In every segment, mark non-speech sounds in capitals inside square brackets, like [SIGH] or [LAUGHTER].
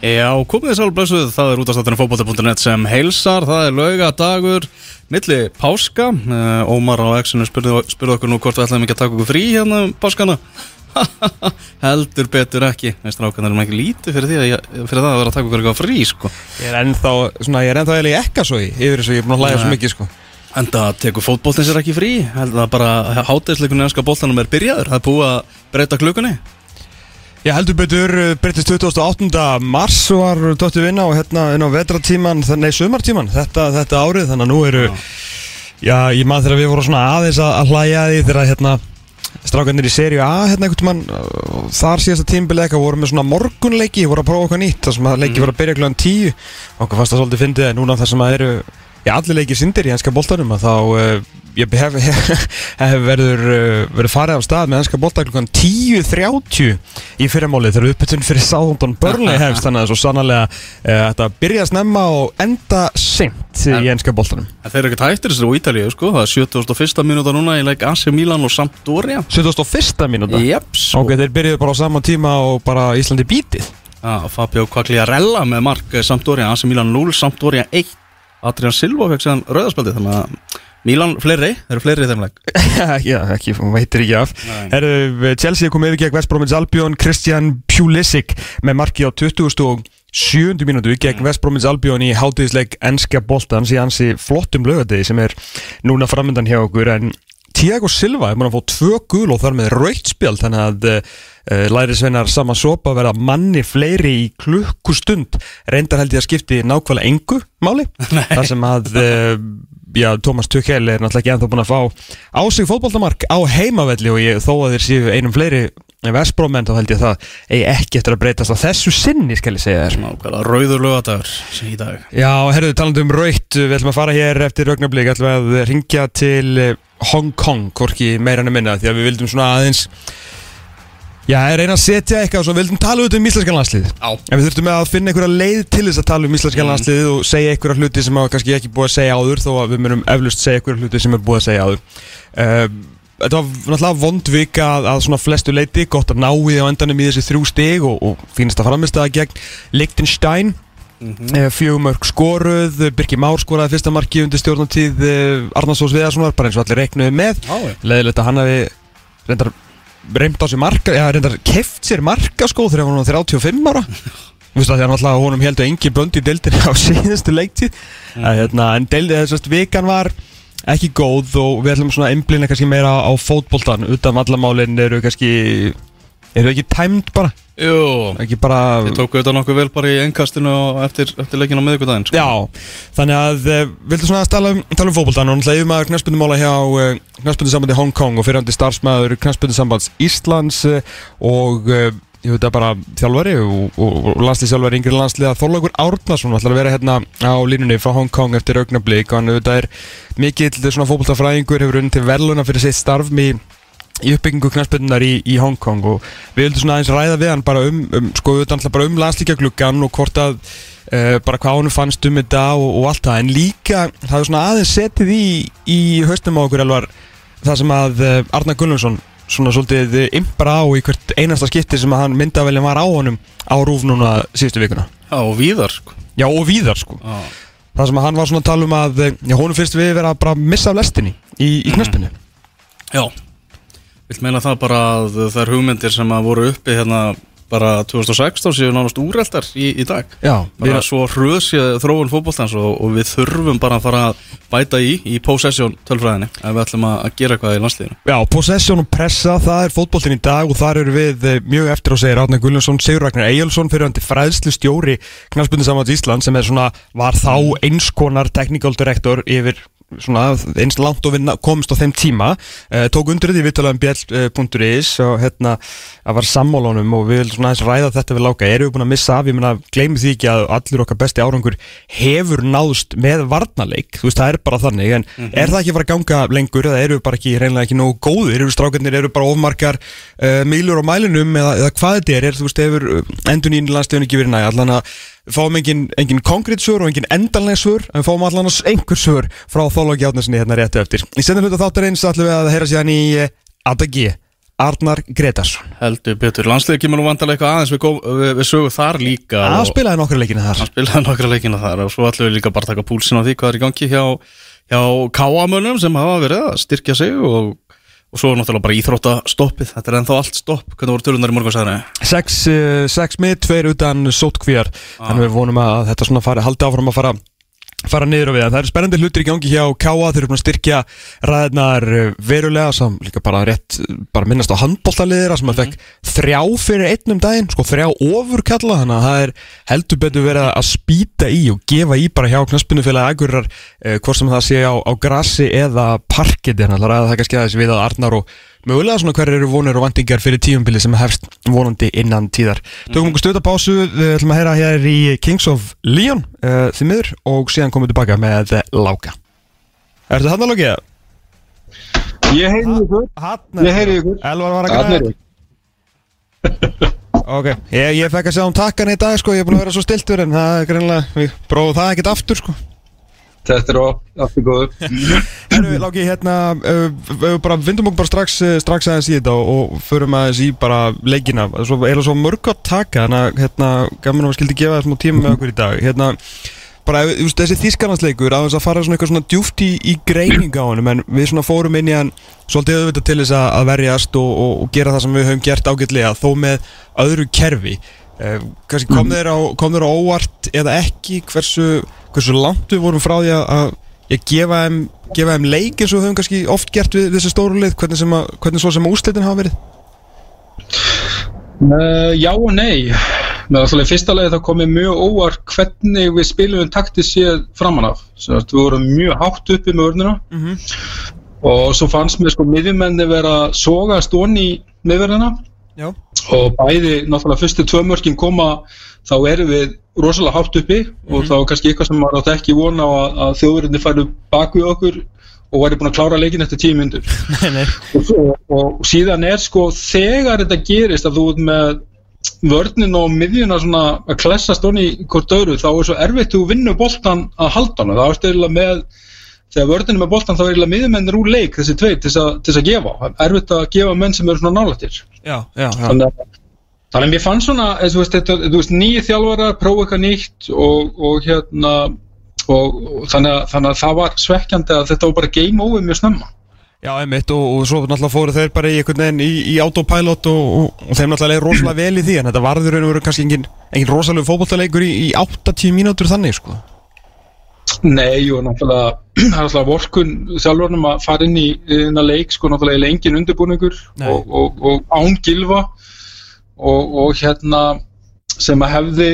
Já, komið þið sálf blessuð, það er útastáttunum fókbóta.net sem heilsar, það er laugadagur, milli páska, uh, Ómar á Exinu spurði, spurði okkur nú hvort við ætlaðum ekki að taka okkur frí hérna um páskana, [LAUGHS] heldur betur ekki, veist rákan erum ekki lítið fyrir, því að, ég- fyrir það að vera að taka okkur eitthvað frí, sko. Ég er ennþá, svona, ég er ennþá eiginlega ekka svo í Yfir þessu, ég er búin að hlæja svo mikið, sko. Enda tekur fótbóltinn sér ekki frí, heldur það bara hátæðisleikunni ennska bóltanum er byrjaður, það er búið að breyta klukkunni. Ég heldur betur, uh, breytist 28. mars var dóttu vinna og hérna inn á vetratíman, nei sumartíman þetta, þetta árið, þannig að nú eru já, ég maður þegar við vorum svona aðeins að, að hlæja því þegar hérna strákarnir í seríu A hérna einhvern tímann uh, þar síðasta tímbileika voru með svona morgunleiki voru að prófa eitthvað nýtt, þar sem að leiki voru að byrja kljóðan 10 okkur fannst það svolítið fyndið en núna þar sem að eru Já, allir leikir sindir í ennska boltanum að þá uh, ég hef, hef, [LAUGHS] hef verður, uh, verður farið af stað með ennska bolta klukkan 10.30 í fyrramálið þegar uppbytun fyrir Sáðundon Börnlei [LAUGHS] hefst þannig að svo sannlega uh, þetta byrja að snemma og enda seint í ennska boltanum En þeir eru ekki tættir þessari á Ítalíu, sko, það er 71. minúta núna í leik AC Milan og Sampdoria. 71. mínúta Jeps, Ok, þeir byrjuðu bara á sama tíma og bara Íslandi bítið Já, Fabio Quagliarella með mark eh, Sampdoria, AC Milan 0, Sampdoria 1 Adrian Silva fekk séðan rauðarspjaldi þannig að Milan fleiri, þeir eru fleiri í þeim leik [LAUGHS] Já, ekki, hún veitir ekki af. Herru, Chelsea kom yfir gegn West Bromwich Albion Christian Pulisic með marki á 20. og 7. mínútu gegn West Bromwich Albion í hátíðisleik ennska boltans í hansi flottum lögadegi sem er núna framöndan hjá okkur en Tiago Silva er maður að fá tvö gul og þar með rautspjald þannig að uh, lærisveinar sama sopa verða manni fleiri í klukkustund reyndar held ég að skipti nákvæmlega engu máli [LAUGHS] þar sem að uh, já, Thomas Tuchel er náttúrulega ekki ennþá búin að fá á sig fótboltamark á heimavelli og ég, þó að þeir séu einum fleiri Vestbrómenn þá held ég að það eigi ekki eftir að breytast á þessu sinni skal ég segja þér. Nákvæmlega rauður lögadagur í dag. Já, herruðu, talandi um raut, við ætlum að fara hér eftir augnablík, ætlum að ringja til Hong Kong, hvorki meira en að minna, því að við vildum svona aðeins Já, reyna að setja eitthvað og svo vildum tala út um íslenskan landslið Já. En við þurftum að finna einhverja leið til þess að tala um íslenskan Mm. landslið og segja einhverja hluti sem hafa kannski ekki búið að segja áður þó að við munum eflust segja einhverja hluti sem er búið að segja áður. Uh, Þetta var náttúrulega vond vika að, að svona flestu leiti, gott að ná í á endanum í þessi þrjú stig og, og fínast að framistæða gegn Liechtenstein. Mm fjögumörk skoruð, Birki Már skoraði fyrsta marki undir stjórnatíð Arnarsós Viðarssonar, bara eins og allir reiknuðu með. Leðilegt að hann hafi reyndar reynd á sér marka, já reyndar keft sér marka sko þegar hann var 35 ára. Þú veist að að náttúrulega honum heldur engin bönd í deildinni á [LAUGHS] síðustu leiktíð. Mm. hérna, en deildið þess að vikan var ekki góð og við ætlum svona að einblina kannski meira á, fótboltan utan vallamálin eru kannski eru ekki tæmd bara? Jú, ekki bara þið tóku þetta nokkuð vel bara í ennkastinu og eftir, eftir leikin á miðvikudaginn sko. Já, þannig að uh, viltu svona að tala um, um fótboltan og náttúrulega yfir maður knastbundumála hjá uh, knastbundusambandi Hong Kong og fyrirhandi starfsmæður knastbundusambands Íslands uh, og ég veit að bara þjálfari og, og, og landslýðsjálfari yngri landsliða Þorlaugur Árnason ætlar að vera hérna á línunni frá Hong Kong eftir augnablík og hann auðvitað er mikill svona fótboltafræðingur hefur unni til verðluna fyrir sitt starf í uppbyggingu knarspinnar í, í Hong Kong og við vildum svona aðeins ræða við hann bara um, um sko við vildum bara um landslíkjagluggan og hvort að uh, bara hvað hann fannst um þetta og, og allt það. En líka það er svona aðeins setið í, í haustum á okkur alvar það sem að uh, Arnar Gunnlaugsson svona svolítið impra á í hvert einasta skipti sem að hann myndavelin var á honum á rúf núna síðustu vikuna. Já, og víðar sko. já og víðar sko. Já, það sem að hann var svona að tala um að eh, já, honum finnst við vera bara missa af lestinni í, í knarspinnu Já. Vilt meina það bara að þær hugmyndir sem að voru uppi hérna bara 2016 séu nánast úreltar í, í dag? Já, bara svo hröðsið þróun fótboltans og, og við þurfum bara að fara að bæta í í possession tölfræðinni ef við ætlum að gera eitthvað í landsliðinu. Já, possession og pressa, það er fótboltin í dag og þar eru við eh, mjög eftir að segja Átnar Gullarsson, Sigur Ragnar Eyjálsson fyrir hann fræðslu stjóri knallspunni samvægt Ísland sem er svona, var þá einskonar technical director yfir svona eins langt og við komumst á þeim tíma. Uh, tók undir því viðtalað um bjell.is og hérna að var sammálunum og við viljum svona aðeins ræða þetta við láka. Erum við búin að missa af, ég meina gleymið því ekki að allur okkar besti árangur hefur náðst með varnarleik, þú veist það er bara þannig en er það ekki að fara að ganga lengur eða eru við bara ekki reynilega ekki nógu góðir, eru strákarnir eru bara ofmarkar uh, milur á mælinum eða, eða hvað þetta er, er þú veist hefur endur nýjum við fáum engin, engin konkrétt svör og engin endanlega svör en við fáum allan einhver svör frá Þóla Gjátnesinni hérna réttu eftir. Í senni hluta þáttar eins ætlum við að heyra síðan í uh, Adagi Arnar Gretarsson Heldur betur, landsliði kemur nú vantarlega eitthvað aðeins við, gó- við, við sögum þar líka Það spilaði nokkra leikina þar. Hann spilaði nokkra leikina þar og svo ætlum við líka bara taka púlsin á því hvað er í gangi hjá, hjá káamönnum sem hafa verið að styrkja sig og, og svo er náttúrulega bara íþróttastoppið, þetta er ennþá allt stopp, hvernig voru tölunar í morgun sagði? Sex, uh, sex mið, tveir utan sótkvíjar Þannig við vonum að þetta svona fari, haldi áfram að fara fara niður á við, en það eru spennandi hlutir í gangi hjá Káa, þeir eru búin að styrkja ræðnar uh, verulega, sem líka bara rétt uh, bara minnast á handbóltaliðira sem að fekk þrjá fyrir einnum daginn sko þrjá ofurkalla, þannig að það er heldur betur verið að spýta í og gefa í bara hjá knaspunufélagi Akurrar uh, hvort sem það sé á, á grassi eða parketi, þannig að það er kannski aðeins við að Arnar og mögulega svona hverju eru vonir og vantingar fyrir tíumbili sem hefst vonandi innan tíðar. Tökum okkur stöta pásu, við ætlum að heyra hér í Kings of Leon uh, því miður og síðan komum við tilbaka með Láka. Ertu hann að lókið? Ég heyri ykkur, ég heyri ykkur. Elvar var að er græða. ég. Ok, ég, ég fekk að segja um takkan í dag sko, ég er búin að vera svo stiltur en það er greinlega, við prófum það ekkert aftur sko Þetta er aftur góður. Herru, Láki, hérna, uh, bara vindum okkur bara strax, strax aðeins í þetta og, og förum aðeins í bara leikina. Svo, er það svo mörg að taka? Hérna, gaman að við skildi gefa það smá tíma með okkur í dag. Hérna, bara þú veist, þessi þýskarnansleikur aðeins að fara svona eitthvað svona djúft í, í greining á honum en við svona fórum inn í hann svolítið auðvitað til þess að, að verjast og, og, og gera það sem við höfum gert ágætlega þó með öðru kerfi. Uh, kannski kom þeir á, á óvart eða ekki? Hversu, hversu langt við vorum frá því að, að ég gefa þeim, gefa þeim leik eins og við höfum kannski oft gert við þessi stóru lið. Hvernig, sem að, hvernig svo sem úrslitin hafa verið? Uh, Já og nei. Með alltaf í fyrsta lagi þá komið mjög óvart hvernig við spilum takti séð framan af. Sem sagt, við vorum mjög hátt uppi með örnuna mm -hmm. og svo fannst mér sko miðjumenni vera að sogast onni í miðverðina og bæði náttúrulega fyrstu tvö mörkin koma þá erum við rosalega hátt uppi og þá er kannski eitthvað sem maður átti ekki vona á að, að þjóðurinni færu bak við okkur og væri búin að klára leikin eftir tíu myndur [LAUGHS] og, og síðan er sko þegar þetta gerist að þú ert með vörnin og miðjuna svona að klessast onni hvort öðru þá er svo erfitt þú vinnur boltan að halda hana. Það er stöðulega með þegar vörnin er með boltan þá er eiginlega miðjumennir úr leik þessi tveit til þess að, gefa. Er erfitt að gefa menn sem eru svona nálættir. Já, já, já. Þannig að Þannig að mér fannst svona, og þú veist, þetta, þú veist, nýju þjálfara, prófa eitthvað nýtt og, og hérna, og, og þannig, að, þannig að það var svekkjandi að þetta var bara game over mjög snemma. Já, einmitt og, og svo náttúrulega fóru þeir bara í einhvern veginn í, í autopilot og, þeim náttúrulega leið rosalega vel í því en þetta varður og veru kannski engin, engin rosalega fótbollaleikur í, í 80 mínútur þannig sko. Nei, og náttúrulega, [CLEARS THROAT] það er náttúrulega vorkun þjálfarnum að fara inn í inn að leik, sko, náttúrulega eiginlega engin undirbúningur og, og, og og, hérna sem að hefði,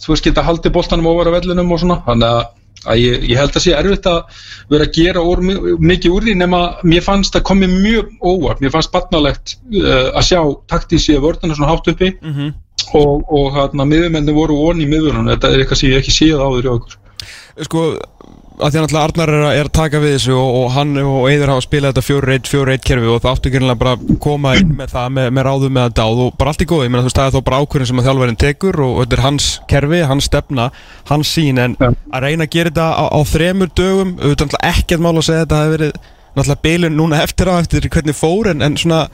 þú veist, geta haldið boltanum ofar á vellinum og svona, þannig að að ég, ég held að sé erfitt að vera að gera úr, mikið úr því nema mér fannst að komi mjög óvart. Mér fannst barnalegt uh, að sjá taktísi að vörðuna svona hátt uppi. Mm -hmm. og, og hérna miðumenni voru voni í miðunum, þetta er eitthvað sem ég ekki séð áður í okkur. Sko, að því að Arnar er að, er að taka við þessu og, og hann og Eiður hafa spilað þetta 4-1, 4-1 kerfi og það áttu ekki bara að koma inn með það með, með ráðum með að dáð og bara allt í góð, ég meina þú veist það er þó bara ákvörðin sem að þjálfærin tekur og, þetta er hans kerfi, hans stefna, hans sín en Ja. að reyna að gera þetta á, á þremur dögum, auðvitað náttúrulega ekkert mál að segja þetta hefur verið náttúrulega bilun núna eftir á eftir hvernig fór en, en svona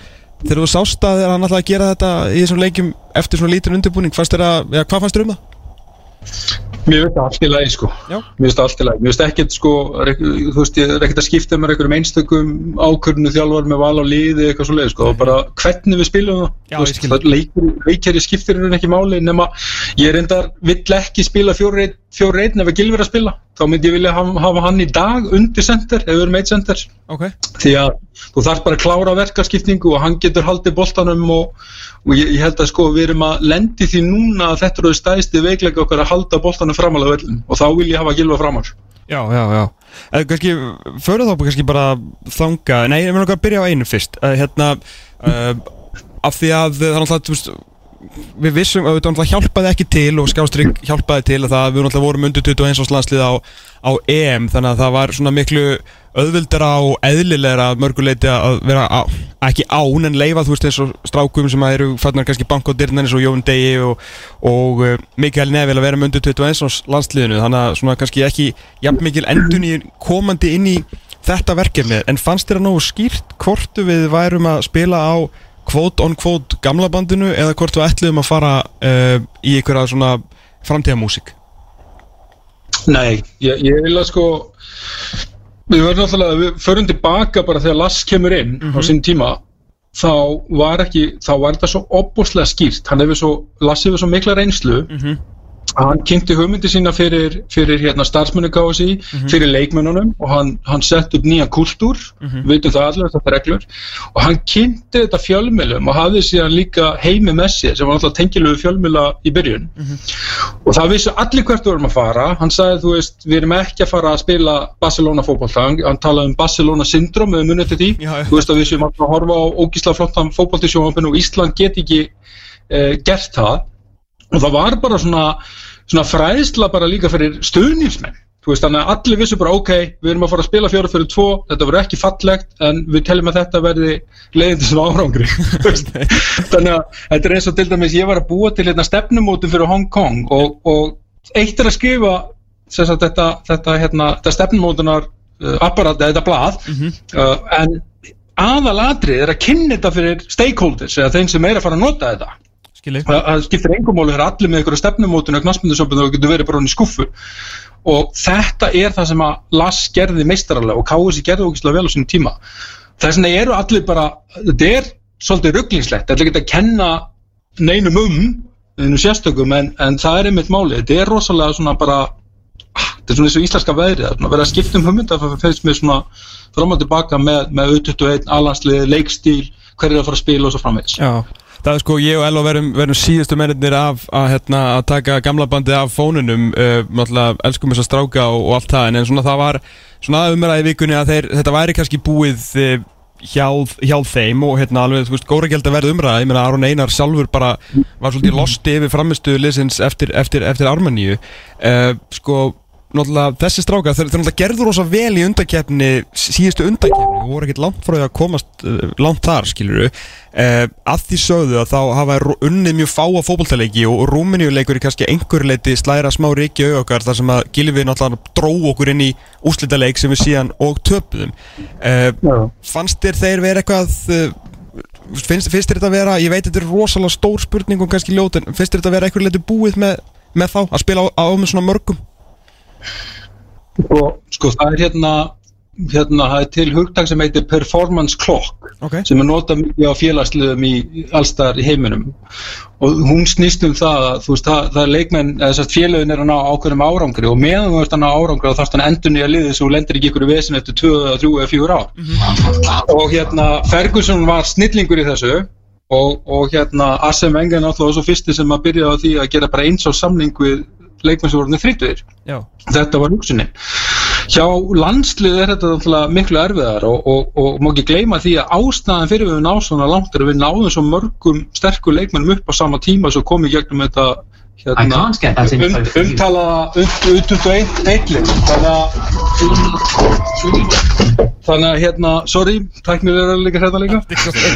þegar þú sást að hann ætlaði að gera þetta í þessum leikjum eftir svona lítinn undirbúning, fannst þér að, ja, hvað fannst þér um það? Mér finnst það allt í lagi sko. Já. Mér finnst það allt í lagi. Mér finnst ekkert sko Þú veist ég er ekkert að skipta með einhverjum einstökum ákvörðinu þjálfar með val á liði eitthvað svo leið sko. Og bara hvernig við spilum það. Já, skil. það leikir, leikjari skiptir henni ekki máli nema ég reyndar vill ekki spila fjóri einn ef að Gilver að spila þá myndi ég vilja hafa, hafa hann í dag undir center ef við erum eitt center. Ok. Því að þú þarf bara að klára verkaskiptingu og hann getur haldið boltanum og, og ég, ég held að sko við erum að lendi því núna að þetta eru stæðsti veikleika okkar að halda boltanum framalega vellum og þá vil ég hafa gilfa framar. Já, já, já. Eða kannski, fyrir þá kannski bara þanga Nei, ég meina okkar byrja á einu fyrst. Hérna uh, [LAUGHS] Af því að það er náttúrulega, þú veist Við vissum, að náttúrulega hjálpaði ekki til og Skjástrygg hjálpaði til að það við náttúrulega vorum undir 21 árs landslið á, á EM þannig að það var svona miklu auðvildara og eðlilegra mörguleiti að vera á, ekki án en leifa þú veist eins og strákum sem að eru fannar kannski bank á dyrnan eins og Jón Degi og, og uh, Mikael Neville að vera undir 21 árs landsliðinu þannig að svona kannski ekki jafn mikil endun í komandi inn í þetta verkefni. En fannst þér að nógu skýrt hvortu við værum að spila á quote on quote gamla bandinu eða hvort við ætlum að fara uh, í einhverja svona framtíðamúsík Nei, ég, ég vil að sko við verðum náttúrulega, við förum tilbaka bara þegar Lass kemur inn á sín tíma þá var ekki, þá var þetta svo opbúslega skýrt, hann hefur svo Lass hefur svo mikla reynslu að hann kynnti hugmyndi sína fyrir, fyrir hérna starfsmennu KSI, fyrir leikmennunum og hann, hann sett upp nýja kultúr. Við veitum það allir þetta reglur. Og hann kynnti þetta fjölmjölum og hafði síðan líka heimi með sér sem var náttúrulega tengilegu fjölmjöla í byrjun. Og það vissu allir hvert við vorum að fara. Hann sagði þú veist við erum ekki að fara að spila Barcelona fótbolta, hann, talaði um Barcelona syndrom við munið til því, Já, þú veist að við séum að horfa á ógísla flottan fótboltisjónvapin og Ísland get ekki eh, gert það og það var bara svona, svona fræðsla bara líka fyrir stuðningsmenn. Þú veist, þannig að allir vissu bara, ok, við erum að fara að spila fjóra fyrir tvo, þetta verður ekki fallegt en við teljum að þetta verði leiðin til svona árangri. [LAUGHS] Þannig að þetta er eins og til dæmis ég var að búa til hérna stefnumótum fyrir Hong Kong og, og eitt er að skrifa sagt, þetta, þetta, hérna, þetta stefnumótunar uh, apparat, eða þetta blað uh, en aðalatrið er að kynna þetta fyrir stakeholders eða þeim sem er að fara að nota þetta það það skiptir engum máli þegar allir með einhverju stefnumótun og knaspmyndusöpun og getur verið bara hann í skuffu og þetta er það sem að Lass gerði meistaralega og KSI gerði ógislega vel á sínum tíma. Þess vegna eru allir bara þetta er svolítið rugglingslegt. Er ekki að kenna neinum um einu sérstökum en, en það er einmitt máli þetta er rosalega svona bara þetta er svona eins og íslenska veðrið það er að vera að skipta um hugmynda það finnst mér svona fram og tilbaka með, með U21, alanslið, leikstíl hverju er að fara að spila og svo framvegis. Já, það er sko ég og Elva verum, verum síðustu mennir af að, hérna, að taka gamla bandið af fónunum uh, náttúrulega elskum þess að stráka og, og allt það en, en svona það var svona umræði vikunni að þeir, þetta væri kannski búið uh, hjá, hjá þeim og hérna alveg, þú veist, góra gæld að verða umræði ég meina Aron Einar sjálfur bara var svolítið losti yfir framistu liðsins eftir, eftir, eftir Armaníu uh, sko náttúrulega þessi strákar, þeir, þeir náttúrulega gerður rosa vel í undakeppni, síðustu undakeppni og voru ekkert langt frá því að komast uh, langt þar, skiluru uh, að því sögðu að þá hafa unnið mjög fáa fótboltaleiki og Rúmeníuleikur er kannski einhver leiti slæra smá ríki í auðvokar þar sem að Gilvi náttúrulega dró okkur inn í úslitaleik sem við síðan og töpuðum. Uh, fannst þér þeir vera eitthvað finnst, finnst þér þetta vera, ég veit þetta er rosalega stór spurning og kannski ljót en finnst þér þetta vera einhver leiti búið með, með þá að spila á, á með svona mörgum og sko það er hérna hérna það er til hugtak sem heitir performance clock Ok. sem er notað mikið á félagsliðum í allstar í heiminum. Og hún snýst um það að þú veist það, það er leikmenn eða félagin er að ná ákveðnum árangri og meðan þú ert að ná árangri þá þarfst hann endur nýja liðið svo lendir ekki ykkur í vesin eftir 2, 3 eða 4 ár. Og hérna Ferguson var snillingur í þessu og, og hérna Arsene Wenger náttúrulega var svo fyrsti sem að byrja á því að gera bara eins á samning við leikmenn sem voru þrítugir Já, þetta var hugsunin. Hjá landslið er þetta miklu erfiðar og, og, og má ekki gleyma því að ástæðan fyrir við náðum svona langt er að við náðum svo mörgum sterkur leikmennum upp á sama tíma svo komið gegnum þetta hérna, um, you. umtalaða ut og eitthvað þannig að þannig að hérna, sorry tæknir er líka hérna líka.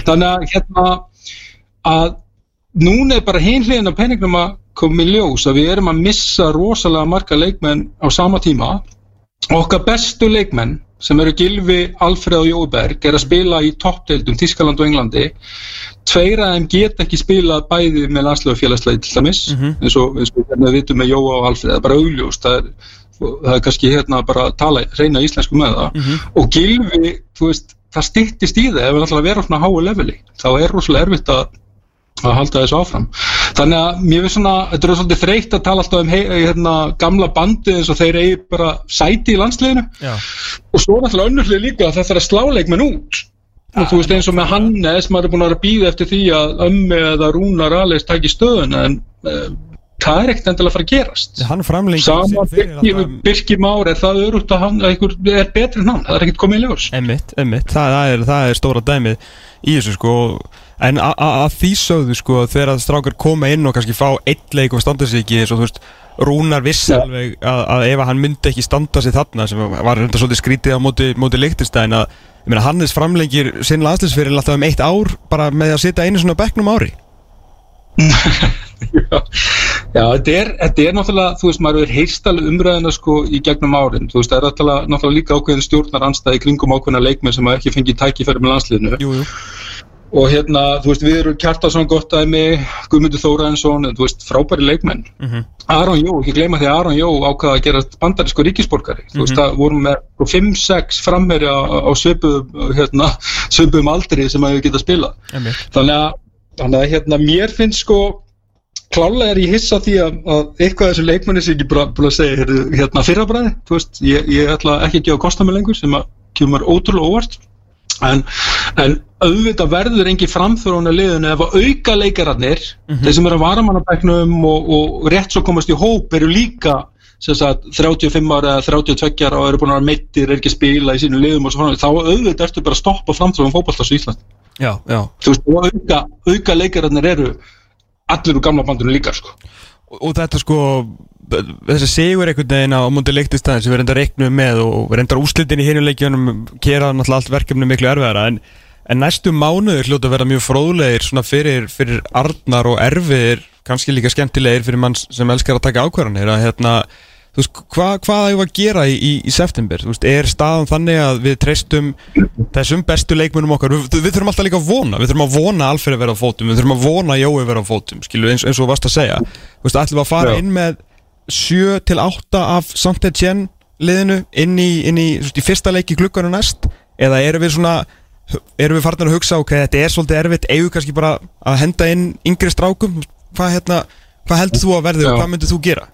Þannig að hérna að núna er bara hinliðin af penningnum að koma í ljós að við erum að missa rosalega marga leikmenn á sama tíma. Okkar bestu leikmenn sem eru Gilvi, Alfred og Jóberg er að spila í toppdeildum Þískaland og Englandi. Tveir af þeim get ekki spilað bæði með landslegu félagsleið til dæmis eins og, eins og hérna við vitum með Jóa og Alfred það er bara augljóst það er, það er kannski hérna bara að tala, reyna íslensku með það. Og Gilvi, þú veist það styttist í það ef við ætlum að vera á svona háu leveli þá er rosalega erfitt að að halda þessu áfram. Þannig að mér finnst svona, þetta er svolítið þreytt að tala alltaf um hei, hérna, gamla bandi eins og þeir eigi bara sæti í landsliðinu. Já, og svo er alltaf önnurlið líka að það þarf að slá leikmenn út. Og þú veist eins og með Hannes maður er búin að býða eftir því að ömmi eða Rúnar Alex taki stöðun en uh, það er ekkert endilega að fara að gerast. Hann framlengi sama Birki, Birki Már er það örugt að hann einhver er betri en hann, það er ekkert komið í ljós. Emmitt, emmitt, það, það, er, það er stóra dæmið í þessu sko En að því sögðu sko þegar að strákar koma inn og kannski fá eitt leik og standa sig ekki eins og þú veist Rúnar vissi Já. alveg að, að ef að hann myndi ekki standa sig þarna sem var reynda svolítið skrítið á móti, móti Lichtenstein að ég meina, Hannes framlengir sinn landslisferil alltaf um eitt ár bara með að sitja einu svona bekknum ári. [LAUGHS] Já, já þetta, er, þetta er náttúrulega, þú veist, maður er heyrst alveg umræðina sko í gegnum árin, þú veist, það er náttúrulega, náttúrulega líka ákveðin stjórnar anstæði kringum ákveðina leikmenn sem hafa ekki fengið tækifæri með landsliðinu. Jú, jú, og hérna, þú veist, við erum Kjartason gott dæmi, Guðmundur Þóraðinsson þú veist, frábæri leikmenn. Aron Jó, ekki gleyma því að Aron Jó ákvaða að gera bandarísku ríkisborgari. Þú veist, það vorum með 5-6 frammeri á, á svipuðum hérna, svipuðum aldri sem að við geta spila Einmitt. þannig að, þannig að hérna, mér finnst sko klálega er ég hissa því að, að eitthvað af þessu leikmenni sem ég búin að segja hérna fyrrabræði, þú veist, ég, ég ætla ekki að gefa kosta mig lengur sem að kemur ótrúlega óvart en, en auðvitað verður engi framþróun að liðinu ef að auka leikararnir þeir sem eru að varamannabæknum og, og rétt svo komast í hóp eru líka sagt, 35 ára eða 32 ára og eru búin að vera meittir, er ekki spila í sínu liðum og svo framvegis, þá auðvitað ertu bara að stoppa framþróun fótballtars í Ísland Já, já. Þú veist, og auka, auka leikararnir eru allir úr gamla bandinu líka sko. og, og þetta sko þessi sigur einhvern veginn á múndi leiktistæðin sem við reyndar reiknum með og reyndar úslitin í hinuleikjunum kera náttúrulega allt verkefni miklu erfiðara. En, en næstu mánuður hljóta að vera mjög fróðlegir svona fyrir, fyrir arnar og erfiðir kannski líka skemmtilegir fyrir mann sem elskar að taka ákvarðanir að hérna þú veist, hvað hva hefur að gera í, í, í september, þú veist, er staðan þannig að við treystum þessum bestu leikmennum okkar, við, við þurfum alltaf líka að vona við þurfum að vona Alfred að vera á fótum við þurfum að vona Jói vera á fótum, skilu, eins, eins og þú varst að segja, þú veist, ætlum að fara Já. inn með 7 til 8 af Saint-Etienne liðinu inn í, inn í, í fyrsta leik í glukkanum næst, eða erum við svona erum við farnir að hugsa, ok, þetta er svolítið erfitt, eigum kannski bara að henda inn yngri strákum, hvað hérna hvað heldur þú að verði og hvað myndir þú gera?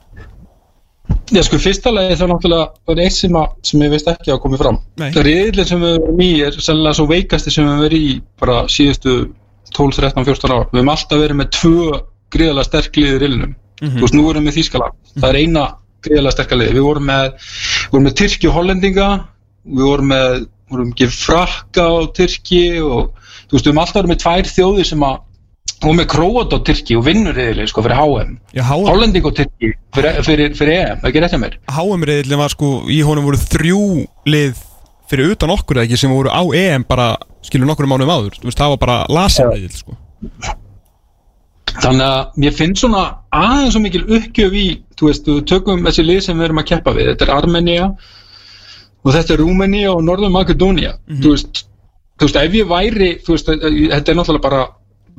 Já, sko, fyrsta lagi þá náttúrulega það er eitt sem, að, sem ég veist ekki að komið fram. Nei. Riðlinn sem við erum í er sennilega svo veikasti sem við erum í bara síðustu 12, 13, 14 ár. Við höfum alltaf verið með tvö gríðalega sterk liðir riðlinum Þú veist, nú erum við með Þýskaland. Það er eina gríðalega sterka liði Við vorum með, við vorum með Tyrki og Hollendinga. Við vorum með, vorum frakka á Tyrki og þú veist, við höfum alltaf með tvær þjóðir sem að og með Króat á Tyrki og vinnur riðlinn sko fyrir HM Já, HM Hollending og Tyrki fyrir, fyrir, fyrir EM, ekki rétt hjá mér. HM-riðillin var sko, í honum voru þrjú lið fyrir utan okkur ekki sem voru á EM bara, skilur nokkur mánuðum áður. Veist, það var bara lasin-riðill sko Þannig að mér finnst svona aðeins svo mikil uppgjöf í, þú veist, við tökum þessi lið sem við erum að keppa við, þetta er Armenia og þetta er Rúmenia og Norður Makedónia, þú veist þú veist, ef ég væri, þú veist, þetta er náttúrulega bara,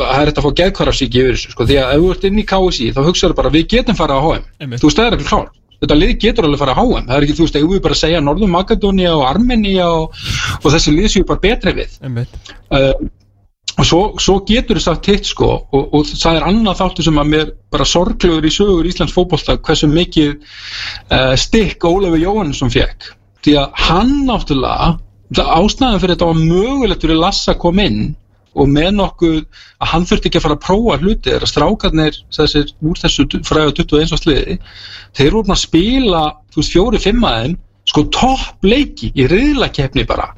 það er þetta að fá geðkvarafsíki yfir þessu, sko, því að ef þú ert inn í KSI þá hugsaður bara, við getum farið á HM Einmitt. þú veist, það er ekki klár. Þetta lið getur alveg farið á HM, það er ekki, þú veist, ef við bara að segja Norður Makedónia og Armenia og, og þessi lið séu bara betri við. Uh, og svo, svo getur þess sagt hitt sko og, og það er annað þáttu sem að mér bara sorglegur í sögur Íslands fótbolta hversu mikið uh, stikk Ólafur Jóhannesson fekk því að hann náttúrulega ástæðan fyrir þetta var mögulegt fyrir Lassa að koma inn og með nokkuð að hann þurfti ekki að fara að prófa hluti þegar strákarnir þessir úr þessu fræða 21 á sliði þeir voru að spila þú veist fjóri-fimm aðeim sko topp leiki í riðlakeppni bara.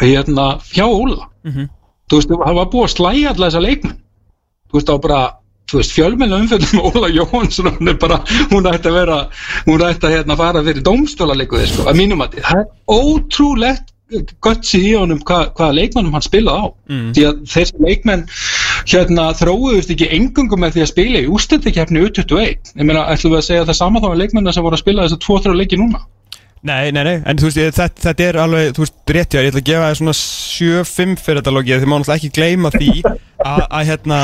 Hérna hjá Óla. Mhm. Þú veist, það var búið að slæja alla þessa leikmenn. Þú veist, þá bara þú veist, fjölmennu umfjöldum Óla Jóhansson hún er bara, hún ætti að vera hún ætti að hérna fara fyrir dómstólarleikuði sko, að mínum að það er ótrúlegt götsi í honum hva, hvaða leikmennum hann spilaði á. Mm. því að þessi leikmenn hérna þróuðust ekki engungum með því að spila í ústendikeppni U21 ég meina, ætlum við að segja það sama þá með leikmennina sem voru að spila þess að 2-3 leiki núna Nei, nei, nei, en þú veist, ég- þetta, þetta er alveg, þú veist, rétt já, ég ætla að gefa það svona 7-5 fyrir þetta logið, því má náttúrulega ekki gleyma því að, að hérna,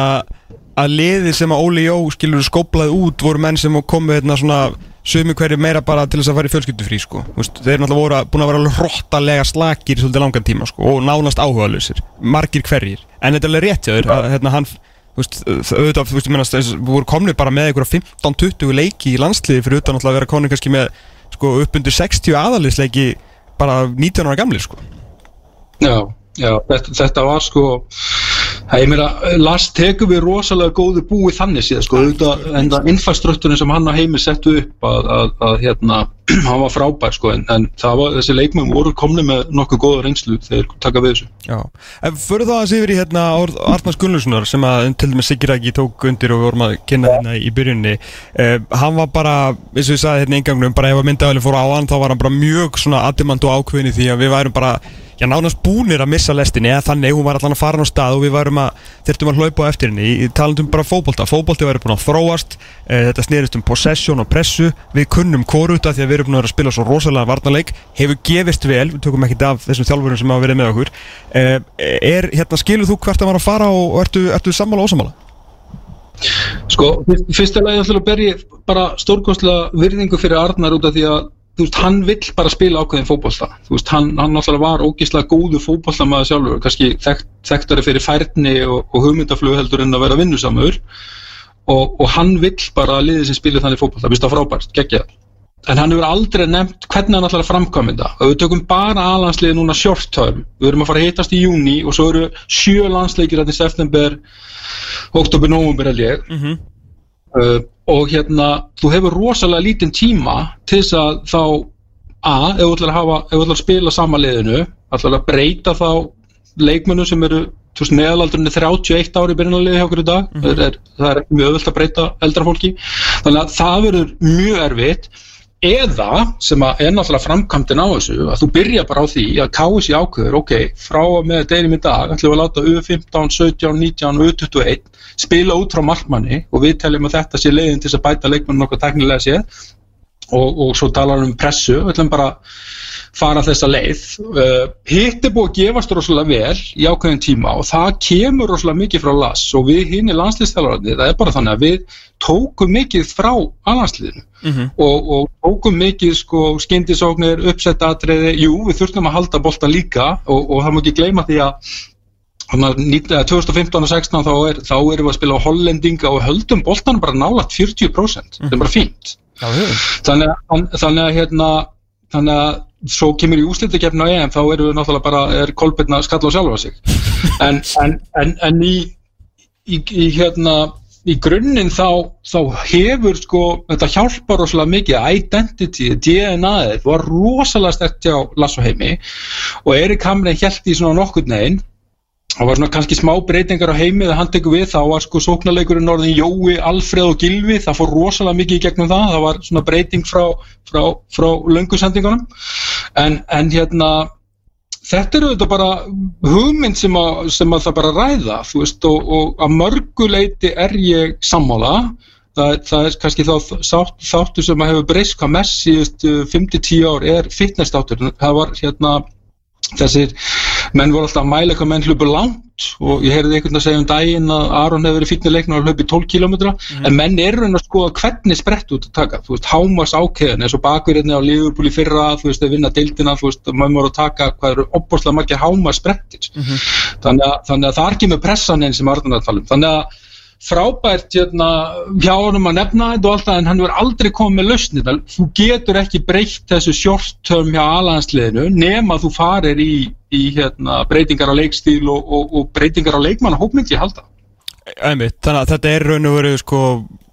að liði sem að Óli Jó skilur skóplaði út voru menn sem komu hérna svona sumi hverju meira bara til þess að fara í fjölskyldufrí, sko, þú veist, þeir náttúrulega voru búin að vera alveg hrottalega slakir í svolítið langan tíma, sko, og nánast áhugaðlausir, margir hverjir, en þetta er alveg rétt þér, að hérna hann, þú veist, auðvitað, þú veist, ég meina, við voru komnir bara með einhverja 15-20 leiki í landsliði fyrir utan náttúrulega að vera konur kannski með sko upp undir 60 aðalisleiki bara 19 ára gamlir sko. Já, já, þetta, þetta var sko ég meira, Lars tekur við rosalega góðu búi þannig síðan sko, auðvitað, en það infrastrukturin sem hann á heimi settu upp að, að, að hérna, [CLEARS THROAT] hann var frábær sko, en, en var, þessi leikmum voru komni með nokkuð góða reynslu þegar þeir taka við þessu. Já, en fyrir það að sé yfir í hérna orð Arnars Gunnlaugssonar sem að til dæmis Siggi Rækki tók undir og við vorum að kynna hérna í byrjunni. Eh, hann var bara, eins og ég sagði hérna í ingangnum bara ef að myndavæli fór á hann þá var hann bara mjög svona addimand og ákveðin í því að við værum bara já, nánast búnir að missa lestinni eða þannig, hún var allan að fara á stað og við varum að þurftum að hlaupa á eftir henni. Í talandum bara fótbolta, fótbolti væri búin að þróast e, þetta snerist um possession og pressu. Við kunnum koruta því að við erum búin að spila svo rosalega varnarleik, hefur gefist vel við tökum ekkert af þessum þjálfurum sem hafa verið með okkur. E, er, hérna, skilur þú hvert að var að fara og, og ertu, ertu sammála og ósamála? Sko, fyrst- fyrsta lagi ætla að berja bara stórkostlega virðingu fyrir Arnar út af því að þú veist, hann vill bara spila ákveðin fótbolta. Þú veist, hann, hann náttúrulega var ógislega góðu fótboltamaður sjálfur, kannski þekkt, þekktari fyrir færni og, og hugmyndaflug heldur en að vera vinnusamur. Og, og hann vill bara að liðið sem spilir þannig fótbolta, viðst það frábært, geggjað. En hann hefur aldrei nefnt hvernig hann ætlar að framkvæma þetta. Og við tökum bara aðlandsliði núna short term, við erum að fara að hitast í júni og svo eru sjö landsleikir í september, oktober, november og hérna þú hefur rosalega lítinn tíma til þess að þá a, ef þú ætlar að, hafa, ef þú ætlar að spila sama liðinu ætlar að breyta þá leikmennu sem eru meðalaldurinn er 31 ári í byrjunarliði hjá okkur í dag. Það, er, það er mjög öðvöld að breyta eldra fólki. Þannig að það verður mjög erfitt eða sem að er náttúrulega framkvæmdin á þessu að þú byrja bara á því að KSI ákveður ok, frá og með deginum í dag ætlum við að láta U15, 17, 19 og U21 spila út frá markmanni og við teljum að þetta sé leiðin til að bæta leikmann nokkuð teknilega séð og, og svo talar um pressu. Við ætlum bara fara þessa leið. Uh, hitt er búið að gefast rosalega vel í ákveðin tíma og það kemur rosalega mikið frá LAS og við hinn í landslýstælararni, það er bara þannig að við tókum mikið frá alhansliðinu og, og tókum mikið sko skyndisóknir, uppsetta atriði jú, við þurftum að halda bolta líka og, og það má ekki gleyma því að Þannig að 19 eða 2015 og 16 þá, er, þá erum við að spila á hollendinga og höldum boltan bara nálat 40% það er bara fínt. Þannig að, þannig að hérna þannig að svo kemur í úslitakefni á EM þá erum við náttúrulega bara er kolbirna skall á sjálfa sig. En, en, en, en í, í, í hérna í grunninn þá, þá hefur sko, þetta hjálpar rosalega mikið. Identity, DNA-ið var rosalega stert hjá Lasso heimi og Erik Hamren held í svona nokkurn neginn það var svona kannski smá breytingar á heimi þegar hann tekur við, þá var sko sóknarleikurinn orðin Jói, Alfreð og Gilvi það fór rosalega mikið í gegnum það, það var svona breyting frá, frá, frá löngusendingunum en, en hérna þetta eru þetta bara hugmynd sem að, sem að það bara ræða þú veist og, og að mörguleiti er ég sammála. Það, það er kannski þá þátt, þáttu sem að hefur breyst hvað mest síðust 5-10 ár er fitness þáttur það var hérna þessir menn voru alltaf að mæla hvað menn hlupu langt og ég heyrði einhvern að segja um daginn að Aron hefur verið fítnileiknar og hlupi 12 km en menn eru að skoða hvernig sprett út að taka, þú veist, hámas ákveðin eins og bakverðinni á Liverpool í fyrra þú veist, að vinna deildina, þú veist, maður voru að taka hvað eru opbúrslega margir hámas sprettir. Þannig, að, þannig að það er ekki með pressan einn sem er að tala um, þannig að frábært hérna, hjá honum að nefna þetta og alltaf en hann verður aldrei komið með lausnir. Þú getur ekki breytt þessu short-term hjá alhansliðinu nema þú farir í, í hérna, breytingar á leikstíl og, og, og breytingar á leikmann og hópmyndi ég halda Æmitt, þannig að þetta er raun og veru sko,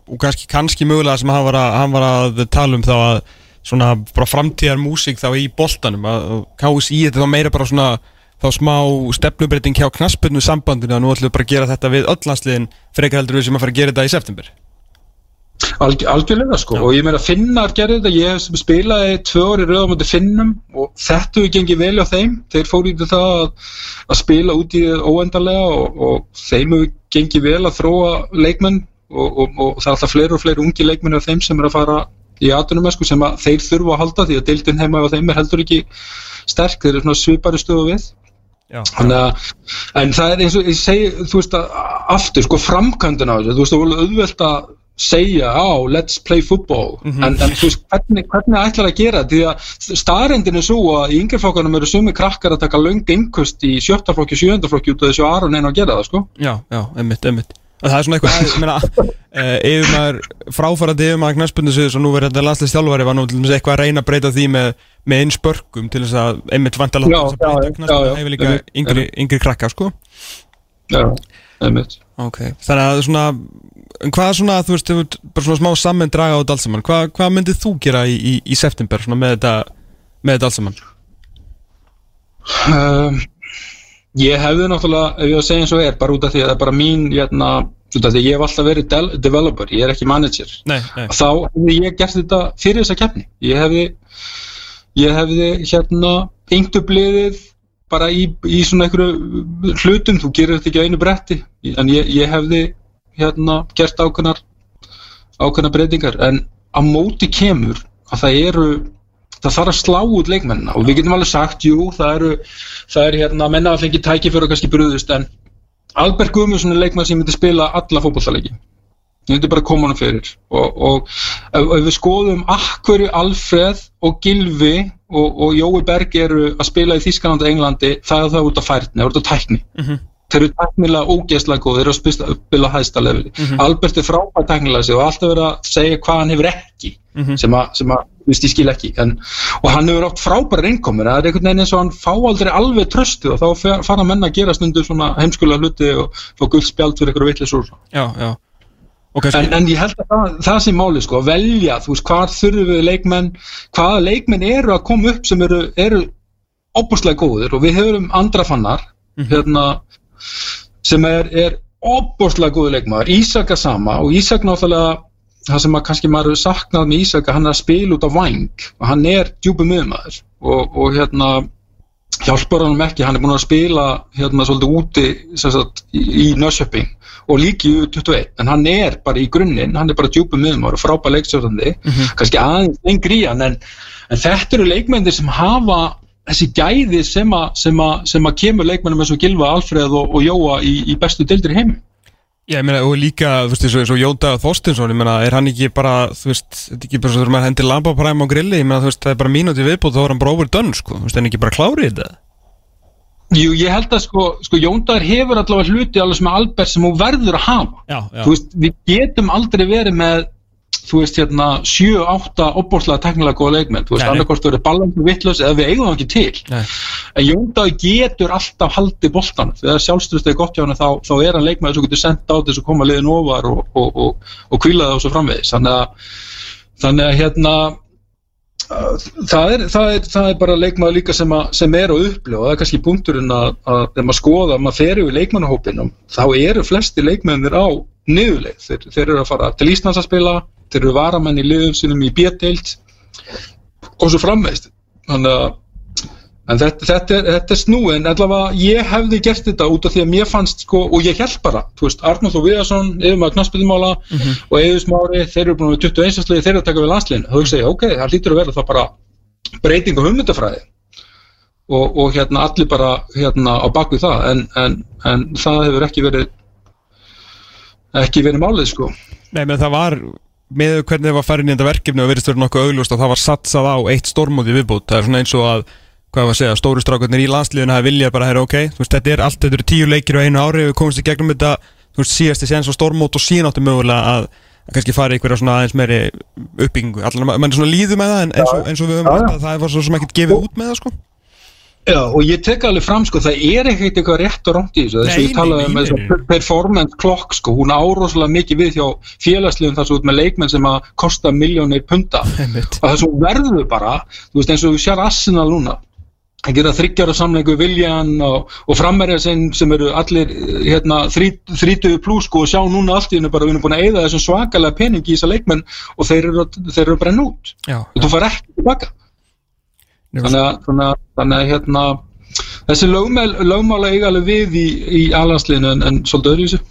og kannski, kannski mögulega sem hann var, að, hann var að tala um þá að svona bara framtíðar músík þá í boltanum að KSI þetta þá meira bara svona þá smá stefnubreiting hjá knaspunnu sambandinu að nú ætlum við bara að gera þetta við öll landsliðin frekar heldur við sem að fara að gera þetta í september. Alg, algjörlega sko. Og ég meina Finnar gerði þetta, ég hef spilaði tvö orði rauða mútið Finnum og þetta hefur gengið vel á þeim, þeir fóru í það að, að spila út í óendarlega og, og þeim hefur gengið vel að þróa leikmenn og, og, og það er alltaf fleiri og fleiri ungi leikmenn af þeim sem er að fara í atunum sko, sem að þeir þurfa að halda því að deildin heima á þeim er heldur ekki sterk, þeir eru svona svipari stöðu við. Já, að, en það er eins og ég segi, þú veist að aftur, sko framkvæmdina á þessu, þú veist það voru auðvelt að segja, á, let's play football, en, en þú veist, hvernig, hvernig ætlar að gera, því að staðrendin er svo að í yngirflokkanum eru sumi krakkar að taka löng innkust í sjöttaflokki og sjöndaflokki út af þessu Aron einu að gera það, sko. já, já, einmitt, einmitt það er svona eitthvað, meina eh, yfirmaður, fráfærandi yfirmaður knæspundisviðs og nú verður þetta landsleis þjálfari var nú til dæmis eitthvað að reyna að breyta því með, með einn spörkum til þess að einmitt vantalega Já, þess að breyta knæspundu hefur líka yngri, yngri krakka, sko Já, einmitt. Ok, þannig að svona hvað svona, þú veist, bara svona smá saman draga á þetta allt saman, hvað, hvað myndið þú gera í, í, í september svona með þetta með þetta allt saman? Um, ég hefði náttúrulega, ef ég að segja eins og er, bara út af því að það er bara mín, hérna, út af því ég hef alltaf verið del- developer, ég er ekki manager. Nei, nei, þá hefði ég gert þetta fyrir þessa keppni. Ég hefði ég hefði hérna yngt upp liðið bara í, í svona einhverju hlutum, þú gerir þetta ekki á einu bretti. En ég, ég hefði hérna gert ákveðnar breytingar. En á móti kemur að það eru það þarf að slá út leikmennina. Og við getum alveg sagt, jú, það eru það er hérna, menna að fengi tæki fyrir að kannski brúðust en Albert Guðmundsson er leikmenn sem myndi spila alla fótballtaleiki ég myndi bara koma hann fyrir. Og, og ef, ef við skoðum akkverju Alfreð og Gilvi og, og Jói Berg eru að spila í Þískanland og Englandi, það er það út af færni, það er út af tækni. Þeir eru tæknilega ógeðslega góð, þeir eru að spila, spila hæðsta leveli. Albert er frábært tæknilega sig og alltaf verið að segja hvað hann hefur ekki sem að, sem að, þú veist, ég skil ekki en, og hann hefur átt frábæra innkomur það er einhvern veginn eins og hann fá aldrei alveg tröstu og þá fara menn að gera stundu svona heimskulega hluti og fá guldspjald fyrir einhverju vitlisúr Já, já. Og kannski, en, en ég held að það, það sé máli sko, að velja, þú veist, hvað þurfum við leikmenn, hvaða leikmenn eru að koma upp sem eru, eru opuslega góðir og við höfum andra fannar hérna, sem er, er opuslega góður leikmaður, Ísaka sama og Ísak náttúrulega, það sem að kannski maður hefur saknað með Ísaka, hann er að spila út á væng og hann er djúpum miðmaður og, og hérna hjálpar hann ekki, hann er búin að spila hérna svolítið úti sagt, í, í Nörsjöping og líki í 21 en hann er bara í grunninn, hann er bara djúpum miðumar og frábær leikstjórnandi kannski aðeins lengri í hann en, en þetta eru leikmennir sem hafa þessi gæði sem að, kemur leikmennum eins og Gilva, Alfreð og, og Jóa í, í bestu deildir í heim já, ég meina, og líka, þú veist, eins og, Jónda Þorstinsson, ég meina, er hann ekki bara, þú veist, þetta er ekki bara svo þegar maður hendir lambapræm á grilli, ég meina, þú veist, það er bara mínúti viðbútt, þá er hann bara overdone, sko, þú veist, er hann ekki bara klárið þetta? Jú, ég held að sko, sko Jóndar hefur allavega hluti alveg sem Albert sem hún verður að hafa Já, já. þú veist, við getum aldrei verið með þú veist, hérna, 7-8 opbórslega teknilega góða leikmenn, þú veist, annarkort verið ballandu vittlaus eða við eigum það ekki til. Nei. en Jóndar getur alltaf haldið boltan, þegar sjálfströst er gott hjá hann þá, þá er hann leikmenn sem getur sendt á þess að koma liðin ofar og, og, og, og kvíla það og svo framvegis, þannig að þannig að hérna það er, það, er, það er bara leikmaður líka sem, að, sem er á upplöf og það er kannski punkturinn að, að þegar maður skoða, að maður fer yfir leikmannahópinum þá eru flesti leikmennir á niðurleið, þeir, þeir eru að fara til Íslands að spila, þeir eru varamenn í liðum sinum í B-deild og svo framveist þannig að En þetta, þetta, þetta er snúið, en allavega ég hefði gert þetta út af því að mér fannst sko, og ég held bara, þú veist, Arnóð Þór Viðarsson, yfirmaður knassbyttumála og Eður Smári, þeir eru búin með 21. slagi, þeir eru að taka við landsliðinu. Þá hugsa ég, ok, það hlýtur að vera það bara breyting á hugmyndafræði og, og hérna allir bara hérna á bakvið það, en, en, en það hefur ekki verið ekki verið málið sko. Nei, menn það var með hvernig það var farin í þetta verkefni og verðist verið nokkuð augljóst að það var satsað á eitt stormóti viðbútt það er svona eins og að hvað var að segja, stóru strákarnir í landsliðinu hafi viljað bara, herra, ok, þú veist, þetta er allt, þetta eru tíu leikir á einu ári, við komumst í gegnum þetta, þú veist, síðasti séns á stormót og síðan áttu mögulega að, að kannski fara í einhverja svona aðeins meiri uppbyggingu, allan að mann er svona líðu með það, en eins og, eins og við höfum að það var svo sem ekkert gefið út með það, sko. Já, og ég tek alveg fram, sko, það er ekkert eitthvað rétt og rámt í þessu, þess að ég talaði um nei, þess að performance clock, sko, hún áróslega mikið við hjá félagsliðum þar svo út með leikmenn sem að kosta miljónir punta. [LAUGHS] Og þess að verður bara, þú veist, eins og við sér Arsenal núna, að gera þryggjara samleiku Viljan og, og frammerja sem, sem eru allir hérna, þrítuðu pluss sko, og sjá núna allt í hennu bara við erum búin að eyða þessum svakalega pening í þessa leikmenn og þeir eru, þeir eru að brenna út. Já, og þú far ekki tilbaka þannig að, þannig að, þannig að hérna, þessi lögmál, lögmála eiga alveg við í, í alansliðinu en, en svolítið öðruvísu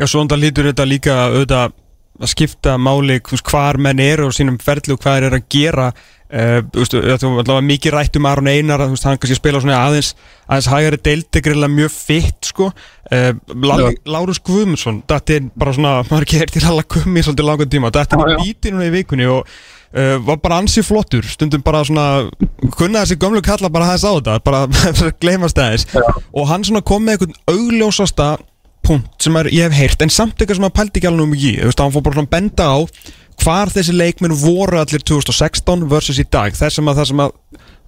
Já, svo undar lítur þetta líka auðvitað að skipta máli hvar menn eru á sínum ferli og hvað eru að gera uh, þú veist, þú veist, mikið rætt um Aron Einar þú veist, hann kannski spila svona aðeins aðeins hægari deildi greiðlega mjög fitt sko uh, Já. Lárus Guðmundsson þetta er bara svona, [LAUGHS] maður er heyrt til alla gummi svolítið langan tíma, þetta Já, er já. bítið núna í vikunni og uh, var bara ansi flottur stundum bara svona, kunna þessi gömlu kalla bara aðeins á þetta, bara [LAUGHS] gleymast aðeins. Og hann svona kom með einhvern augljósasta punkt sem er, ég hef heyrt, en samt eitthvað sem að pældi ekki alveg um ekki, þú veist, hann fór bara svona að benda á hvar þessi leikmenn voru allir 2016 versus í dag, þess sem að það sem að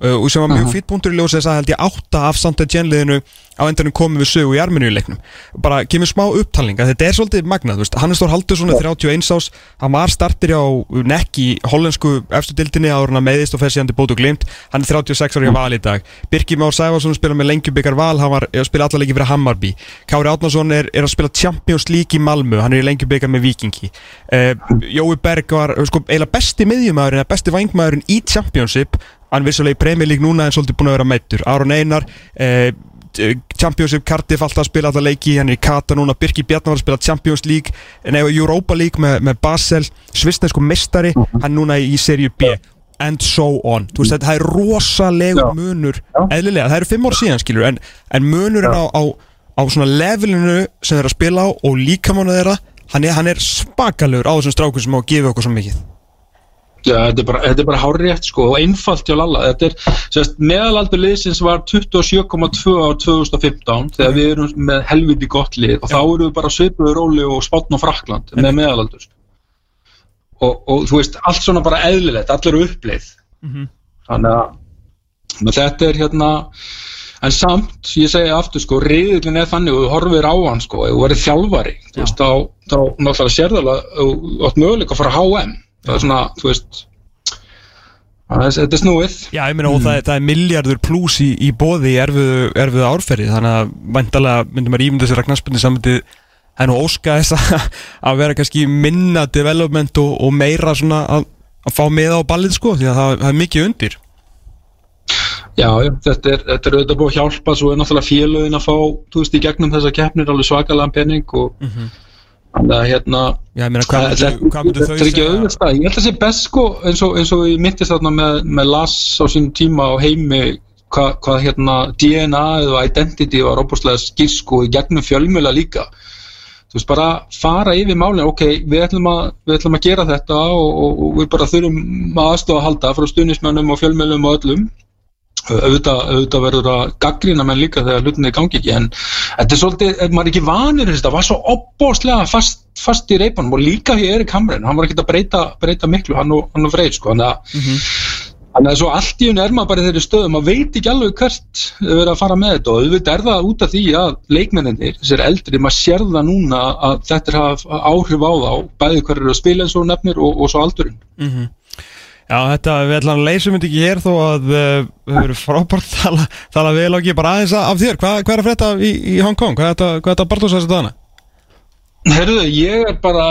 og sem var mjög fýtt punktur í ljósið þess að held ég átta af samt að genliðinu á endanum komið við sögu í arminu í leiknum. Bara kemur smá upptalning að þetta er svolítið magnað, Hannes Þór Haldursson er 31 ás, hann var startir á nekk í hollensku efstu dildinni áður en að meðist og til bótu glimt. Hann er 36 ári á val í dag. Birki Már Sæfarsson spila með lengjubikar val, hann var að spila alla leiki fyrir Hammarby. Kári Átnarsson er, er að spila Champions League í Malmö, hann er í lengjubikar með Vikingi uh, Jói Berg var sko, eiginlega besti miðjumæðurinn, besti vangmæðurinn í Championship hann vissulega í Premier League núna en svolítið búin að vera meittur Aron Einar eh, Championship Cardiff alltaf að spila alltaf leiki hann er í Kata núna, Birki Bjarnar var að spila Champions League, nei Europa League með, með Basel, svistnesku mistari hann núna í serju B. And so on, þú veist þetta það er rosalegur Já. munur, eðlilega það eru fimm ár síðan skilur, en, en munurinn á, á, á svona levelinu sem þeir eru að spila á og líkamánu þeirra hann er, er spakalegur á þessum strákum sem á að gefa okkur svo mikið Já, þetta er bara, þetta er bara hárrétt sko og einfalt hjá Lalla. Þetta er, sérst, meðalaldur liðsins var 27,2 á 2015 þegar við erum með helviti gott lið og þá erum við bara svipuður róli og spátn og Frakland með meðalaldur. Og, og þú veist, allt svona bara eðlilegt, allir eru uppleið. Þannig að þetta er hérna, en samt, ég segi aftur sko, reyðilin er þannig og þú horfir á hann sko, þú verið þjálfari, þú veist, þá, þá náttúrulega sérðalega, þú átt möguleika að fara á HM það er svona, þú veist það þetta er snúið. Já, ég meina og það, er- það er miljardur pluss í, í bóði í erfiðu, erfiðu árferði þannig að vandalega myndum að knaspunni samöndi það er nú óska þess að, vera kannski minna development og, og meira svona að, að fá með á ballið sko því að það, það er mikið undir. Já, þetta er, þetta er auðvitað búið að hjálpa svo er náttúrulega félögin að fá þú veist, í gegnum þessa keppnir alveg svakalega penning og þannig að hérna Já, meina hvað myndu, þau auðvitað stað, ég held að það sé best sko eins og, eins og ég myndist þarna með, með Lass á sínum tíma á heimi hvað, hvað hérna DNA eða identity var óbúslega skýr sko í gegnum fjölmjöla líka. Þú veist bara fara yfir málin. Ok, við ætlum að, við ætlum að gera þetta og, og, og við bara þurfum að aðstofa að halda frá stuðnismönnum og fjölmjölum og öllum auðvitað, auðvitað verður að gaggrina menn líka þegar hlutinni gangi ekki en þetta er svolítið, er maður ekki vanur þessi, það var svo opbóðslega fast, fast í reipanum og líka hér Erik Hamren hann var ekki að breyta, breyta miklu, hann og, hann og Freyr sko, þannig að Þannig að svo allt í hún er maður bara í þeirri stöðu, maður veit ekki alveg hvert er verið að fara með þetta og auðvitað er það út af því að leikmenninir, þessir eldri, maður sér það núna að þetta er að hafa áhrif á þá, bæði hver eru að spila eins og nefnir og, og svo aldurinn. Já, þetta, við ætlum að leysum þetta ekki hér þó að uh, við verðum frábært tala, tala vel og ekki bara aðeins af þér hvað, hvað er að frétta í, í Hong Kong? Hvað er þetta, hvað er þetta Bartos þessi dana? Herruðu, ég er bara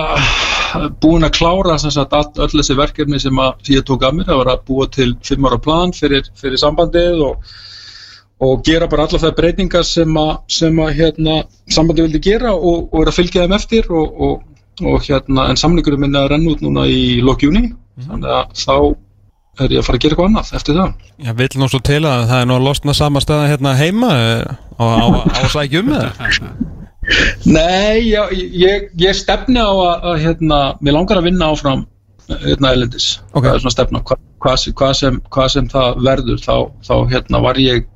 búinn að klára sagt all, öll þessi verkefni sem að, ég tók að mér, það var að búa til fimm ára plan fyrir, fyrir sambandið og, og gera bara alla það breytingar sem að, sem að hérna, sambandið vildi gera og, og er að fylgja þeim eftir og, og, hérna, en samlingurum minna að renna út núna í lok júni, þannig að þá er ég að fara að gera eitthvað annað eftir það. Já, vill nú svo til að það er nú að losna sama staða hérna heima eh, á, á, á sækjum með það? [LAUGHS] Nei, já, ég, ég stefni á að, að hérna, mér langar að vinna áfram hérna elendis, Ok. það er svona stefna. Hva, hvað, sem- hvað, sem, hvað sem það verður þá, þá hérna var ég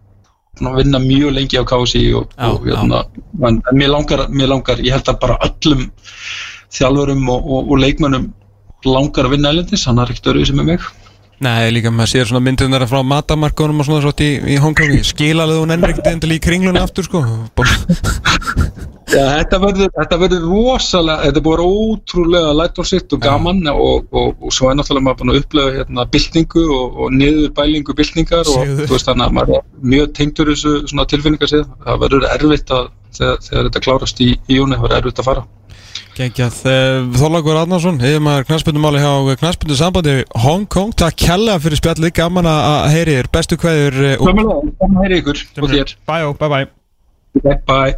að vinna mjög lengi á KSI og, Já, og hérna, en mér langar, mér langar, ég held að bara öllum þjálfurum og, og, og leikmönnum langar að vinna elendis, hann er ekkert öruvísi með mig. Nei, líka maður sér svona myndunar frá matamarkunum og svona svo í, í Hong Kong. Skilaðu hún enn ekkert endil í kringlunni aftur sko. Já, þetta verður, þetta verður rosalega, þetta er búið ótrúlega lætórsitt og gaman og, og, og svo er náttúrulega maður búin að upplega hérna byltingu og, og niðurbælingu byltingar og þú veist þannig að maður er mjög tengdur þessu svona tilfinningar séð. Það verður erfitt að þegar, þegar þetta klárast í, í júni, það verður erfitt að fara. Gengjað, Þorlagur Arnarsson hefur maður knarspyndumáli hjá knarspyndu sambandi Hong Kong, takk kjalla fyrir spjallið. Gaman að að heyri þér, bestu kveður eh, og Samanlega, saman heyri ykkur og þér. Bye, bye, bye Bye.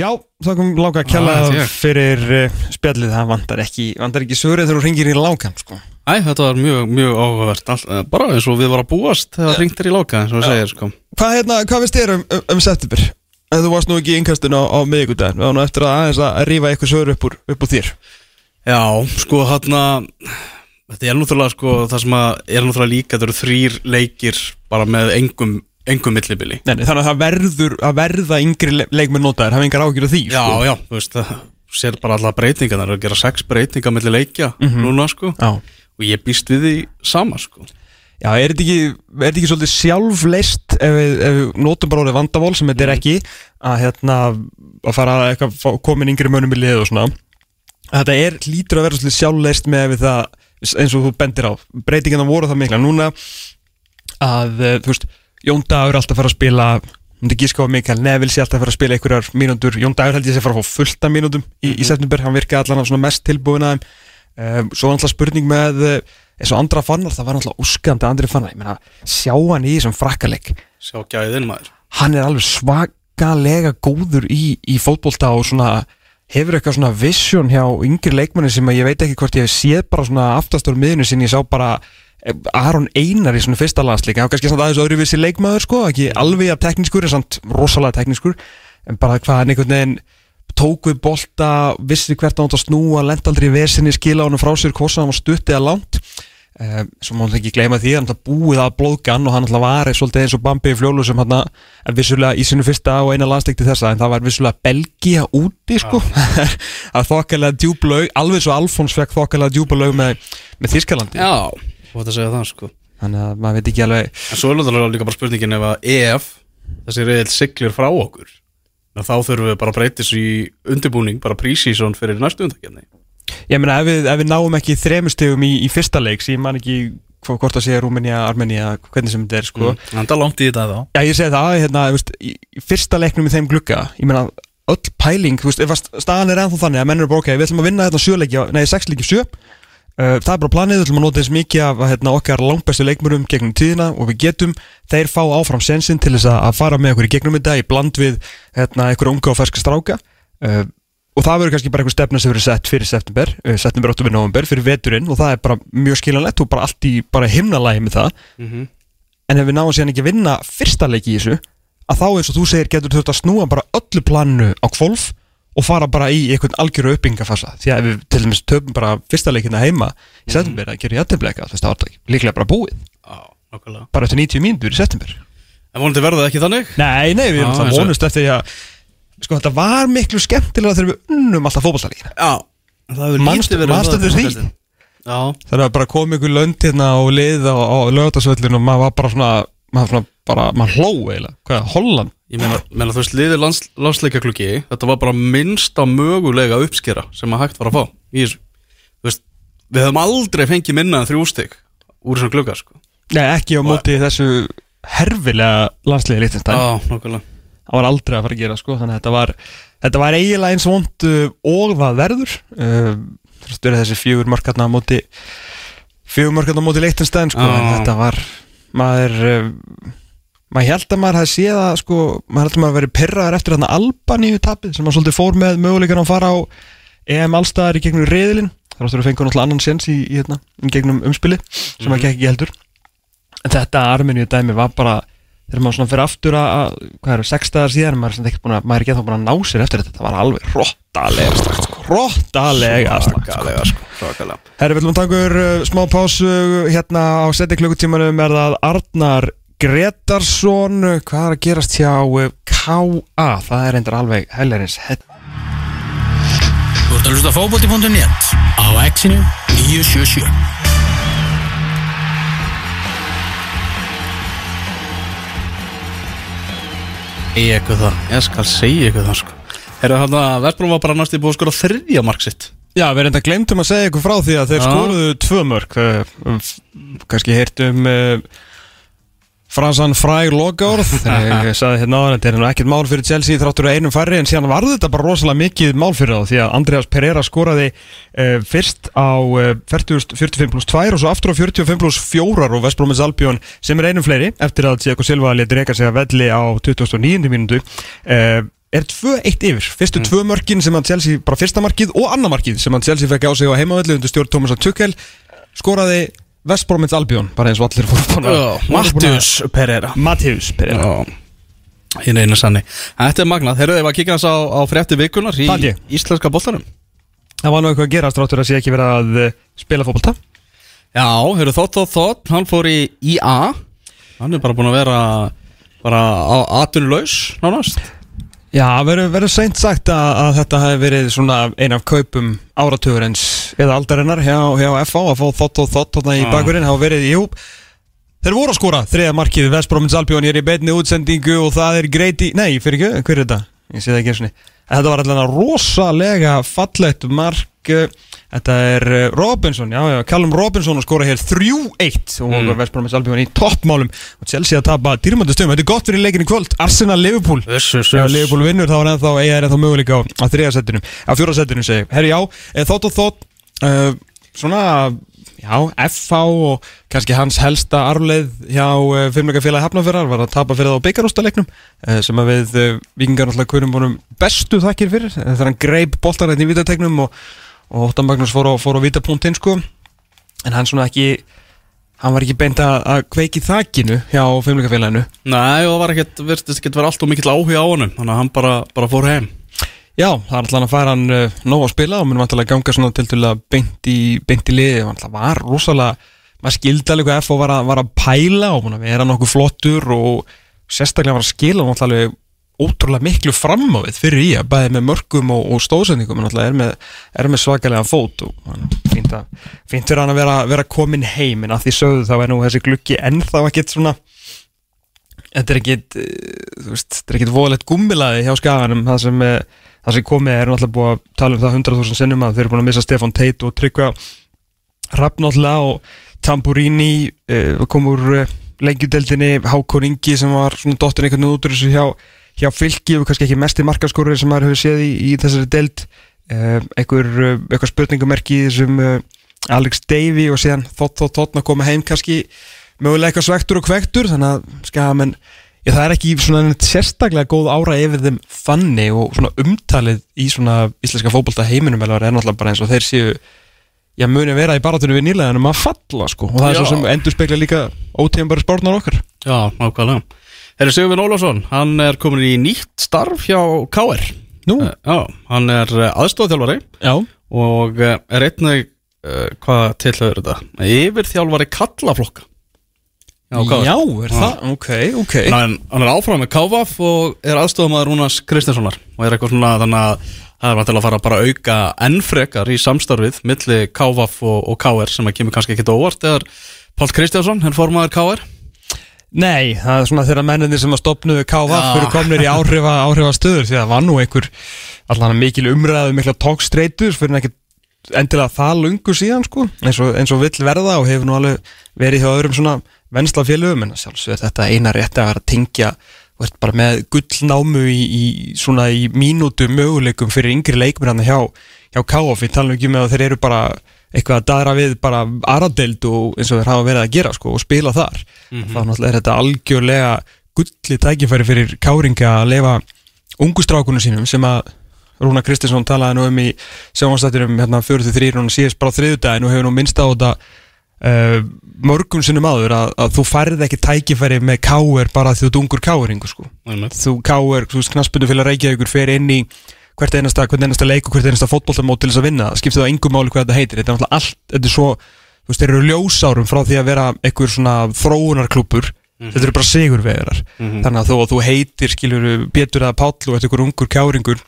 Já, það kom langa að kjalla Ah, fyrir uh, spjallið, það vantar ekki, vantar ekki svörið þegar þú ringir í langan, sko. Æ, þetta var mjög, mjög áhugavert. Eh, Bara eins og við varum að búast þegar hringt er í láka eins og við segir sko. Hvað, hérna, hvað finnst þér um, um, um september? En þú varst nú ekki í innkastinu á, á varum nú eftir að aðeins að rífa eitthvað svör upp úr, upp úr þér. Já, sko hann Þetta er náttúrulega sko það sem að er náttúrulega líka þetta eru þrýr leikir bara með engum, engum millibili Nei, þannig að það verður að verða yngri le- leikmenn notaðir, hafa engar ágjur af því, Já, sko. já, þú veist það sér bara alla breytingar, það er að gera sex breytingar milli leikja núna sko Já. og ég býst við því sama sko Já, er þetta ekki, er þetta ekki svolítið sjálfleist ef við, ef við notum bara orðið vandamál sem þetta er ekki að hérna að fara að eitthvað komin yngri mönnum í lið og svona? Þetta er lítur að vera svolítið sjálfleist með það eins og þú bendir á. Breytingarna voru það mikla. Núna að eh, þú veist Jón Dagur er alltaf að fara að spila myndi gíska á Mikael Neville sé alltaf að fara að spila einhverjar mínútur. Jón Dagur held ég að fara að fá fullta mínútum í, í september, hann virkaði allan svona mest tilbúin að þeim. Um, svo er alltaf spurning með, eh, eins og andra fannar, það var náttúrulega úskandi andri fannar, ég meina, sjá hann í þessum frakkaleg Sjá gæðin maður. Hann er alveg svakalega góður í, í fótbolta og svona hefur eitthvað svona vision hjá yngri leikmanni sem að ég veit ekki hvort ég hef séð bara svona aftastur miðinu sinni, ég sá bara eh, Aron Einar í svona fyrsta hann var kannski samt aðeins öðruvísi leikmaður sko ekki alveg að teknískur, en samt rosalega teknískur. En bara hvað hann einhvern veginn tók við bolta, vissi hvert ánt að snúa lent aldrei í vesinni, skila honum frá sér hvort sem hann var stutt eða langt. Svo má hann ekki gleyma því hann búið að blóðgan og hann var svolítið eins og Bambi í fljólu sem hann að vissulega í sinu fyrsta og eina landstekti þessa en það var vissulega Belgia úti sko. [LAUGHS] Að þokkalega djúblaug alveg svo Alfons fekk þokkalega djúblaug með, með Þískalandi Já, þú ætti að segja það sko. Þannig að maður veit ekki alveg En svo er líka bara spurningin ef að EF þessi reyðil siglir frá okkur þá þurfum við bara að breytis í undirbúning, bara prísísón fyrir næstu undakefni ég meina ef við, ef við náum ekki þremustegum í, í fyrsta leiks, ég man ekki hvo- hvort að segja Rúmenía, Armenía, hvernig sem þetta er sko mm. Enda langt í þetta þá Já, ég segi það, hérna, veist, fyrsta leiknum í þeim glugga, ég meina, öll pæling, þú veist, staðan er ennþá þannig að menn eru bara, ok, við ætlum að vinna hérna sjöleiki, nei, sex leiki sjö, það er bara planið, við ætlum að nota þess mikið af hérna, okkar langbæstu leikmurum gegnum tíðina og við getum, þeir fá áfram sensin til þess að, fara með okkur í gegnum þetta í bland við, hérna, einhverja unga og ferska stráka, uh, og það verður kannski bara einhver stefna sem verður sett fyrir september, uh, september, oktober, november, fyrir veturinn og það er bara mjög skiljanlegt og bara allt í himnalægi með það. Mm en ef við náum síðan ekki að vinna fyrsta leiki í þessu að þá eins og þú segir getur þurft að snúa bara öllu planinu á kvolf og fara bara í einhvern algjöru uppbyggingafasa. Því að við til dæmis töfum bara fyrsta leikina heima í september að gera jættibleika þess að það líklega bara búið. Nokkulega bara eftir 90 mínútur í september. En vonandi verður það ekki þannig? Nei, nei, við erum það og- vonust eftir því að sko þetta var miklu skemmtilega þegar við unnum alltaf fótballtaleikina Já, það hefur lítið verið eftir því? það er bara komið ykkur lönd hérna og lið á, á lögatarsvöllin og maður var bara svona maður svona bara, maður hló eiginlega. Hvað, Holland ég meina, meina þú veist, liðið lands, landsleikaklukki Þetta var bara minnsta mögulega uppskera sem að hægt var að fá í þessu. Þú veist, við höfum aldrei fengið minna en þrjú stig úr þessum klukka, sko. Nei, ekki á móti þessu herfilega landsliði Liechtenstein Já, nokkulega það var aldrei að fara að gera sko þannig að þetta var, þetta var eiginlega eins vond uh, og það verður. Uh, þú veist, þessi fjögur mörkarna á móti fjögur mörkarna á móti Liechtenstein sko, en þetta var maður uh, maður held að maður hefði séð að sko, maður held að maður verið perraðar eftir þarna Albaníu tapið sem maður svolítið fór með möguleikan að fara á EM allstaðar í gegnum reyðilinn þar áttur að fengu náttúrulega annan séns í, í, hérna, í gegnum umspili sem maður gekk ekki heldur. En þetta Armeníu dæmi var bara þegar maður svona fyrir aftur að, að hvað eru, sex dagar síðan maður er, ekki búin að, maður er ekki þá búin að ná sér eftir þetta. Þetta var alveg hróttalega strax sko, hróttalega strax sko. Herri, við viljum taka uh, smá pásu hérna á seti klukkutímanum er það Arnar Gretarsson hvað er að gerast hjá uh, K.A. það er endur alveg hellerins hett Þú ert að hlusta á fótbolti.net á exinu 977 Ég eitthvað það, ég skal segja eitthvað það, sko. Herra, hann að Vestbróm var bara næstu búið að skora þriðja mark sitt. Já, við erum þetta glemtum að segja ykkur frá því að þeir skoruðu tvö mörg uh, um, kannski heyrt um Fransan Fræg Logárð [LAUGHS] ég sagði hérna áður, þetta er nú ekkert mál fyrir Chelsea þráttur að einum færri en síðan varði þetta bara rosalega mikið mál fyrir þá því að Andreas Pereira skoraði uh, fyrst á uh, 40, 45 pluss 2 og svo aftur á 45 pluss 4 og Vestbrómins Albion sem er einum fleiri eftir að Diego Silva leti reyka sig að velli á 2009. mínútu uh, er 2-1 yfir fyrstu tvö mörkin sem að Chelsea, bara fyrsta markið og annar markið sem að Chelsea fekk á sig á heimavelli undir stjórn Thomas Tuchel skoraði Vestbrómins Albion bara eins og allir fóru búin að- Mattius Pereira. Mattius Pereira. Hinn einu sanni. Þetta er magnað, þeir eru að kíkja hans á, á frétti vikunar í Það ég. íslenska boltanum. Það var nú eitthvað að gerast ráttur að sé ekki verið að eh, spila fótbolta. Já, hefur þótt þótt þótt, hann fór í IA Hann er bara búin að vera bara á atvinnulaus nánast Já, verður verður seint sagt að, að þetta hefði verið svona ein af kaupum áratugurins eða aldarinnar hjá, hjá FH að fá þótt og þótt þarna í Já. bakverðin hafa verið, jú Þeir voru að skora þriða markið Vestbrómins Albion ég er í beinni útsendingu og það er greiti Nei, fyrir ekki, hver er þetta? Ég sé það ekki eins og niður Þetta var allavega rosalega fallegt mark eh, Þetta er eh, Robinson, já, já, Callum Robinson að skora hér 3-1 og mm. Vestbrómins Albion í toppmálum. Og Chelsea að tapa dýrmöndu stöðum. Þetta er gott fyrir leikin í kvöld, Arsenal Liverpool. Þessu, Ef Liverpool vinnur þá er ennþá er ennþá möguleika á, setinu á fjóra setinu segi. Herri já, eh, þótt og þótt uh, svona já, FH og kannski hans helsta arfleið hjá uh, filmleikafélagi Hafnarfjörðar var að tapa fyrir það á byggarústaleiknum uh, sem að við vikingar náttúrulega kunnum honum bestu þakkir fyrir uh, þegar hann greip boltan í vítategnum og, og Óttan Magnús fór á, fór á vítapunktinn sko. En hann svona ekki hann var ekki beint að, að kveiki þakkinu hjá filmleikafélaginu Nei, og það var ekkert, virtist ekkert vera allt og mikill áhuga á honum. Þannig að hann bara, bara fór heim. Já, það er alltaf að færa hann uh, nóg að spila og munum alltaf að ganga svona til til að beint í, beint í liði og alltaf var rosalega, maður skildi alveg hvað FO var að, var að pæla og búin að vera nokkuð flottur og sérstaklega var að skila hann alltaf alveg ótrúlega miklu fram á við fyrir í að bæði með mörgum og, og stóðsendingum. En alltaf er með, er með svakalega fót og fínt, að, fínt fyrir hann að vera, vera komin heim en að því sögðu þá er nú þessi glukki ennþá ekkert svona þetta er ekkit eh, þú veist, þetta er ekkit voðalegt gummilaði hjá skaganum. Það sem, eh, það sem komið er náttúrulega búið að tala um það 100.000 sinnum að þeir eru búin að missa Stefan Tate og Tryggva Rapp náttúrulega og Tamburini kom úr uh, lengjudeldinni Hákon Ingi sem var svona dottur einhvern út úr þessu hjá, hjá fylki og kannski ekki mest í markaskorur sem maður hefur séð í, í þessari deld uh, einhver, uh, einhver spurningumerki þessum uh, Alex Davey og síðan þótt þótt þótt að koma heim kannski mögulega eitthvað svektur og kvektur þannig að skamenn Já, það er ekki sérstaklega góð ára yfir þeim fanni og svona umtalið í svona íslenska fótbolta heiminum er náttúrulega bara eins og þeir séu já, muni vera í baratunum við nýlegaðanum að falla sko. Og það er Já. svo sem endur spekla líka ótíðan bara spórnar okkar. Já, nákvæmlega Herri Sigurvin Ólafsson, hann er komin í nýtt starf hjá KR Nú, Eh, Já, hann er aðstofþjálfari já, og eh, er einnig, uh, hvað tilhauður þetta? Yfirþjálfari kallaflokka Já, já, er það, ok, ok. Hann, hann er áfram með KVF og er aðstofamaður Rúnars Kristinssonar og er eitthvað svona þannig að það er vantilega að fara bara að auka enn frekar í samstarfið milli KVF og, og KR sem að kemur kannski ekki óvart þegar Pál Kristjánsson er formaður KR Nei, það er svona þeirra menninni sem að stopnuðu Já. fyrir komnir í áhrifa, áhrifa stöður því að það var nú einhver allan mikil umræðu, mikla tókstreitur fyrir ekki endilega það lungu síðan sko, eins og, eins og vill verða og hefur nú alveg verið hjá öðrum svona vennsla félögum en að sjálfsög þetta eina rétti að vera að tengja og ert bara með gullnámu í, í svona í mínútu möguleikum fyrir yngri leikminn hjá, hjá KF, ég tala nú ekki með að þeir eru bara eitthvað að daðra við bara aradeild og eins og þeir hafa verið að gera sko og spila þar. Þá náttúrulega er þetta algjörlega gulli tækifæri fyrir káringa að lefa ungustrákunum sínum sem að Rúna Kristinsson talaði nú um í sjónvastættinum hérna 43 og síðast bara á þriðudaginn og hefur nú minnst á þetta uh, mörgum sinnum áður að, að þú færð ekki tækifæri með káir bara því þú ert ungur káringu sko. Einmitt. þú káir, þú veist, knaspundu fyrir Reykjavíkur fer inn í hvert einasta, hvert einasta leik og hvert einasta fótboltamót til þess að vinna, skiptir það engum máli hvað þetta heitir, þetta er náttúrulega allt, þetta er svo þú veist, þeir eru ljósárum frá því að vera einhver svona þróunarklúpur þetta eru bara sigurvegarar. Þannig að þó að þú heitir, skilur, Pétur eða Páll og ykkur ungur kjáringur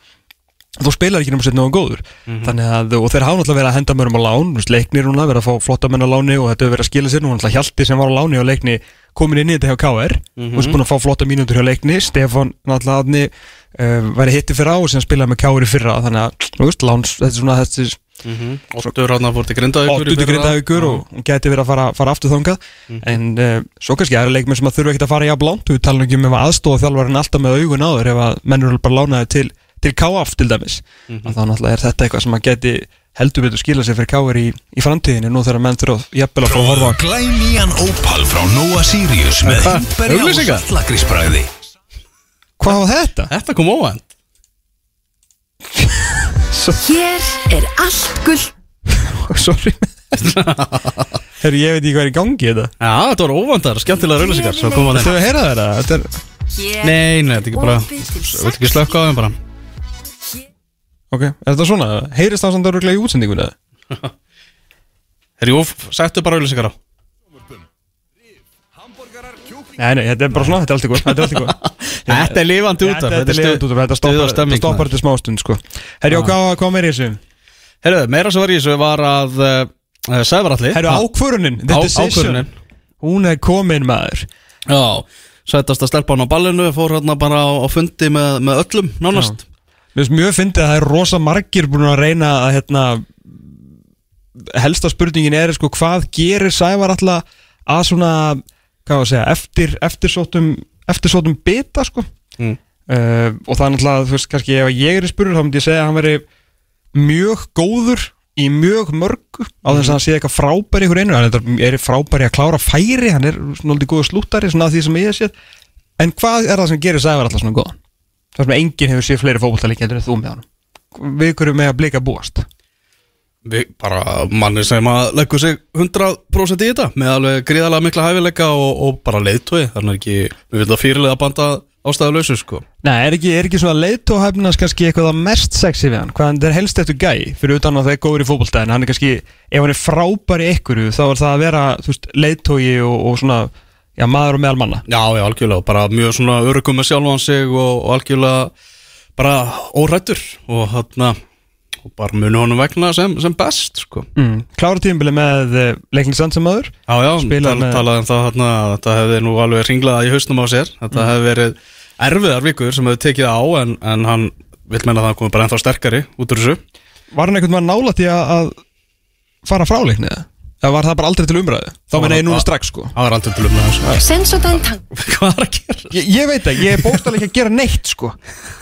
þú spilar ekki náttúrulega nógu góður. Þannig að, og þeir hafa náttúrulega verið að henda mörgum á lán leiknir núna, verið að fá flotta menn á láni og þetta hefur verið að skila sér, nú náttúrulega Hjalti sem var á láni og leikni komin inn í þetta hjá KR og þessi búin að fá flotta mínútur hjá leikni Stefan náttúrulega aðni uh, væri hitti fyrra á sem spilaði með KR í fyrra þannig að, þú veist, láns, þetta er svona þessi Óttur hann að fór til Grindavíkur í Óttu til fyrra. grindavíkur og, og geti verið að fara, fara aftur þangað. En uh, svo kannski aðra leikmenn sem að þurfa ekki að fara jafn langt. Við talum ekki um ef aðstofa þjálfarinn alltaf með augun áður ef að menn eru bara lánaði til, til KF til dæmis. Að þá náttúrulega er þetta eitthvað sem að geti heldur betur skila sig fyrir KR í, í framtíðinu nú þegar menn þurfa jafnvel að fá að horfa Glænýjan Opal frá Nóa Sirius með Hvað? var þetta? Þetta kom óvænt Hér er allt gullt [LAUGHS] Sorry Herri, ég veit ekki hvað er í gangi þetta Já, þetta var óvæntar, skemmtilega rauðlýsingar Svo kom að Þú hefur heyrað þetta? þetta er... Nei, nei, þetta er ekki bara Vilt ekki slökka á þeim bara Ok, er þetta svona? Heyrist það samt öruglega í útsendingunni? eða? Herri, jú, settu bara rauðlýsingar á Nei, nei, þetta er bara svona, þetta er allt í góð Þetta er allt í góð [LAUGHS] Þetta er lifandi út af Þetta er lifandi út af, þetta stoppar, þetta til smástund sko. Herri, og hvað, meir í þessu? Herru, meira sem var í þessu var að uh, Sævaralli Herri, ákvörunin, the Á- decision ákvörunin. Hún er komin maður. Já, sættast að stelpa hann á ballinu Fór hérna bara á, fundi með, með öllum Nánast. Mér finnst mjög fyndið að það er rosa margir búin að reyna að hérna helsta spurningin er sko hvað gerir Sævar alltaf að svona hvað var að segja, eftir, eftirsóttum eftirsóttum bita sko. Mm. uh, og það er náttúrulega, þú veist, kannski ef ég er í spurur þá myndi ég segja að hann veri mjög góður í mjög mörgu á þess að hann sé eitthvað frábæri ykkur einu, hann er, er frábæri að klára færi, hann er svona góða slúttari svona því sem ég hef séð. En hvað er það sem gerir Sævar alltaf svona góðan? Það sem enginn hefur séð fleiri fótboltalík en þú með hann við ykkur með að blika búast bara manni sem að leggur sig 100% í þetta með alveg gríðarlega mikla hæfileika og, og bara leiðtói þannig er ekki, við viljum að fyrirlega banda ástæðuleysu sko. Nei, er ekki, er ekki svona leiðtóhæfnast kannski eitthvað það mest sexy við hann? Hvað hann er helst eftir gæ fyrir utan að það er góður í fótboltæðin hann er kannski, ef hann er frábæri ykkur þá er það að vera leiðtói og, og svona, já, maður og meðal manna. Já, já, algjörlega, bara mjög svona örugum með sjálfan sig og, bara muni honum vegna sem, sem best sko. Mm. Klára tímbili með uh, leiknisand sem maður. Já, já, tal, með- talaði um það hann að þetta hefði nú alveg ringlaða í hausnum á sér. Þetta hefði verið erfiðar vikur sem hefði tekið á en, en hann vil menna að það komi bara ennþá sterkari út úr þessu. Var hann einhvern veginn nálægt í að fara frá Eða var það bara aldrei til umræðu? Þá var menn ég það- núna strax sko. Það var aldrei til um það Sensodyne tank Hvað er að gera? Ég, ég veit það, ég er bóstalega ekki að gera neitt sko.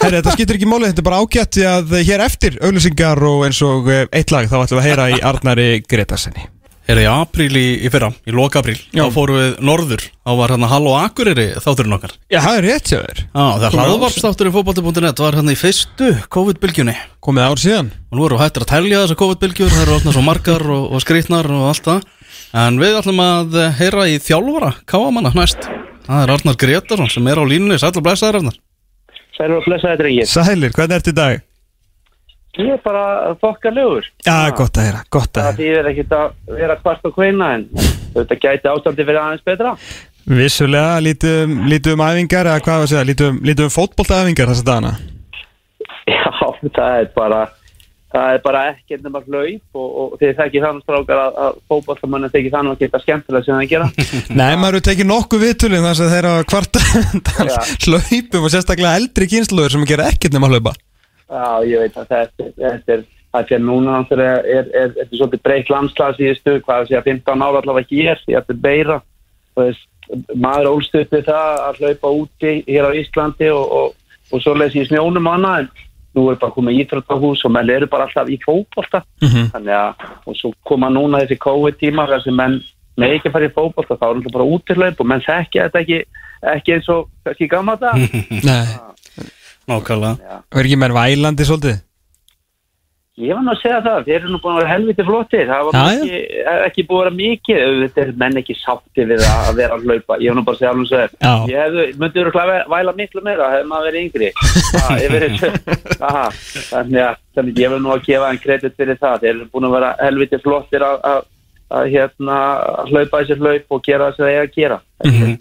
Herri, þetta skiptir ekki máli, þetta er bara ágætt því að hér eftir auglýsingar og eins og eh, eitt lag þá ætlum við að heyra í Arnari Gretasenni Er í apríl í, í fyrra, í loka apríl Já. Þá fórum við norður. Þá var hérna Halló Akureyri þátturinn okkar. Já, það er rétt hjá þér. Já, þegar Komið hlaðvarpstátturinn fótbolti.net var hérna í fyrstu COVID-bylgjunni. Komið ár síðan. Og nú við hættir að telja þessar COVID-bylgjur það eru alltaf svo margar og, og skrýtnar og allt það. En við ætlum að heyra í þjálfara káamanna næst. Það er Arnar Gretarsson sem er á línunni. Sætla blæsaður Arnar. Sælur og blessaði drengir. Sælir, hvernig ertu í dag? Ég er bara þokkalögur. Já, gott að heyra, gott að Það heyra þýðir ekkert að vera kvart á kveina en þetta gæti ástandi fyrir aðeins betra. Vissulega, lítum, lítum um æfingar eða hvað var að segja, lítum, lítum um fótboltaæfingar þessa dagana Já, það er bara það er bara ekkert nema hlaup og, og þið þekkir þannig strákar að, að fótballtamann þykir þannig að geta skemmtilega sem það gera. [LAUGHS] Nei, maður hefur tekið nokkuð viðtölum þar sem þeirra kvarta [LAUGHS] hlaupum og sérstaklega eldri kynsluður sem gera ekkert nema hlaupa Já, ég veit að þetta, þetta er það er núna er, er, er, þetta er svolítið breytt landslag síðustu, hvað að segja 15 ára allavega hér, ég ætti beira maður ólst upp við það að hlaupa úti hér á Íslandi og, og, og svo lesi í snjónum annað nú er bara komið íþróttahús og menn eru bara alltaf í fótbolta. Mhm. þannig að, og svo koma núna þessi COVID-tíma þar sem menn með ekki að fara í fótbolta, þá er alltaf bara útirlaup og menn þekkja þetta ekki, ekki eins og kannski gamla það [LAUGHS] Nákvæmlega. Er ekki menn vælandi svolítið? Ég var nú að segja það, þeir eru nú búin að vera helviti flottir, það var Já, ekki, ekki búin að vera mikið, er menn ekki sátti við að að vera að hlaupa, ég var nú bara að segja alveg svo þér, ég hefði, myndi eru að væla miklu meira, hefði maður verið yngri, ha, ég verið svo, [LAUGHS] aha, þannig að, þannig að ég vil nú að gefa einn kredit fyrir það, þeir eru búin að vera helviti flottir að, að, að hérna, að hlaupa þessi hlaup og gera það sem það er að gera. Mhm.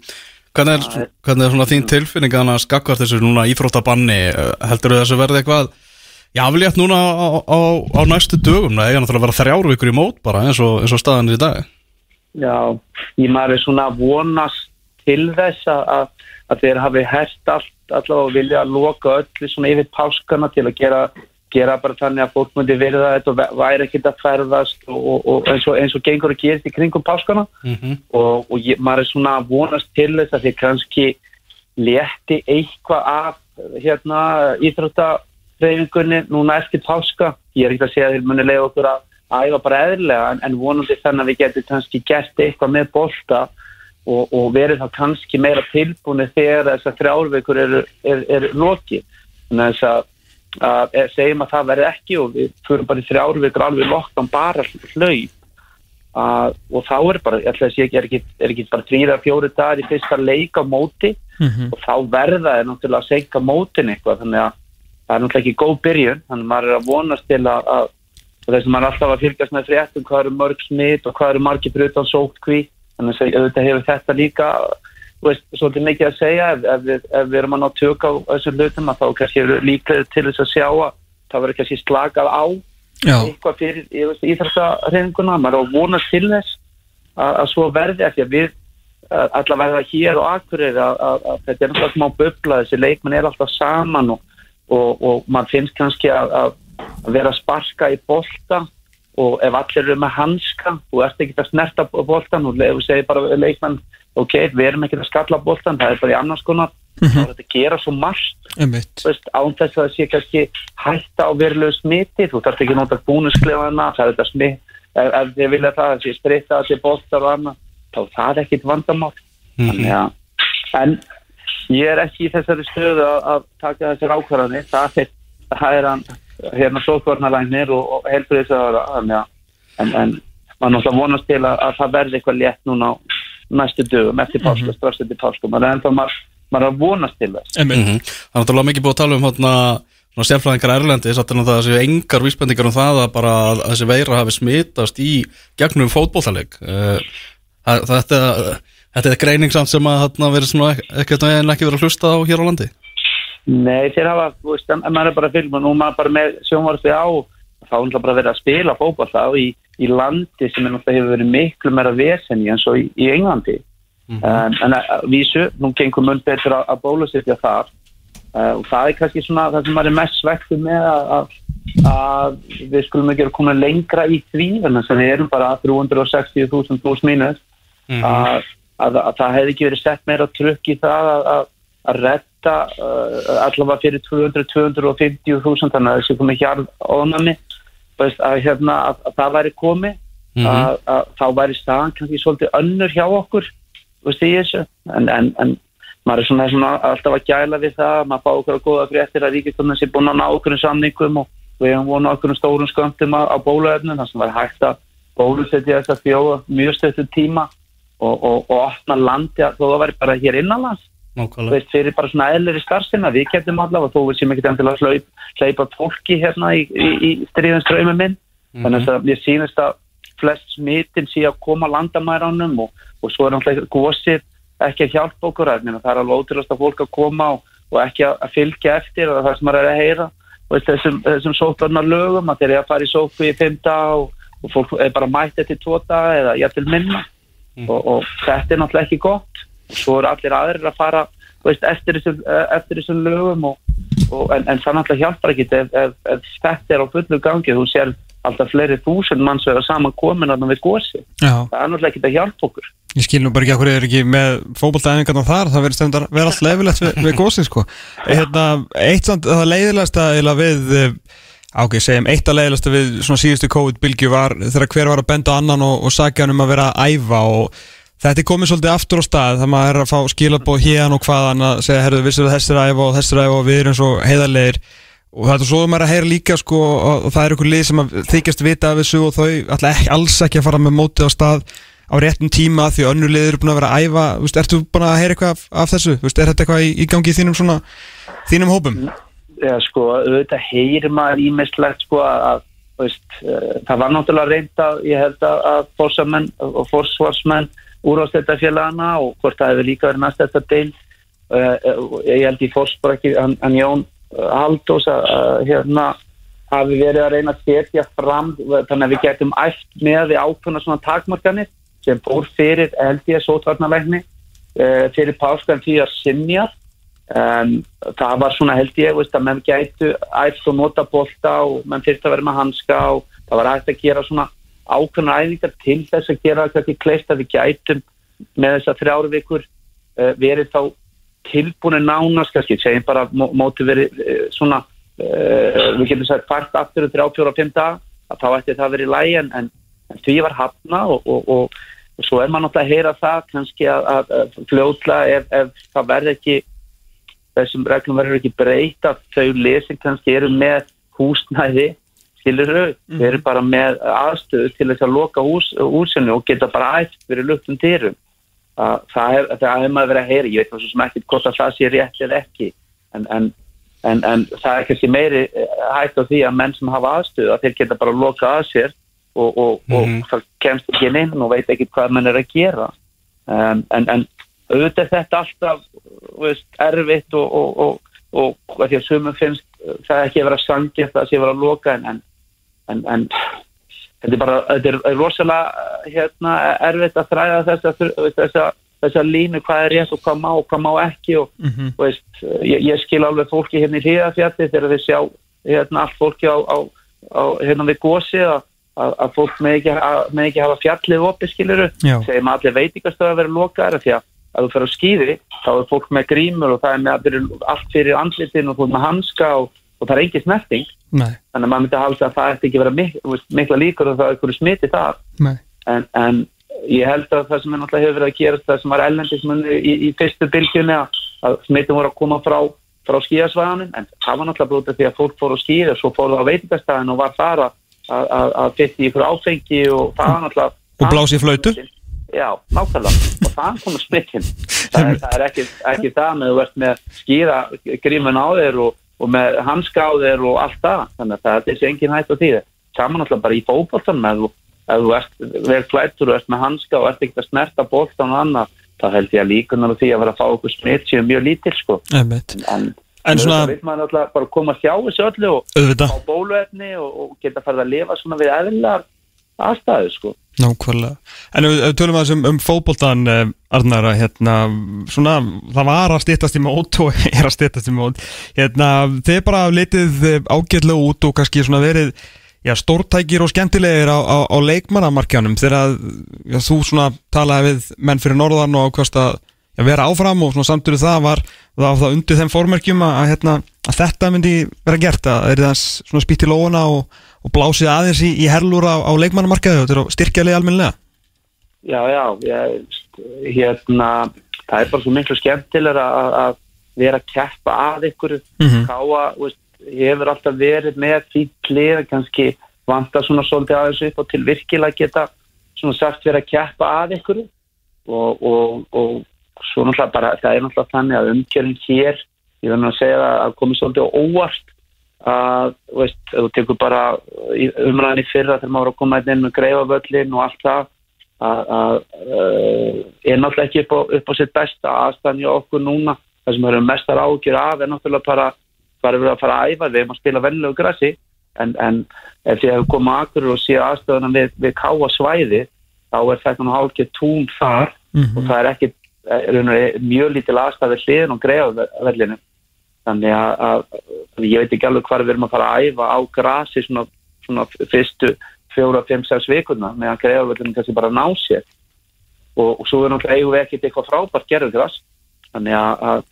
Hvernig er, hvernig er svona þín tilfinning að hann skakkvart þessu núna íþróttabanni Eh, heldurðu þessu verði eitthvað jáfnlétt núna á, á, á næstu dögum? Það eiga náttúrulega að vera þrjár vikur í mót bara eins og, eins og staðan er í dag. Já, ég maður er svona vonast til þess að, að þeir hafi hert allt allavega og vilja að loka öllu svona yfir páskana til að gera, gera bara þannig að fólk myndi verða þetta og væ- væri ekkert að ferðast og, og, og eins, og, eins og gengur að gerist í kringum páskana. Mhm. og, og ég, maður er svona að vonast til þess að þeir kannski létti eitthvað af hérna íþróttafreyfingunni núna eftir páska. Ég er ekki að segja að þeir muni leiða okkur að æfa bara eðlilega en, en vonandi þannig að við getum kannski gert eitthvað með bolta og, og verið þá kannski meira tilbúinu þegar þessar þrjárveikur eru, eru, eru loki þannig að þess að, eh, segjum að það verði ekki og við fyrir bara í þrjárveikur alveg lokkan bara hlaup. Að, og þá er bara, ég ætla að segja ekki, er ekki, er ekki bara þrýra, fjóri dagar í fyrsta leik á móti. Og þá verða er náttúrulega að segja mótin eitthvað þannig að það er náttúrulega ekki góð byrjun. Þannig að maður er að vonast til að, að þess að maður er alltaf að fylgjast með fréttum hvað eru mörg smitt og hvað eru margir fyrir utan sótkví þannig að auðvitað hefur þetta líka veist, svolítið mikið að segja ef, ef, við, ef við erum að ná tök á þessum hlutum að þá kannski eru líklega til þess að sjá að það verður kannski slakað á Já, eitthvað fyrir íþrættareyfinguna, maður er að vonast til þess að, að svo verði ekki að við að- allavega hér og akkurir að, að, að þetta er alltaf smá bubla þessi leikmenn er alltaf saman og, og, og maður finnst kannski að, vera sparka í bolta og ef allir eru með hanska þú ert ekki að snerta boltan og segir bara við leikmenn ok, við erum ekki að skalla boltan það er bara í annars konar. Þá er þetta að gera svo margt. Veist, án þess að það sé kannski hætta á verulegu smiti, þú þarf ekki að nota búnusklefana, það er þetta smit ef, ef þið vilja það, það sé spritta til boltar og annað, þá er það ekkit vandamál. Þannig að en ég er ekki í þessari stöðu að, að taka þessar ákvarðanir það er, það er hann hérna sókvarnalæknir og, og þannig að en, en maður náttúrulega vonast til að, að það verði eitthvað létt núna á næstu dögum eftir páska, strax eftir páska. Maður er ennþá maður, maður er að vonast til þess. Einmitt. Mhm. Það er náttúrulega mikið búið að tala um hérna svona sérfræðingar erlendi, satt er það að séu engar vísbendingar um það að bara að þessi veira hafi smitast í gegnum fótbóltaleg þetta, þetta er greining samt sem að hérna verið svona ek- ekkert veginn ekki verið að hlusta á hér á landi Nei, þeir hafa, þú veist, maður er bara að filma nú maður bara með sjónvarpi á þá er náttúrulega bara verið að spila fótball þá í, í landi sem er náttúrulega hefur verið miklu meira veseni eins og í, í Englandi. Um, en að vísu, nú gengur mun betur að, að bólusetja þar. Uh, og það er kannski svona það sem maður er mest svektu með að, að, að við skulum ekki að koma lengra í því en þess að við erum bara 360.000 pluss mínus. Að, að, að það hefði ekki verið sett meira trukk í það að, að, að retta uh, allavega fyrir 200-250.000 þannig að þessi komið hér ónami að, hérna, að, að það væri komið að, að þá væri staðan kannski svolítið önnur hjá okkur en, en, en maður er svona, svona alltaf að gæla við það maður fá okkur að góða fréttir að ríkistöndin sé búin að ná okkur samningum og við hefum vonað okkur stórum sköndum á, á bóluefnum þar sem var hægt að bólusetja þess að þjóða mjög stöttu tíma og, og, og opna landi að þó það væri bara hér innanlands veist, fyrir bara svona eðlir í starfsina við getum allavega, þó við sem ekki endilega hlaup, hlaupa fólki hérna í, í, í stríðins draumi minn. Þannig að ég sýnist að flest smitin sé að koma landamæránum og, og svo er náttúrulega gósið ekki að hjálpa okkur. Að það er alveg ótrúlega að fólk að koma og, og ekki að, að fylgja eftir og það sem maður er að heyra. Veist, þessum, þessum sótvarnar lögum að þeir eru að fara í sótku í fimm dag og, og fólk er bara mætt eftir tvo dag eða jættil minna. Og, og þetta er náttúrulega ekki gott og svo eru allir aðrir að fara veist, eftir, þessum, eh, eftir þessum lögum og, og, en, en það náttúrulega hjálpar ekki ef, ef, ef þetta er á fullu gangi. Þú sér alltaf fleiri þúsund manns vera saman komin að við gósi það er náttúrulega ekki að hjálpa okkur. Ég skil nú bara ekki að hverju er ekki með fótboltaæfingarna þar, það verður stundar vera allt leifilegt við, við gósið sko. Hérna, eitt samt, það leiðilegasta eða við, eh, ok, segjum, eitt að leiðilegasta við svona síðustu COVID-bylgju var þegar hver var að benda annan og, og sagja hann um að vera að æfa og þetta er komið svolítið aftur á stað það maður er að fá skilabóð hérna og hvaðan að segja, herðu, vissir þessir að æfa og þessir að æfa og við erum svo heiðarlegir? Og þetta er svo að maður að heyra líka sko og, það er ykkur lið sem að þykjast vita af þessu og þau ætla ekki, alls ekki að fara með mótið á stað á réttum tíma því að önnur lið eru búin að vera að æfa. Veist, ertu búin að heyra eitthvað af, af þessu? Veist, er þetta eitthvað í, í gangi í þínum svona þínum hópum? Já, sko, auðvitað sko að veist, uh, það var náttúrulega reynd að ég held að, að fórsamenn og fórsvarsmenn úrváðstættafélagana og hvort það hefur líka verið næst þetta deil uh, uh, ég held í fórsbrakki hann, hann Jón uh, Haldós að hérna hafi verið að reyna að setja fram þannig að við getum æft með við ákveðna svona takmarkanir sem fór fyrir held ég sótvarnalegni fyrir páskan því að sinja um, það var svona held ég veist, að menn gætu æft og nota bolta og menn þyrfti að vera með hanska og það var hægt að gera svona ákveðna æfingar til þess að gera kannski kleist að við gætum með þess að þrjáru vikur uh, verið þá tilbúinu nánast kannski, segjum bara mó- móti verið uh, svona uh, við getum sagt fært aftur um 34-5 dag að þá ætti það verið lægi en, en, en því var hafna og, og, og, og svo er maður náttúrulega að heyra það kannski að, að, að fljótla ef, ef það verður ekki þessum reglum verður ekki breyta þau lesin kannski eru með húsnæði skilur þau, við erum bara með aðstöðu til þess að loka hús, húsinu og geta bara ætt fyrir luktum dyrum. Að það hef, það hef maður verið að heyra ég veit svo sem ekki hvort að það sé rétt eða ekki en, en, en, en það er kannski meiri eh, hægt á því að menn sem hafa aðstöðu að þeir geta bara loka að sér og, og, og það kemst ekki inn og veit ekki hvað menn er að gera. Um, en, en auðvitað er þetta alltaf veist, erfitt og, og, og, og hvað því að sumum finnst uh, það ekki að vera sangið það sé að vera að loka en, en, en, þetta er bara þetta er, rosalega uh, hérna, erfitt að þræða þessa, þessa, þessa línu hvað er rétt og hvað má og hvað má ekki og Mhm. þú veist, uh, ég, ég skil alveg fólki hérna í hríðafjalli þegar við sjá hérna allt fólki á, á, á hérna við gósi að, að, að fólk með ekki, að, með ekki hafa fjallið opið skiluru segjum að allir veitingastöða að vera lokaðar því að, ef þú fer á skýði þá er fólk með grímur og það er með allt fyrir andlitin og þú er með hanska og, og það er engin snerting. Nei, þannig að maður myndi halda að það ætti ekki að vera mik mikla líkur og það er einhverju smiti þar. Nei. En, en ég held að það sem er náttúrulega hefur verið að gerast það sem var ellendismunni í, í fyrstu bylgjunni að, að smittum voru að koma frá, frá skíasvæðanum en það var náttúrulega brútið því að fólk fór á skíði og svo fór það á veitingastæðin og var þar að, að, að, að fytti í fyrir áfengi og það var náttúrulega Og blási í flautu. Já, nákvæmlega. Og það kom að smittin [LAUGHS] það, er- það er ekki, ekki það með með skíða grímun á þér og, og með þér og allt það. Þannig að það er þessi engin hætt á því. Saman náttúrulega bara í fótboltan með ef þú ert vel klættur og ert með hanska og ert ekkert að snerta boltan og annað þá held ég að líkunar á því að vera að fá okkur smitt séu mjög lítil sko. Einmitt. en, En svona- vil maður náttúrulega bara koma að sjá þessu öllu og á bóluefni og, og geta farið að lifa svona við eðlilegar aðstæðu sko. Nákvæmlega. En ef við tölum aðeins um, um fótboltan uh, Arnar, hérna svona, það var að styttast í mót og [LAUGHS] er að styttast í mót. Hérna, þið bara litið eh, ágætlega út og kannski svona verið já, stórtækir og skemmtilegir á, á, á leikmannamarkjanum þegar já, þú svona talaði við menn fyrir norðan og ákvæmst að vera áfram og svona samtur það var það, það undir þeim formerkjum að, að, hérna, að þetta myndi vera gert. Að er það svona spýtt í lóuna og, og blásið aðeins í, í herlúr á, á leikmannamarkaðu og þetta er að styrkja leið almennilega? Já, já, ég, hérna, það er bara svo miklu skemmtilega að, að vera að keppa að ykkur Mhm. káa, þú veist, hefur alltaf verið með því plið, kannski vanta svona svolítið aðeins upp og til virkilega geta svona sagt vera að keppa að ykkur og, og, og svo náttúrulega bara, það er náttúrulega þannig að umkjörn hér, ég verður að segja að komið svolítið óvart að, veist, þú tekur bara umræðan í fyrra þegar maður var að koma hérna inn með greifavöllin og allt það að, að uh, er náttúrulega ekki upp á, upp á sitt besta aðstæðan í okkur núna. Það sem við erum mestar ágjur af er náttúrulega bara bara við að fara að æfa við erum að spila vennilegu grassi en, en ef þið hefur komið akkur og séu aðstöðuna við, við káa svæði þá er þetta nú hálfgeð tún þar og það er ekki er rauninni mjög lítil aðstæði hliðin og greiða vellinu þannig að, að, ég veit ekki alveg hvað við erum að fara að æfa á grasi svona, svona fyrstu fjóra, fimm, sex vikuna meðan greiðarvöldinu kannski bara ná sér. Og, og svo er náttúrulega eigum við ekkert eitthvað frábært gerðugras þannig að, að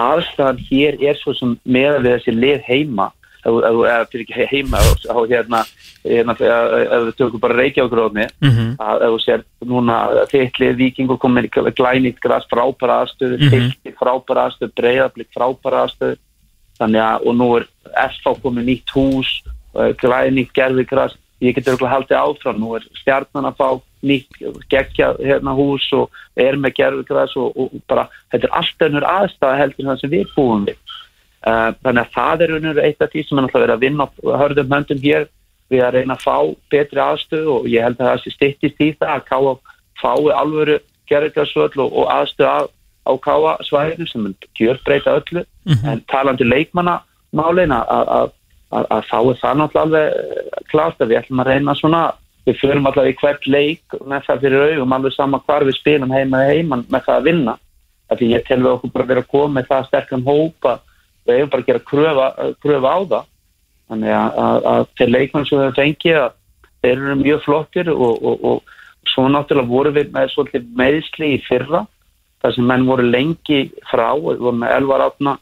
aðstæðan hér er svo sem með við þessi lið heima eða fyrir ekki heima á hérna, hérna ef við tökum bara Reykjavíkrófni Mhm. að þú sér núna þittlið vikingur komin í glænýtt gras frábæra aðstöðu, Mhm. -hmm. frábæra aðstöðu breyðablík frábæra aðstöðu þannig að og nú er FH komið nýtt hús uh, glænýtt gerðigras ég get örgulega haldið áfram, nú er stjarnan að fá nýtt geggja hérna hús og er með gerðigras og, og bara, þetta er allt önnur aðstæða heldur sem við búum við þannig að það er önnur eitt af því sem er náttúrulega verið að vinna á hörðum höndum hér við að reyna að fá betri aðstöðu og ég held að það sé styttist í það að káa fái alvöru gerðigarsvöll og, og aðstöðu á, á káa svæðinu sem mun gjörbreyta öllu. En talandi leikmannamálin að, þá er það náttúrulega eh, klárt að við ætlum að reyna svona við förum allavega í hvert leik með það fyrir augum alveg sama hvar við spilum heima eða heiman með það að vinna. Því ég tel við okkur bara vera að koma með það sterkan hópa við hefum bara að gera kröfa, kröfa á það. Þannig að, að, að þeir leikmenn sem við fengið að þeir eru mjög flottir og, og, og svo náttúrulega voru við með svolítið meðsli í fyrra þar sem menn voru lengi frá við vorum með Elvar Átna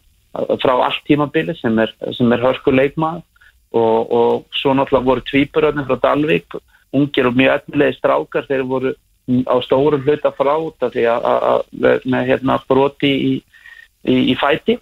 frá allt tímabili sem er, er hörsku leikmaður. Og, og svo náttúrulega voru tvíburöðnir frá Dalvík ungir og mjög efnilegi strákar þeir voru á stórum hluta frá af því að með hérna broti í, í, í fæti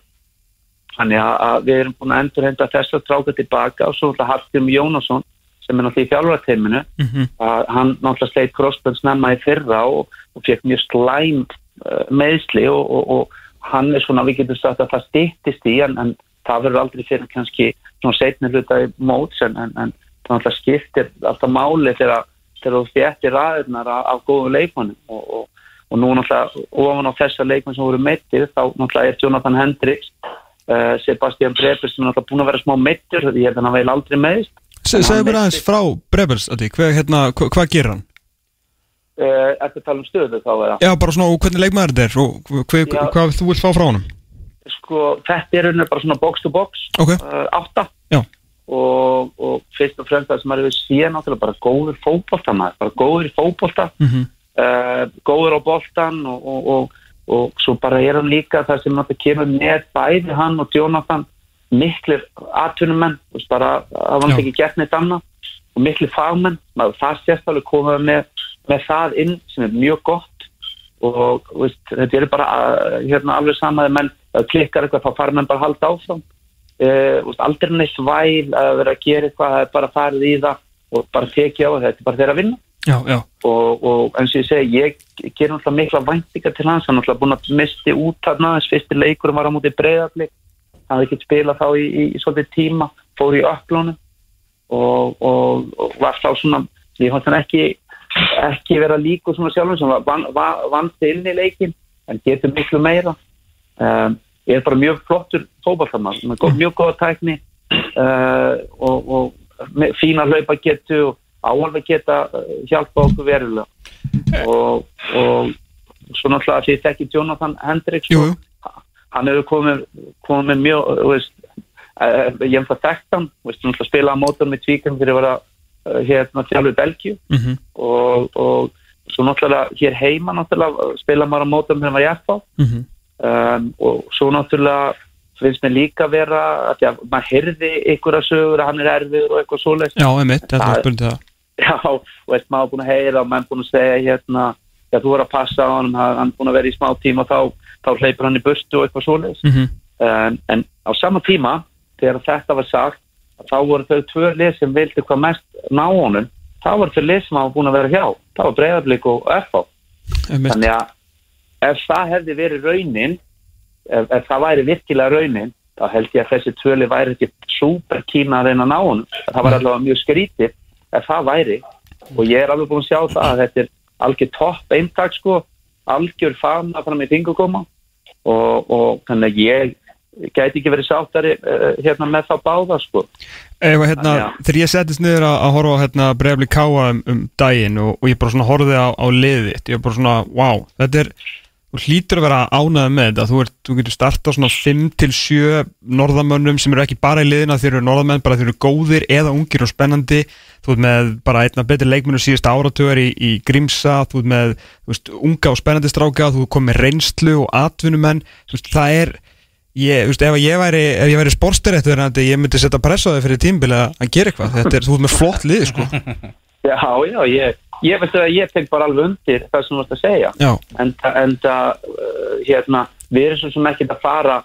þannig að, við erum búin að endur henda þess að stráka tilbaka og svo náttúrulega Hallgrim Jónasson sem er náttúrulega í fjálfarateiminu Mhm. að hann náttúrulega sleitt crossbund snemma í fyrra og, og fekk mjög slæm uh, meðsli og, og, og hann er svona, við getum sagt að það stýttist í en, en það verður aldrei fyrir kannski svona setni hluta í móts en, en, en það náttúrulega skiptir alltaf máli þegar, þú þéttir ræðunar af, af góðum leikmannum og, og, og nú náttúrulega ofan á þessa leikmann sem voru meittir þá náttúrulega er Jonathan Hendricks uh, Sebastian Brebers sem er náttúrulega búin að vera smá ég held að hann veil aldrei meðist Se- Segðu mér aðeins frá Brebels, Addi, hvað, hérna, hva, hvað gerir hann? uh, eftir að tala um stöðu þá er það Já, bara svona, og hvernig leikmaður þetta er og hva, hva, Já. hvað þú vilt fá frá honum? sko, þetta er rauninni bara svona box to box Ok. uh, átta Já. og, og fyrst og fremst það sem maður hefur síðan náttúrulega bara góður maður, bara góður í fótbolta Mhm. uh, góður á boltan og, og, og og svo bara er hann líka það sem náttúrulega kemur með bæði hann og Jonathan miklir atvinnumenn bara að hann ekki gert neitt annað og miklir fagmenn. Maður það sérstæðlega komið með, með það inn sem er mjög gott. Og veist, þetta er bara uh, hérna, alveg sama að menn klikkar eitthvað þá fara menn bara halda áfram. Uh, aldrei neitt væl að vera að gera eitthvað það er bara farið í það og bara tekið á það, þetta er bara þeirra að vinna Já, já, og, og eins og ég segi, ég ger náttúrulega mikla væntingar til hans, hann er náttúrulega búin að misti út þarna, þess fyrsti leikur var á múti breyðaflik, hann hefði ekki spilað þá í, í, í svolítið tíma, fór í öflunum og, og, og var þá svona, ég fannst hann ekki ekki vera líku svona sjálfum sem var van, inn í leikin en getur miklu meira. Um, ég er bara mjög flottur með mjög góða tækni. Uh, og, og fína hlaupa getu og áalveg geta uh, hjálpa okkur verulega. Og, og svo náttúrulega því ég þekki Jonathan Hendricks hann hefur komið, komið mjög veist, uh, ég hef það þekkt hann veist, náttúrulega spila á mótum með tvíkam fyrir að vera hérna þjálfur Belgíu. Mhm. og, og svo náttúrulega hér heima náttúrulega spila maður á mótum þegar maður hjálpa Mhm. um, og svo náttúrulega finnst mér líka vera að því að maður heyrði ykkur að sögur að hann er erfiður og eitthvað svoleiðis. Já, einmitt, þetta Það- er spurning það Já, og veist, maður búin að heyra og maður búin að segja hérna, já, þú voru að passa á hann, hann búin að vera í smá tíma og þá, þá hleypur hann í burtu og eitthvað svoleiðis. Mhm. Um, en á sama tíma, þegar þetta var sagt, þá voru þau tvö lið sem vildi hvað mest ná honum, þá voru þau lið sem hafa búin að vera hjá. Það var breyðarblik og FH. Þannig að ef það hefði verið raunin, ef, ef það væri virkilega raunin, þá held ég að þessi tvöli væri ekki súper kína að reyna ná honum. Það var allavega mjög skrítið ef það væri. Og ég er alveg búin að sjá það að þetta er algjör topp eintak sko, algjör fagna fram í fingurkoma og, og þannig að ég gæti ekki verið sáttari uh, hérna með þá báða sko. Ef, að, hérna, að- þegar ég settist niður að, að horfa hérna, breyfli káa um, um daginn og, og ég bara svona horfði á, á liðið ég bara svona, wow, þetta er þú hlýtur að vera ánægð með þetta. Þú, þú getur startað svona 5 til 7 norðamönnum sem eru ekki bara í liðina þeir eru norðamenn, bara þeir eru góðir eða ungir og spennandi, þú ert með bara einna betri leikmennu síðust áratugar í, í Grímsa, þú ert með þú veist, unga og spennandi stráka, þú komið með reynslu og atvinnumenn, þú veist, það er Ég, þú veist, ef ég væri, ef ég væri sportdirektur ég myndi setja press á þig fyrir tímbil að gera eitthvað, þetta er, þú ert með flott lið sko. [LAUGHS] Já, já, ég, ég veit að ég tek bara alveg undir það sem þú ert að segja. Já, en, en það, uh, hérna, við erum svo sem ekki að fara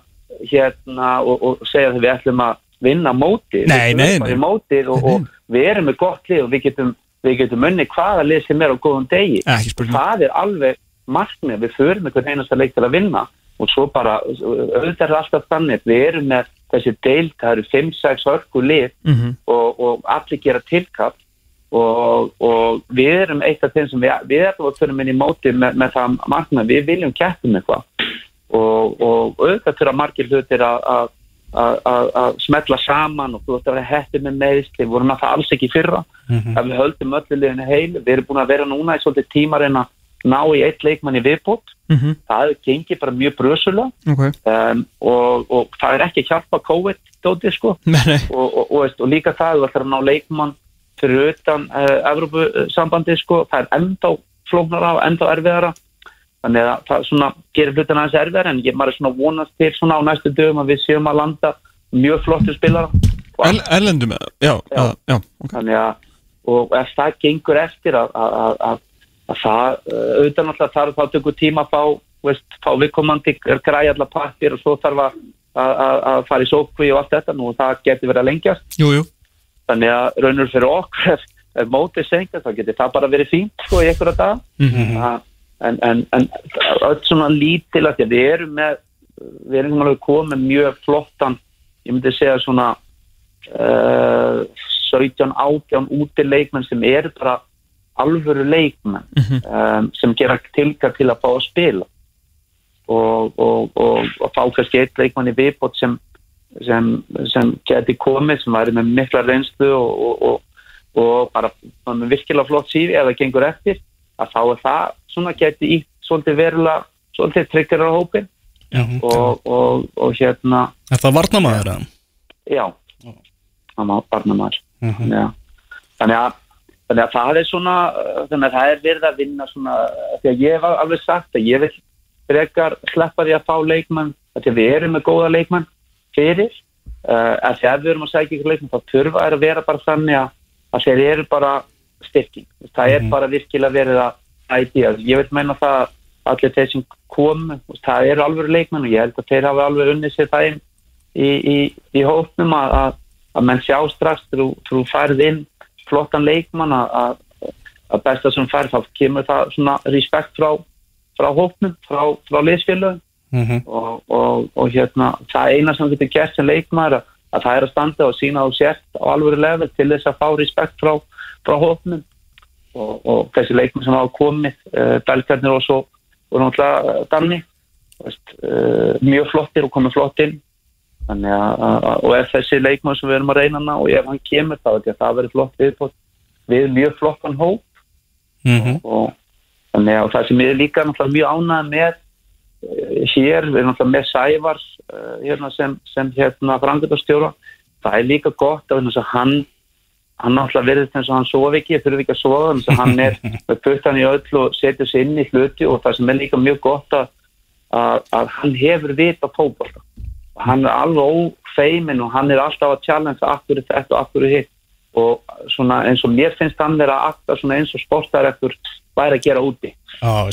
hérna og, og segja að við ætlum að vinna mótið. Nei, nei, nei. Mótið og, og við erum með gott lið og við getum, við getum munni hvaða lið sem er á góðum degi. Það er alveg markmið, við förum einhvern einasta leik til að vinna. Og svo bara, auðvitað er alltaf þannig, við erum með þessi deild, það eru 5-6 hörku lið mm og, og allir gera tilkall og, og við erum eitt af þeim sem við, við erum að förum inn í móti með, með það markmið, við viljum keppum eitthvað. Og, og auðvitað þurfa margir hlutir að- að að- að að smetla saman og þú ætti að vera hettið með meðisli, við vorum að það alls ekki fyrra. Að við höldum öllu liðinu heil. Við erum búin að vera núna í svolítið tíma að reyna að ná í eitt leikmann í viðbót. -hmm. það gengir bara mjög brösulega. Ok, um, og, og það er ekki að hjálpa COVID-dótið sko. Og, og, og, líka það þú ætlar að ná leikmann fyrir utan uh, Evrópusambandi sko, það er enda flóknara og enda erfiðara. Þannig að það svona gerir hlutin aðeins erfiðar en ég maður svona vonast til svona á næstu dögum að við séum að landa mjög flottur spilara El, Erlendum, já, já, Já. já, ok. Þannig að og ef það gengur eftir að, að, að, að, að það auðvitað náttúrulega þarf þá tökur tíma að fá, veist, fá viðkomandi græja allar pappir og svo þarf að, fara í sókvi og allt þetta. Nú og það getur verið að lengjast. Jú, jú, þannig að raunur fyrir okkur ef, ef mótið sengjast þá getur það bara verið fínt sko í einhverja dag Mhm. en, en, en öll svona lítil að því að við erum með við erum alveg komið mjög flottan ég myndi segja svona uh, 17, 18 úti leikmenn sem eru bara alvöru leikmenn um, sem gera tilkað til að fá að spila. Og, og, og, og fá kannski eitt leikmann í viðbót sem, sem, sem geti komið sem væri með mikla reynslu og, og, og, og bara virkilega flott sífi ef það gengur eftir að þá er það svona geti í svolítið verulega svolítið tryggur á hópin Já. og, og, og hérna Er það varnamaður eða? já það má barna maður Mhm. Já. þannig að þannig að það er svona uh, þannig að það er verið að vinna svona uh, því að ég hef alveg sagt að ég vil frekar sleppa því að fá leikmann því að við erum með góða leikmann fyrir uh, að því að við erum að segja ykkur leikmann þá þurfa þær að vera bara þannig að, að þeir eru bara styrking. Það er bara virkilega verið að æti ég vil meina það að allir þeir sem veist, það eru alveg leikmenn og ég held að þeir hafa alveg unnið sér það inn í, í, í hópnum að, að, að menn sjá strax þú- færið inn flottan leikmann að, að, að besta sem færið þá kemur það svona respekt frá, frá hópnum, frá, frá liðsfélögum Mhm. og, og, og hérna það eina sem getur gert sem leikmaður að, að það er að standa og sína á sért á alvöru level til þess að fá respekt frá, frá hópnum og, og þessi leikmenn sem hafa komið uh, belgarnir og svo og náttúrulega uh, Danni uh, mjög flottir og komið flott inn þannig að, að og ef þessi leikmann sem við erum að reyna ná og ef hann kemur þá veit ég að verður flott viðbót við mjög flottan hóp Mhm. og þannig að það sem ég er líka náttúrulega mjög ánægð með eh, hér, við erum náttúrulega með Sævars uh, hérna sem, sem hérna frangöldastjóra, það er líka gott að hann hann náttúrulega verður þess að hann sofi ekki, þurfi ekki að sofa þannig að hann er [LAUGHS] með puttan í öll og setur sér inn í hluti og það sem er líka mjög gott að, að, að hann hefur vita og hann er alveg ófeimin og hann er alltaf að challenge akkur þetta og akkur hitt. Og svona eins og mér finnst hann vera akta svona eins og sportarektur væri að gera úti.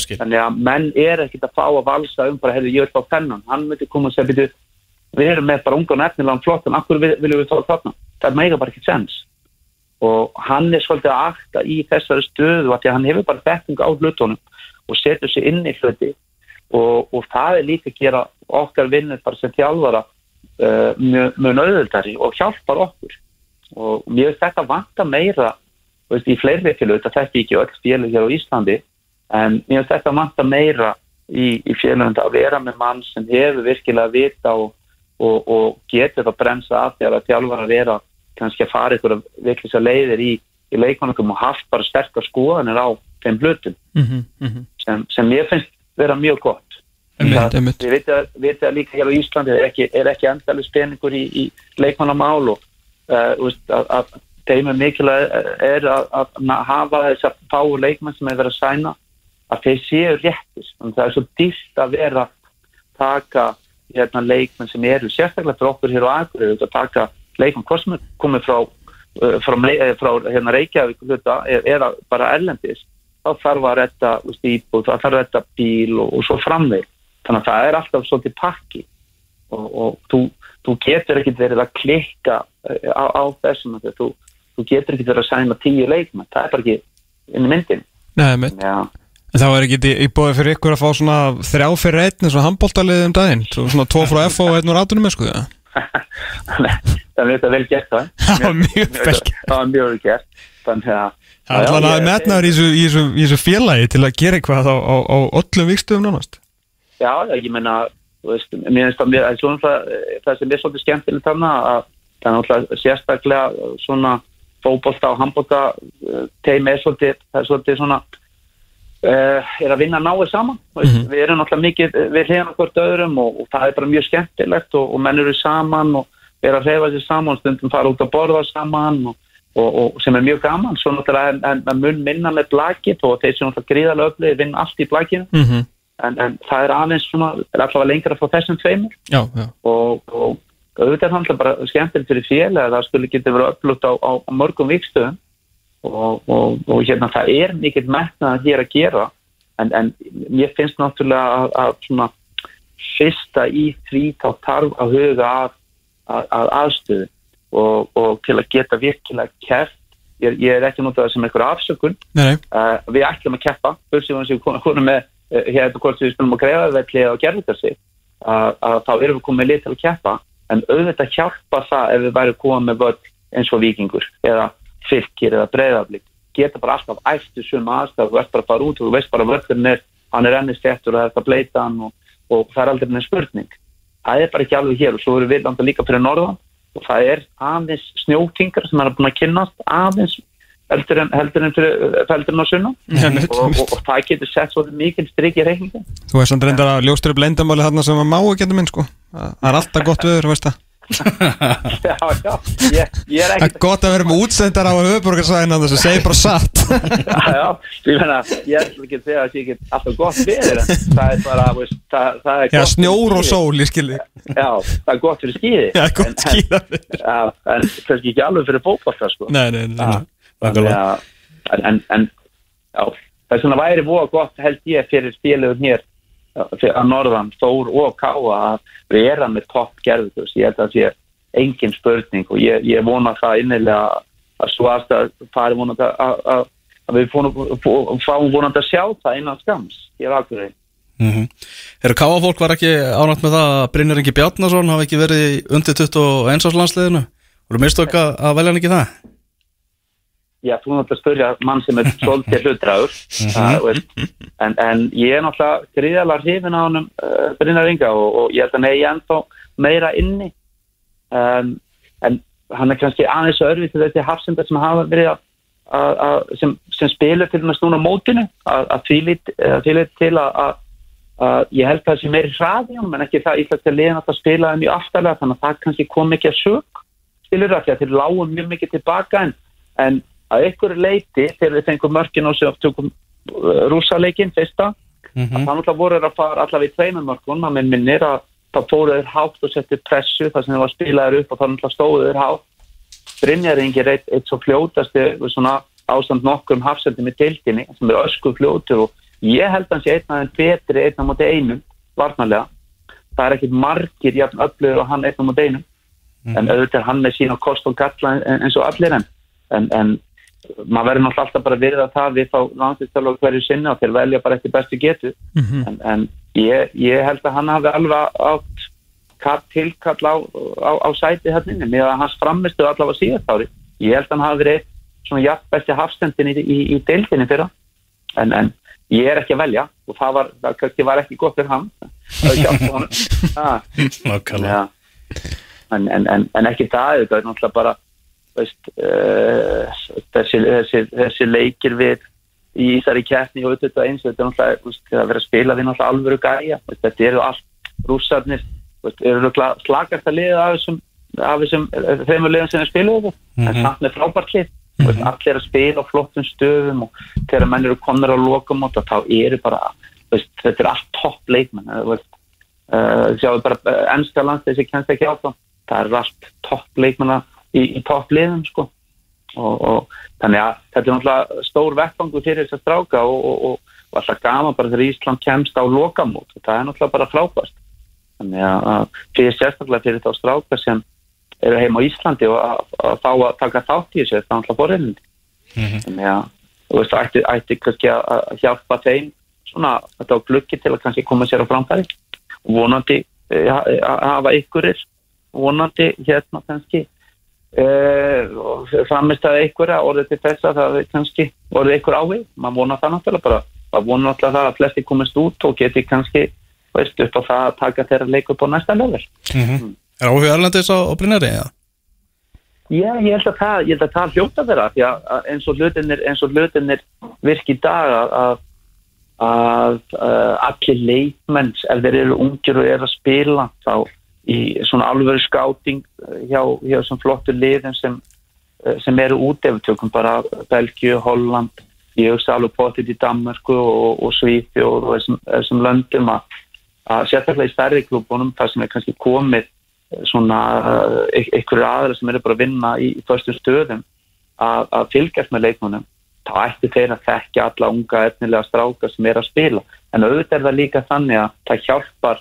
Skil. Þannig að menn er ekkit að fá að valsa um bara, heyrðu, ég vil fá þennan hann myndi koma og segja, byrju, við erum með bara unga og nefnilegan flottan, akkur viljum við fá þarna? Það mega bara ekki sens. Og hann er svolítið að akta í þessari stöðu að því að hann hefur bara þekking á hlutunum og setur sig inn í hluti. Og, og það er líka að gera okkar vinnur bara sem þjálfara uh, mjög, mjög nöðuldari og hjálpar okkur. Og mér þetta vanta meira veist, í fleiri félög, þetta þekki ekki öll félög hér á Íslandi en mér finnst þetta vanta meira í, í félögum að vera með mann sem hefur virkilega vita og, og, og getur að bremsa af þegar að þjálfara vera kannski að fara ykkur virklisar leiðir í, í leikmanningum og haft bara sterkar skoðanir á þeim hlutum Mhm, mhm. sem, sem mér finnst vera mjög gott. Við veitum að, að líka hér á Íslandi er ekki, er ekki endalus peningur í, í leikmannamál og uh, að, að þeim er mikilvæg er að, að hafa þess að fáu leikmann sem er verið að sæna að þeir séu réttis og það er svo dýrt að vera að taka hérna, leikmenn sem eru sérstaklega fyrir okkur hér á Akureyri að taka leikmann hvort sem er komið frá, uh, frá, frá, frá hérna, Reykjavík hluta, e- eða bara erlendis þá þarf að retta íbúð, þá þarf að retta bíl og, og svo framveg þannig að það er alltaf svolítið pakki. Og, og þú, þú getur ekkit verið að klikka eh, á, á þessum að þú, þú getur ekkit verið að sæna tíu leikmenn, það er bara ekki inn í myndin Nei. Já, En þá er ekki í, bóði fyrir ykkur að fá svona þrjá fyrir einn eins og handbóltalið um daginn Svo svona tvo frá F og einn úr með sko ja. [LAUGHS] það er þetta vel gert það [LAUGHS] Það var mjög vel gert. það var mjög vel gert þannig að Það er alltaf ég- metnaður í þessu, félagi til að gera eitthvað á, á, á öllum vikstöðum nánast Já, ég finnst það mjög, það það, það sem er svolítið skemmtilegt þarna að það er sérstaklega svona fótbolta og handbolta uh, teimi er svolítið, er svolítið svona uh, er að vinna náið saman. Mm -hmm. við erum náttúrulega mikið við hlýðan hvort öðrum og, og það er bara mjög skemmtilegt og, og menn eru saman og er að reyfa sér saman og stundum fara út að borða saman og, og, og sem er mjög gaman. Svo náttúrulega en, en, mun minna með blakið og þeir sem náttúrulega gríðarlega öflið vinna allt í blakinu. Mm -hmm. en, en það er aðeins svona, er allavega lengra frá þessum tveimur. Já, já. Og, og auðvitað það náttúrulega bara skemmtilegt fyrir félag að það skulle geta verið upplutt á, á, á mörgum vikstöðum og, og, og hérna það er mikill metnað hér að gera. En, en mér finnst náttúrulega að, að svona fyrsta í því þá þarf að huga að, að, að aðstöðu. Og, og til að geta virkilega kert ég, ég er ekki notað sem einhver afsökun. Uh, við ætlum að keppa. Bursið sem við konum, með uh, hérna hvort við spilum að greiða velli og gerða sig að, að þá erum við komið lið til að keppa en auðvitað hjálpa það ef við væri komið með völl eins og vikingur eða fylgir eða breyðaflik geta bara alltaf æftu suma aðstæð þú ert bara að fara út og þú veist bara að völlurinn er hann er enni stettur og það er þetta bleita hann og, og það er aldrei neins spurning. Það er bara ekki alveg hér og svo eru við landa líka fyrir norðan og það er aðeins snjótingar sem er búin að kynnast aðeins heldur en, heldur en, fyrir, heldur en á sunna Einmitt, og, og, og það getur sett svo mikil strik í reikningin Þú veist samt reyndar að ljóstur upp leyndamáli þarna sem að má ekki enda minn sko Það er alltaf gott viður, veist það. Já, já, ég, ég er Það er ekkert gott að vera með útsendar á höfuborgarsvæðina þess að segja bara satt. [LAUGHS] Já, já, ég meina, ég ætla ekki að segja að það sé ekki alltaf gott en það er bara, veist, það, það er Já, snjór og sól, ég skilji Já, það er gott fyrir skíði Já, gott skíða Já, en kannski ekki alveg fyrir fótbolta sko. Nei, nei, nei, en, en, en já, það er svona væri voða gott held ég fyrir spilum hér að norðan, Þór og Káa að vera með topp gerðu ég held að það sé engin spurning og ég, ég vona það innilega að svo aðstæð fari vonandi að, að, að, að við fáum vonandi að sjá það innan skams ég er akkurinn Mm -hmm. Eru káafólk var ekki ánægt með það að Brynjar Ingi Bjarnason hafi ekki verið undir 21 árs landsliðinu? Voru mistök að að velja hann ekki það? Já, þú náttúrulega að spyrja mann sem er [LAUGHS] svolítið hlutræður uh, veist. en, en ég er náttúrulega gríðalega hrifin á honum uh, Brynjar Inga og, og ég held að negi ennþá meira inni um, en hann er kannski aðeins örfið til þessi hafsendar sem hafa verið að, að, að sem, sem spilur til með snúna mótinu að, að tvílit til að, að, að ég held að það sé meiri hraði en ekki það íslenska liðan að spila það mjög aftalega þannig að það kannski kom ekki að sög skilur það ekki að þeir lágum mjög mikið tilbaka en, en að ykkur leiti þegar við fengum mörkin og sem tökum uh, rússaleikin fyrsta að það náttúrulega voru að fara allavega í tveimur mörkun maður minn minnir að það fóru þeir hátt og setti pressu þar sem þeir var spilaður upp og það náttúrulega stóðu þeir hátt. Brynjar Ingi er eitt, eitt svo fljótasti við svona ástand nokkrum hafsendum í deildinni sem er ösku fljótur og ég held að hann sé einn af þeim betri einn á móti einum varnarlega. Það er ekkit margir jafn öflugur og hann einn á móti einum. En auðvitað hann með sína kost og galla eins og allir en, en, en maður verður náttúrulega alltaf bara að virða það við þá landslistarlók hverju sinni og þeir velja bara eftir bestu getu. En, en ég, ég held að hann hafi alveg átt kall, tilkall á, á, á sæti hérna með að hans framistu allavega síðast ári. Ég held að hann hafi verið svona jafn besti hafstendin í, í, í deildinni fyrra. En, en ég er ekki að velja og það var, það var ekki gott fyrir hann. Það hjálpa honum. [LAUGHS] Ah, Nákvæmlega. ja. en, en, en, en ekki það þetta er náttúrulega bara veist, uh, þessi, þessi, þessi leikir við í þessari keppni og þetta eins þetta er náttúrulega það er verið að spila við náttúrulega alvöru gæja veist, þetta eru allt rússarnir eru náttúrulega slagast að liða af þessum, af þessum eh, þeimur liðum sem er spiluðu en samt með frábært lið veist, allir er að spila á flottum stöðum og þegar menn eru komnir á lokamóta þá eru bara veist, þetta er allt topp leikmenn uh, sjáum bara uh, ennska landslið sem kennst ekki áfram það er allt topp leikmenna í, í topp liðum sko. Og, og þannig að þetta er náttúrulega stór vettfangu fyrir þess að stráka og, og, og, alltaf gaman bara þegar Ísland kemst á lokamót. Og það er náttúrulega bara frábært. Þannig að, að fyrir sérstaklega fyrir þá stráka sem eru heima á Íslandi og að, að fá að taka þátt í þessu það er náttúrulega forreynandi þannig að þú veist, ætti, ætti kannski að að hjálpa þeim svona þetta á gluggi til að kannski koma sér á framfæri. Vonandi eh, ha- hafa ykkurir vonandi hérna kannski uh, framist að einhverja orðið til þess að það kannski orðið einhver ávið, maður vonar það náttúrulega bara maður vonar náttúrulega það að flesti komist út og geti kannski veist upp á það að taka þeirra leik upp á næsta level Er áhuga Erlendis á, á Brynjari? Ja? Já, ég held að það, ég held að það hljóta þeirra því að eins og hlutinir, hlutinir virk í dag að, að, að, að allir leikmenn, ef þeir eru ungir og eru að spila þá í svona alvöru skáting hjá, hjá þessum flottu liðum sem, eh, sem eru út ef við tökum bara Belgíu, Holland ég hugsa alveg potið í Danmarku og, og Svíþi og þessum, þessum löndum að, sérstaklega í stærri klúbunum þar sem er kannski komið eh, svona uh, einhverju aðra sem eru bara að vinna í, í förstum stöðum að, að fylgjast með leikmannum þá ætti þeir að þekkja alla unga efnilega stráka sem er að spila. En auðvitað er það líka þannig að það hjálpar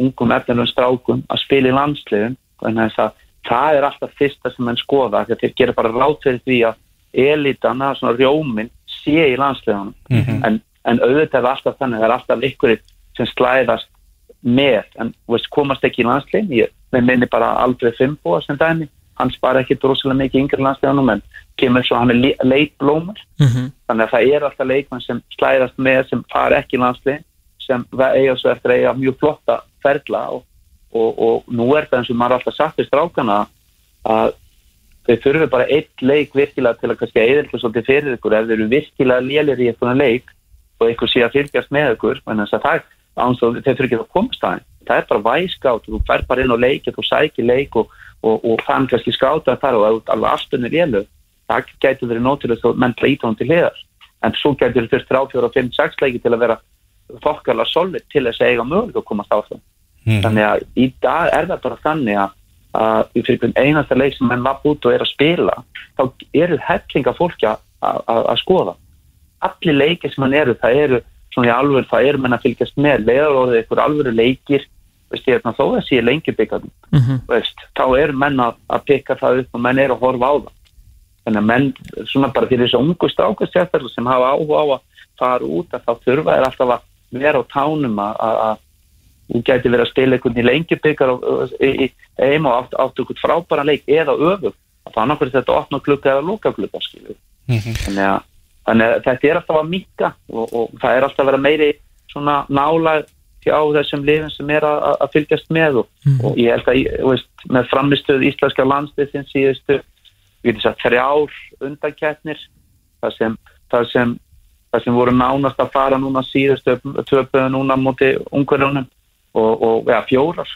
ungum efnilegum strákum að spila í landsliðum þannig að það, er alltaf fyrsta sem menn skoða að þeir gera bara rátt fyrir því að elitana, svona rjómin sé í landsliðunum. En, en auðvitað er alltaf þannig það er alltaf ykkur sem slæðast með, en veist, komast ekki í landslið ég minni bara aldrei fimmboa sem dæmi, hann spara ekki drosalega mikið yngri landsliðanum en kemur svo hann er leitblómur þannig að það er alltaf leikmann sem slæðast með sem fara ekki í landslið sem eiga svo eftir að eiga mjög flotta ferla og, og, og nú er það eins og maður er alltaf sagt við strákana að þau þurfi bara eitt leik virkilega til að kannski eðilka svolítið fyrir ykkur ef þau eru virkilega lélir í eitthvað leik og ykkur sé að fylgjast með ykkur en þess að það svo þau þurfi ekki að komast aðeins það er bara væskátt, þú fær bara inn á leik þú sækir leik og, og, fann kannski skáta þar og alveg aftunir lélu það gæti verið nótilegt og menn að hún til hliðar. En svo gæti þurft 3, 4, 5, 6 leiki til að vera þokkarlega solid til þess að eiga möguleika að komast áfram þannig að í dag er það bara þannig að, að í fyrir hvern einasta leik sem menn lapp út og er að spila þá eru hellinga fólki að, að, að skoða. Allir leikir sem hann eru, það eru svona í alveg, það eru menn að fylgjast með leiðarorðið ykkur alvöru leikir veist ég, þó að sé lengi byggðum veist, þá eru menn að, að pikka það upp og menn eru að horfa á það. Þannig að menn, svona bara fyrir þessu ungu strákastjættar sem hafa áhuga á að fara út að þá þurfa er alltaf að vera á tánum að, þú gæti verið að stila einhvern í lengjubikar í, í heim og átt, átt einhvern frábæran leik eða öfug að það annarkvæður þetta opna klukka eða lúka klukka skilur þannig, að, þannig að þetta er alltaf að mika og, og það er alltaf að vera meiri svona nála hjá þessum lifin sem er að, að fylgjast með og, og ég held að veist, með framistöð íslenska landslýðin síðustu við getum sagt þrjár undankettnir það sem, það sem það sem voru nánast að fara núna síðustu töpuðu núna múti ungverðunum og, og ja, fjórar.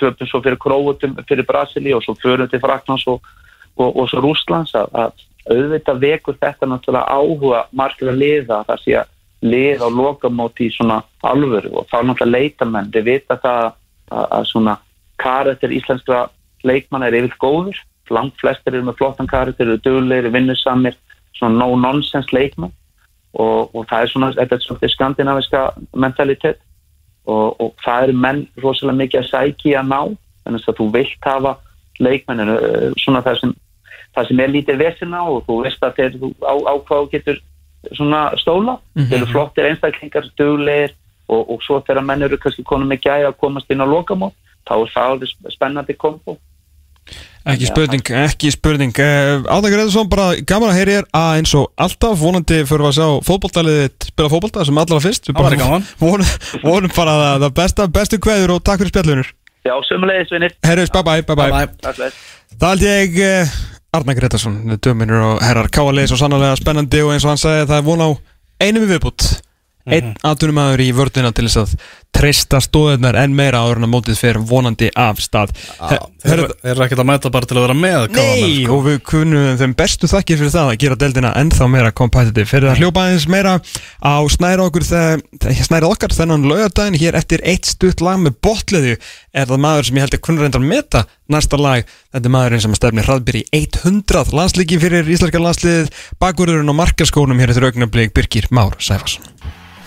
Töpuðu svo fyrir Króutum, fyrir Brasili og svo förum til Fraklands og, og, og svo Rúslands að, að auðvitað vekur þetta náttúrulega áhuga margir að liða það sé að liða og lokamóti í svona alvöru og þá náttúrulega leitamenn við vita það að, að svona karakter íslenskra leikmann er yfir góður, langt flestir eru með flottan karakter, eru duglegir, vinnusamir svona no-nonsense leikmann og, og það er svona, þetta er svona skandinaviska mentalitet. Og, og það eru menn rosalega mikið að sækja að ná, þannig að þú vilt hafa leikmenninu, svona það sem það sem er lítið vesina og þú veist að þú á, á hvað þú getur svona stóla, þeir eru flottir einstaklingar, duglegir og, og svo þegar menn eru kannski konum með gæði að komast inn á lokamót, þá er það alveg spennandi kombo Ekki spurning, ekki spurning. Áðakur Eðursson, bara gaman að heyri er að eins og alltaf. Vonandi fyrir að sjá fótboltalið spila fótbolta sem allra fyrst. Það bara gaman. [LAUGHS] vonum, vonum bara það, það besta, bestu kveður og takk fyrir spjallunur Já, sömulegis vinnir Herriðs, bye bye, bye bye, Bye. Fyrir. Það held ég Arna Gretarsson, döminur og herrar káalegis og sannlega spennandi og eins og hann sagði það er von á einum í viðbútt einn atvinnumæður í vördina til þess að treysta stóðunar enn meira áður en að mótið fer vonandi af stað. Þeir eru- eru ekkert að mæta bara til að vera með Nei, sko. og við kunum þeim bestu þakkir fyrir það að gera deildina ennþá meira competitive. Fyrir að hljópa aðeins meira á snæra okkur þegar snæra okkar þennan laugardaginn hér eftir eitt stutt lag með botleðu er það maður sem ég held að kunna reyndar að meta næsta lag, þetta er maðurinn sem stefnir hraðbyr í 100 landslíki fyrir íslenska landslið, bakverðurinn og markaskónum hér eftir augnablík Birgir Már Sæfarsson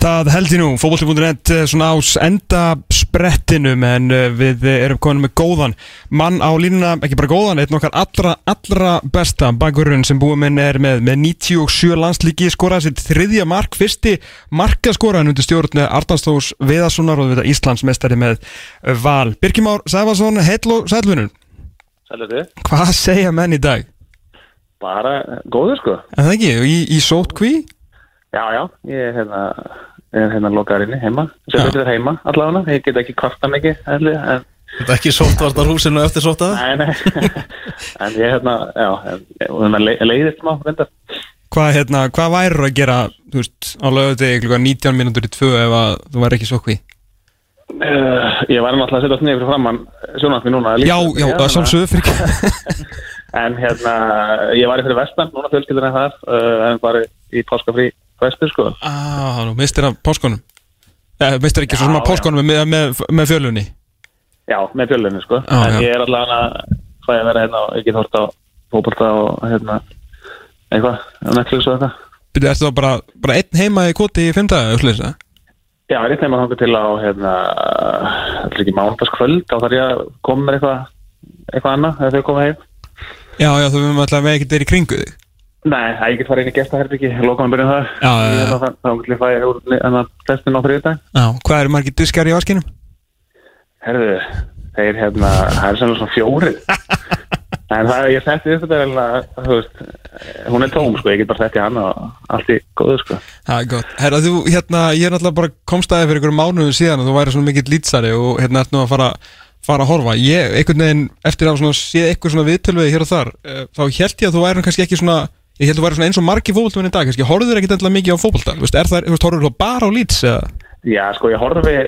Það held ég nú, fótbolti.net eh, svona ás enda sprettinum en eh, við eh, erum komin með góðan mann á línuna, ekki bara góðan, einn okkar allra, allra besta bakurinn sem búið minn er með, með 97 landslíki skoraði sitt þriðja mark, fyrsti markaskoraðin undir stjórn Arnastóðs Viðarssonar og við Íslands mestari með val. Birkimár Sæfarsson, heill og sælvinur, Sælur hvað segja menn í dag? Bara góður sko. En það ekki, í, í sótkví? Já, já, ég er hérna, er hérna lokaður inni heima. Sem betur er heima allavega. Ég get ekki kvarta mikið, hefði, en Þetta er ekki sóttvartar húsinu eftir sótta nei, nei. [LAUGHS] en ég er hérna, já, en, og hérna le- leiðist má, reyndar. Hvað, hérna, hvað væri að gera, þú veist, á lögutegi klukka 19 mínútur í tvö ef að þú væri ekki sótkví? Uh, ég var náttúrulega að setja niður fyrir framann sjónvarpið núna. Já, já, það þannig sjálfsögðu fyrir ekki [LAUGHS] [LAUGHS] En hérna, ég var í fyrir vestan, núna fjölskyldur en þar, uh, en bara í páskafrí vestur, sko. Ah, nú mistir að páskonum eh, Mistir ekki svo Já, sem að páskonum með, með, með fjölunni Já, með fjölunni, sko. Já, en já. ég er allavega að fæ að vera hérna og ég get hort á fótbolta og hérna, eitthvað, á Netflix og eitthvað. Byrju, ertu þá bara, bara einn heima í koti í daga, upplega það? Já, ég er eitthvað maður til á hérna, allir ekki mánudagskvöld þá þarf ég að koma með eitthvað eitthvað annað þegar þau koma heim Já, já, þú veitum alltaf að við ekkert er í kringu þig Nei, það ég get farið inn í gestaherbyggi loka hann byrjun það. Já, já, já. Ég er getur ég fæði úr ennan testin á þriðdag Já, hvað eru margir diskar í vaskinum? Herðu, þeir hérna það er svona svona fjóri [LAUGHS] En það ég setti upp þetta er þú veist, hún er tóm sko, ég get bara setti hann og allt í góðu sko. Það er gott. Herra, þú, hérna, ég er alltaf bara komstaði fyrir einhverjum mánuðum síðan og þú væri svona mikill lýtsari og hérna ert nú að fara, fara að horfa. Ég, einhvern veginn, eftir að séð eitthvað svona viðtölvegi hér og þar eh, þá held ég að þú væri kannski ekki svona ég held að þú væri eins og margir fótboltamenn í dag kannski horfður ekkit endilega mikið á er það, veist, horfður þú bara á lýts? Já, sko, ég horfi e,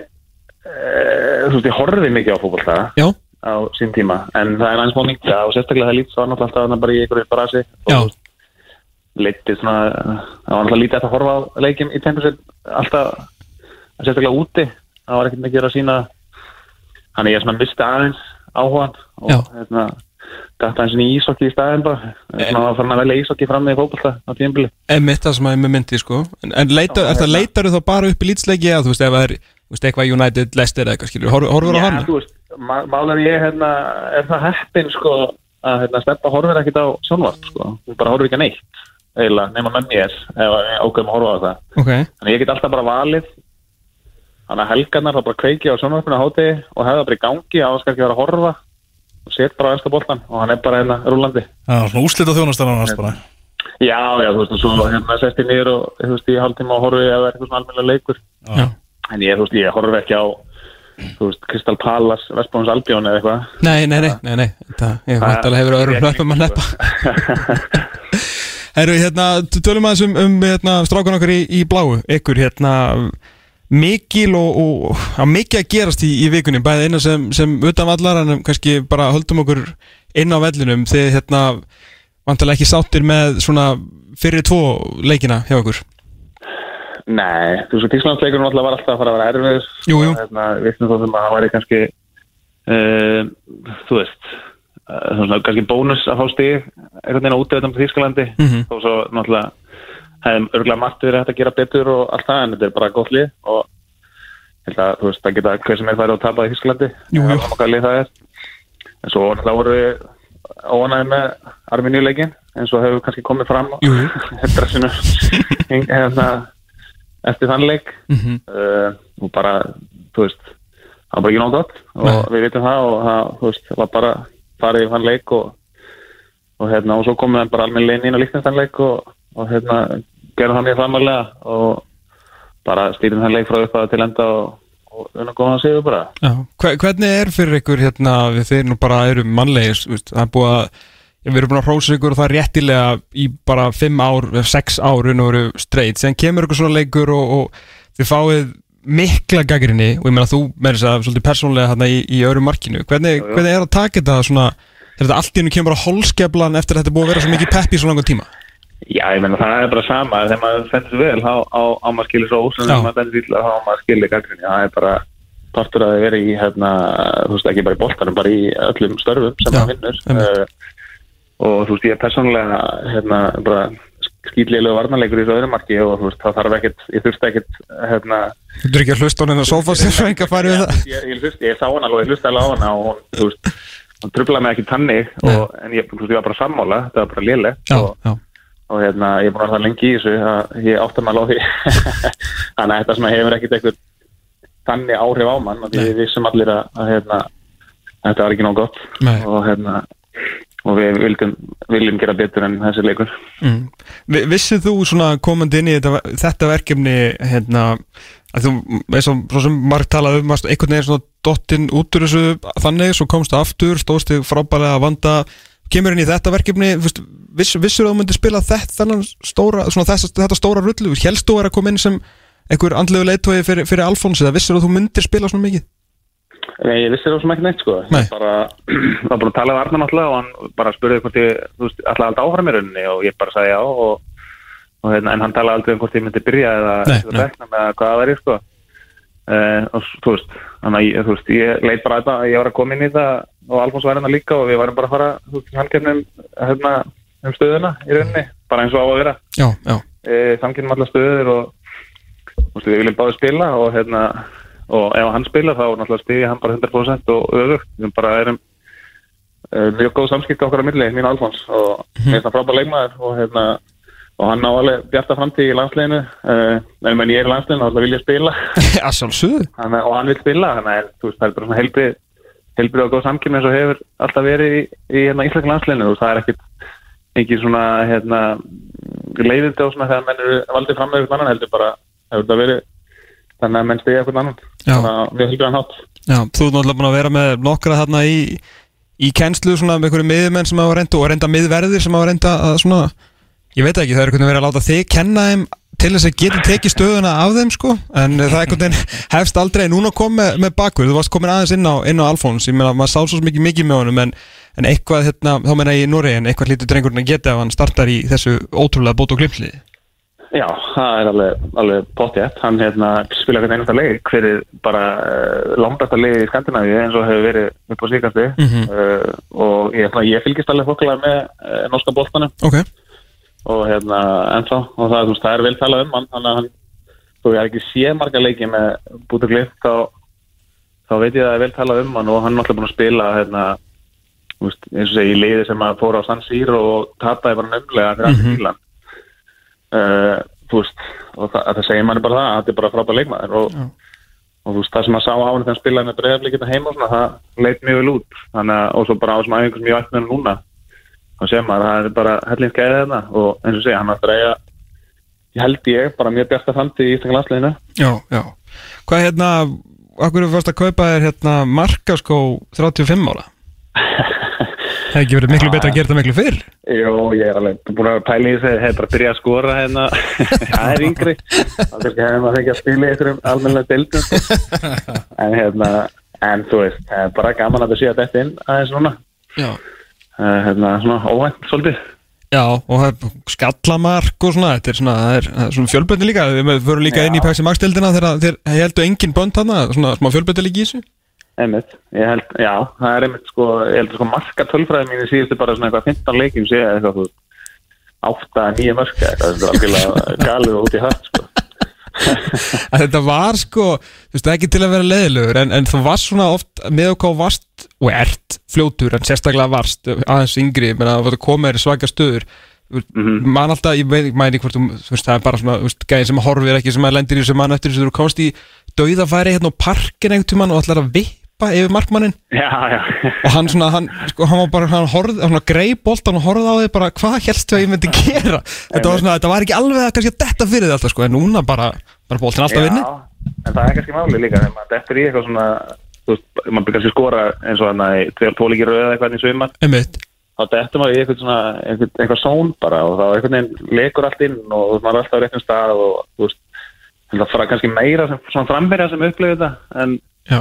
þú veist, ég horfi mikið á fótbolta Já, á sín tíma en það er aðeins má minka og sérstaklega það lítið var náttúrulega alltaf bara í einhverju brasi Já. og litið svona það var náttúrulega lítið að horfa á leikim í tempursin alltaf sérstaklega úti það var ekkert mikið að sína þannig ég Já. aðeins inn í ísokki í staðin bara svona að fara að velja ísokki fram með fókbalta á tímbili Emitt það sem að ég með myndi sko. En, en leita, er það hérna. leitar þá bara upp í lýtsleiki eða þú veist ef það er þú veist, eitthvað United, Leicester eða eitthvað skilur Horfur horfur á hann? þú veist, má- málar ég hérna, er það heppin sko að hérna, steppa horfir ekkert á sjónvart sko, hún bara horfir ekki að neitt eiginlega, nema með mér ef ég ákveðum að horfa á það. Ok, þannig ég get alltaf bara valið. Þannig að helgarnar þá bara kveiki á sjónvarpinu á hátegi og hefða bara í gangi að skal ekki vera að horfa set bara á ennska boltan og hann er bara hérna rúlandi Já, svona úslita þjónastar annars bara. Já, já, þú veist, og svo hérna sest ég niður og þú veist, í hálftíma og horfi ef það er eitthvað svona almennilega leikur. Já. en ég, þú veist, ég horfi ekki á þú veist, Crystal Palace, Vestbóns Albjón eða eitthvað. Nei, nei, nei, nei, nei. Það, ég veit alveg hefur öðrum hlöpum að neppa [LAUGHS] Herru, hérna, tölum aðeins um, um hérna, strákan okkar í, í bláu. Ykkur, hérna mikil og, og að mikið að gerast í, í vikunni, bæði eina sem, sem utan vallar, en kannski bara höldum okkur inn á vellinum, þið hérna vantilega ekki sáttir með svona fyrir tvo leikina hjá okkur Nei, þú veist, Tísklandsleikurinn alltaf var alltaf að fara að vera jú. og hérna, við veitum þó sem að það væri kannski uh, þú veist uh, svona kannski bónus að fá stig einhvern veginn á útöðum på Þískalandi Mhm. og svo náttúrulega hefðum örgulega margt verið hægt að gera betur og allt það en þetta er bara gott lið og að þú veist, það geta hver sem er færi að tapa í er en svo náttúrulega voru við óanæði með Arminíuleikin eins og hefur kannski komið fram [LAUGHS] hérna, eftir þann leik. Mhm. uh, og bara, þú veist það var bara ekki nóg gott og við vitum það og það, veist, var bara farið í þann leik og, og hérna, og svo komum við bara almenn legin inn á líknast þann leik og, og hérna, gerum það mjög framlega og bara stýrum þann leik frá upp að til enda og, og unna góðan sigur bara. Já. Hve- Hvernig er fyrir ykkur hérna, við þeir nú bara eru mannlegis, það er búið að við erum búin að hrósa ykkur og það réttilega í bara 5 ár, 6 ár og veru straight, sen kemur ykkur svona leikur og, og þið fáið mikla gaggrinni og ég meina þú með þess að svolítið persónlega hérna í, í öru markinu. Hvernig, hvernig er að taka þetta svona þetta allt í hennu kemur bara hólskeflan eftir að þetta er búið að vera svo mikið pepp í svo langan tíma Já, ég menna það er bara sama. Þegar maður sendur vel á, á, á maður skilir svo ósum Já. þegar maður sendur illa á maður skilir gaggrinni það er bara partur að vera í hérna, þú veist ekki bara í boltanum bara í öllum störfum sem maður vinnur. uh, og þú veist ég er persónulega hérna bara skýtlilegu varnarleikur í þessu öðrum marki og þú veist það þarf ekkert, ég þurfti ekkert hérna, Þú er ekki að hlusta á hennar sofa sem svo enga farið það. Ég, ég, hlusti, ég sá hana alveg, ég hlusti alveg á hana og hún, þú veist, hún trublaði mig ekki tannig og, en ég, þú veist, ég var bara sammála, þetta var bara lélegt Já, og, já, og hérna, ég er búin að það lengi í þessu að ég átti maður á því [LAUGHS] þannig að þetta svona hefur ekkert eitthvað þannig áhrif á mann og við vissum allir að, að hérna, þetta var ekki nóg gott Nei. og hérna og við vildum, viljum gera betur en þessi leikur Mm. Vi- Vissið þú svona komandi inn í þetta, þetta verkefni hérna, að þú, eins og svo sem Mark talaði um, einhvern veginn svona dottinn út úr þessu þannig, svo komstu aftur, stóðst þig frábælega að vanda, kemur inn í þetta verkefni, viss, viss, vissur að þú myndir spila þetta, stóra, þessa, þetta stóra rullu, helst þú er að koma inn sem einhver andlegu leitói fyrir, fyrir Alfons eða vissur að þú myndir spila svona mikið? Nei, ég vissi það sem ekki neitt sko Nei. Bara, það [CLEARS THROAT] var bara að tala við Arnar náttúrulega og hann bara spurði hvort ég, alltaf alltaf áfram í rauninni og ég bara sagði já og, og hérna, en hann talaði aldrei um hvort ég myndi byrja eða bekna með hvað það væri sko uh, og þú veist, þannig þú veist, ég leit bara að þetta, ég var að koma inn í það og Alfons var hérna líka og við varum bara að fara veist, samkefnum hérna um stöðuna í rauninni, bara eins og á að vera. Já, já, e, samkynum alla stöður og veist, við viljum báði spila og hérna og ef hann spila þá náttúrulega spila hann bara 100% og öfugt. Við bara erum e, mjög góð samskipti okkar á milli, mín og Alfons og það frábær leikmaður og hérna og hann á alveg bjarta framtíð í landsleginu uh, en menn ég er í landsleginu þá vil ég spila. [LAUGHS] Að að- og hann vil spila þannig að það er bara svona heilbrið heilbrið og góð samkynni eins og hefur alltaf verið í, í hérna, íslenska landsleginu og það er ekkit ekki svona hérna, leiðindi og svona þegar menn eru valdið fram með eitthvað annan heldur bara hefur þetta verið þannig að menn stiga eitthvað annan. Þannig að við heldur hann hátt. Já, þú er náttúrulega búin að vera með nokkra þarna í, í kennslu svona með einhverju miðumenn sem hafa reynda og reynda miðverðir sem hafa reynda að svona ég veit ekki, það er einhvern veginn verið að láta þig kenna þeim til þess að geta tekið stöðuna af þeim sko. En það er einhvern veginn [LAUGHS] hefst aldrei. Núna kom með, með bakur, þú varst komin aðeins inn á, inn á Alfons, ég meina maður sá svo mikið mikið með honum en, en eitthvað hérna, þá meina ég í Núri en eitthvað hlýtur drengurinn að geta ef hann startar í þessu ótrúlega bót og klipsliði Já, það er alveg, alveg pottjætt. Hann hérna, spila hvernig einasta leik fyrir bara uh, langbæsta leik í Skandinavíu eins og hefur verið upp á síkasti Mhm. uh, og ég, ég fylgist alveg fokkulega með uh, norska boltanum. Ok, og hérna ennþá. Og það, veist, það er vel talað um hann þannig að hann, þú veist, ekki sé marga leiki með bútu glipp þá, þá veit ég að það er vel talað um hann og hann er náttúrulega búin að spila hérna, veist, eins og segi í liði sem að fóra á San Siro og tapaði bara nömmlega fyrir allir bílan uh, þú veist og það, það segir manni bara það, að þetta er bara frábæð leikmaður og, og þú veist, það sem að sá á hann þegar hann spilaði með breiðaflikina heima og svona, það leit mjög vel út. Þannig að, og svo bara á þessum ætti með hann núna sér maður að það er bara hellins gæðið þetta og eins og segja, hann ætti að eiga ég held ég, bara mjög bjarta framtíð í Íslandska landsliðinu. Já, já. Hvað hérna, akkur er fyrst að kaupa þér hérna markaskó 35 ára? [LAUGHS] Það hefði ekki verið miklu betra að gera þetta miklu fyrr. Jó, ég er alveg búin að pæla í þessu hefur bara byrjað að skora hérna. [LAUGHS] Það er yngri. Þá kannski hefur maður fengið að spila í einhverjum almennilega deildum sko. [LAUGHS] en hérna en þú veist, það bara gaman að það sé að þetta inn aðeins núna. Já hérna svona óvænt svolítið. Já, og skallamark og svona, þetta er svona, svona fjölböndi líka, við förum líka Já. inn í Pepsi Max deildina þegar þeir heldur engin bönd hana, svona smá fjölböndi líka í þessu. Einmitt, ég held, já, það er einmitt sko, ég held sko marka tölfræði mín í síðustu bara svona eitthvað 15 leikjum sé eitthvað þú veist, 8-9 mörka eitthvað, þetta er algjörlega galið og út í sko að þetta var sko, þú veist, ekki til að vera leiðilegur en, en það var svona oft með okkur varst og ert fljótur en sérstaklega varst aðeins yngri menn að koma í svaka stöður. Mann alltaf, ég veit, mæni hvort þú þú veist, það er bara svona, þú gæðin sem horfir ekki sem að lendir í þessu mann eftir þessu þú komst í dauðafæri hérna á parkin tímann og ætlar að vippa yfir markmannin og hann svona, hann, sko, hann var bara hann horfði, hann svona greið boltan og horfði á þig bara, hvað helstu að ég myndi gera? Þetta var svona, þetta var ekki alveg að kannski að detta fyrir alltaf, sko, en núna bara, bara boltin alltaf vinni Já, en það er kannski máli líka þegar maður dettur í eitthvað svona þú veist, maður byrjar kannski skora eins og þannig í tveir tólíkir rauð eða eitthvað í svimar þá dettur maður í eitthvað svona eitthvað, eitthvað són bara og þá einhvern veginn lekur allt inn og maður er alltaf á réttum stað og þú veist, það fara kannski meira sem, svona framverja sem upplifir þetta en Já.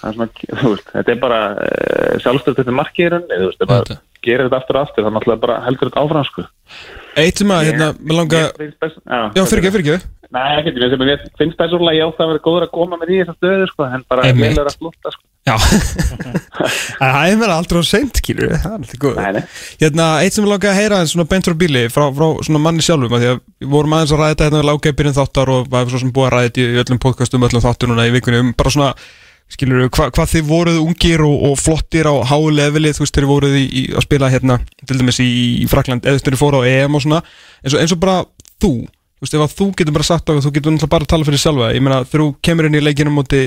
Það er svona, veist, þetta er bara uh, sjálfstöð þetta markið í rauninni, þú veist, ef maður gerir þetta aftur og aftur, þá náttúrulega bara heldur þetta áfram sko. Eitt sem að, hérna, mér langa Mér finnst best- Já, fyrir ekki, fyrir ekki Nei, ekki, mér sem ég finnst persónulega ég átt að vera góður að koma með því þessar stöðu, sko, en bara vel er að flutta, sko. Já. [LAUGHS] Það er mér aldrei á seint, skilur Það er alltaf góð Nei, nei. Hérna, eitt sem ég langa að heyra en svona beint frá bíli frá, frá svona manni sjálfum af því að við vorum aðeins að ræða þetta hérna í byrjun þáttar og var svo sem búið að ræða þetta í öllum podcastum, öllum þáttur núna í vikunni um bara svona, skilur við, hva, hvað þið voruð ungir og, og flottir á háu leveli þú veist, þeir voruð í, í, að spila hérna til dæmis í, í Frakland, eða þeir fóru á EM og svona, eins og, eins og bara þú þú veist, ef að þú getur bara sagt á þú getur náttúrulega bara að tala fyrir sjálfa ég meina, þú kemur inn í leikinu móti,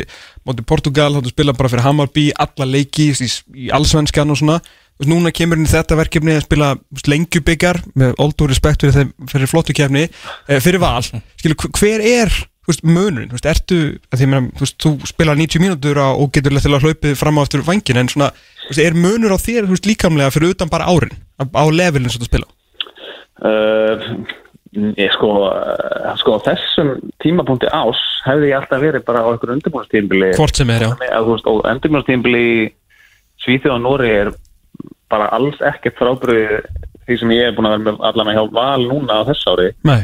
móti Portugal, þá þú spila bara fyrir Hammarby alla leiki í, í allsvenskan og svona Þú veist, núna kemur inn í þetta verkefni að spila þú lengjubikar með old og respekt fyrir, þeim, fyrir flottu kefni eh, fyrir val, skilu, hver er þú veist, munurinn, þú veist, ertu því, meina, þú, veist, þú spila 90 mínútur á, og getur að hlaupið fram á eftir vangin en svona, veist, er munur á þér líkamlega fyrir utan bara árin á, levelin sem þú spila Uh, ég sko, uh, sko, þessum tímapunkti ás hefði ég alltaf verið bara á einhverjum undirbúinastímbili hvort sem er, já. Og undirbúinastímbili Svíþjóð og Nóri er bara alls ekkert frábröði því sem ég er búin að vera með allan að hjá val núna á þess ári. Nei.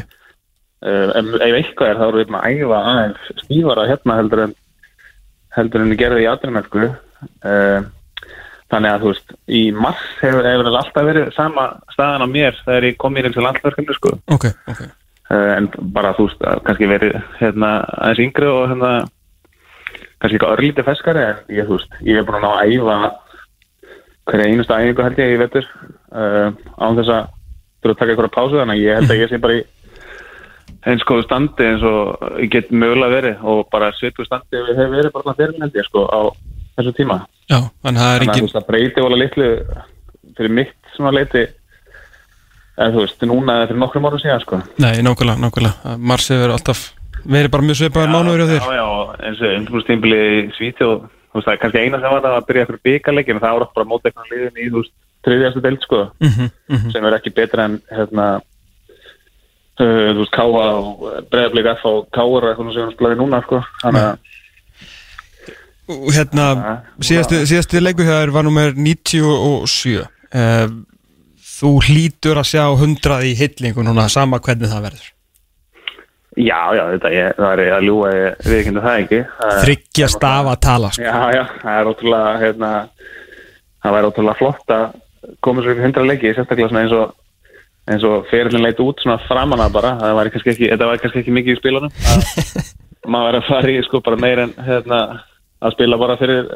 Uh, ef, eitthvað er þá erum við búin að æfa aðeins stífara hérna heldur en heldur en við gerðum í aðrinnarku uh, þannig að þú veist í mars hefur, það alltaf verið sama staðan á mér þegar ég kom í þessu landverkefni sko. Ok, ok. Uh, en bara þú veist að kannski verið hérna aðeins yngri og hérna kannski eitthvað örlítið feskari en ég þú veist, ég er búin að ná að æfa hverja einustu æfingu held ég í vetur. Uh, án þess að þurfa að taka einhverja pásu þannig að ég held að ég sé bara í eins góðu standi eins og ég get mögulega verið og bara svipu standi ef ég hef verið bara fyrir held ég sko á þessu tíma. Já, þannig að að engin það breyti vola litlu fyrir mitt svona leiti en þú veist, núna eða fyrir nokkrum árum síðan sko. Nei, nákvæmlega, nákvæmlega. Mars hefur alltaf verið bara mjög svipaður mánuður hjá þér. Já, já, eins og undirbúrstímbili í Svíti og þú veist, það er kannski eina sem var það að byrja fyrir byggarleikin en það ára bara mót eitthvað liðin í, þú veist, þriðjastu deild, sko, Mhm, mhm. sem er ekki betra en, hérna, uh, þú veist, Káa og Breiðablík F og Káur og eitthvað sem við spila við núna sko. þannig að hérna, síðasti leikur hér var nummer 97 uh, Þú hlýtur að sjá 100 í hillingu núna sama hvernig það verður já, já, þetta ég, það er að ljúa ég við ekki það ekki er- Þryggja stafa að tala sko. Já, já, það er ótrúlega hérna, það væri ótrúlega flott að koma svo ykkur hundra leiki, sérstaklega eins og eins og fyrirlin leit út svona framan að bara, það væri kannski ekki, þetta væri kannski ekki mikið í spilunum. [LAUGHS] Að maður væri að fara í sko bara meir en hérna, að spila bara fyrir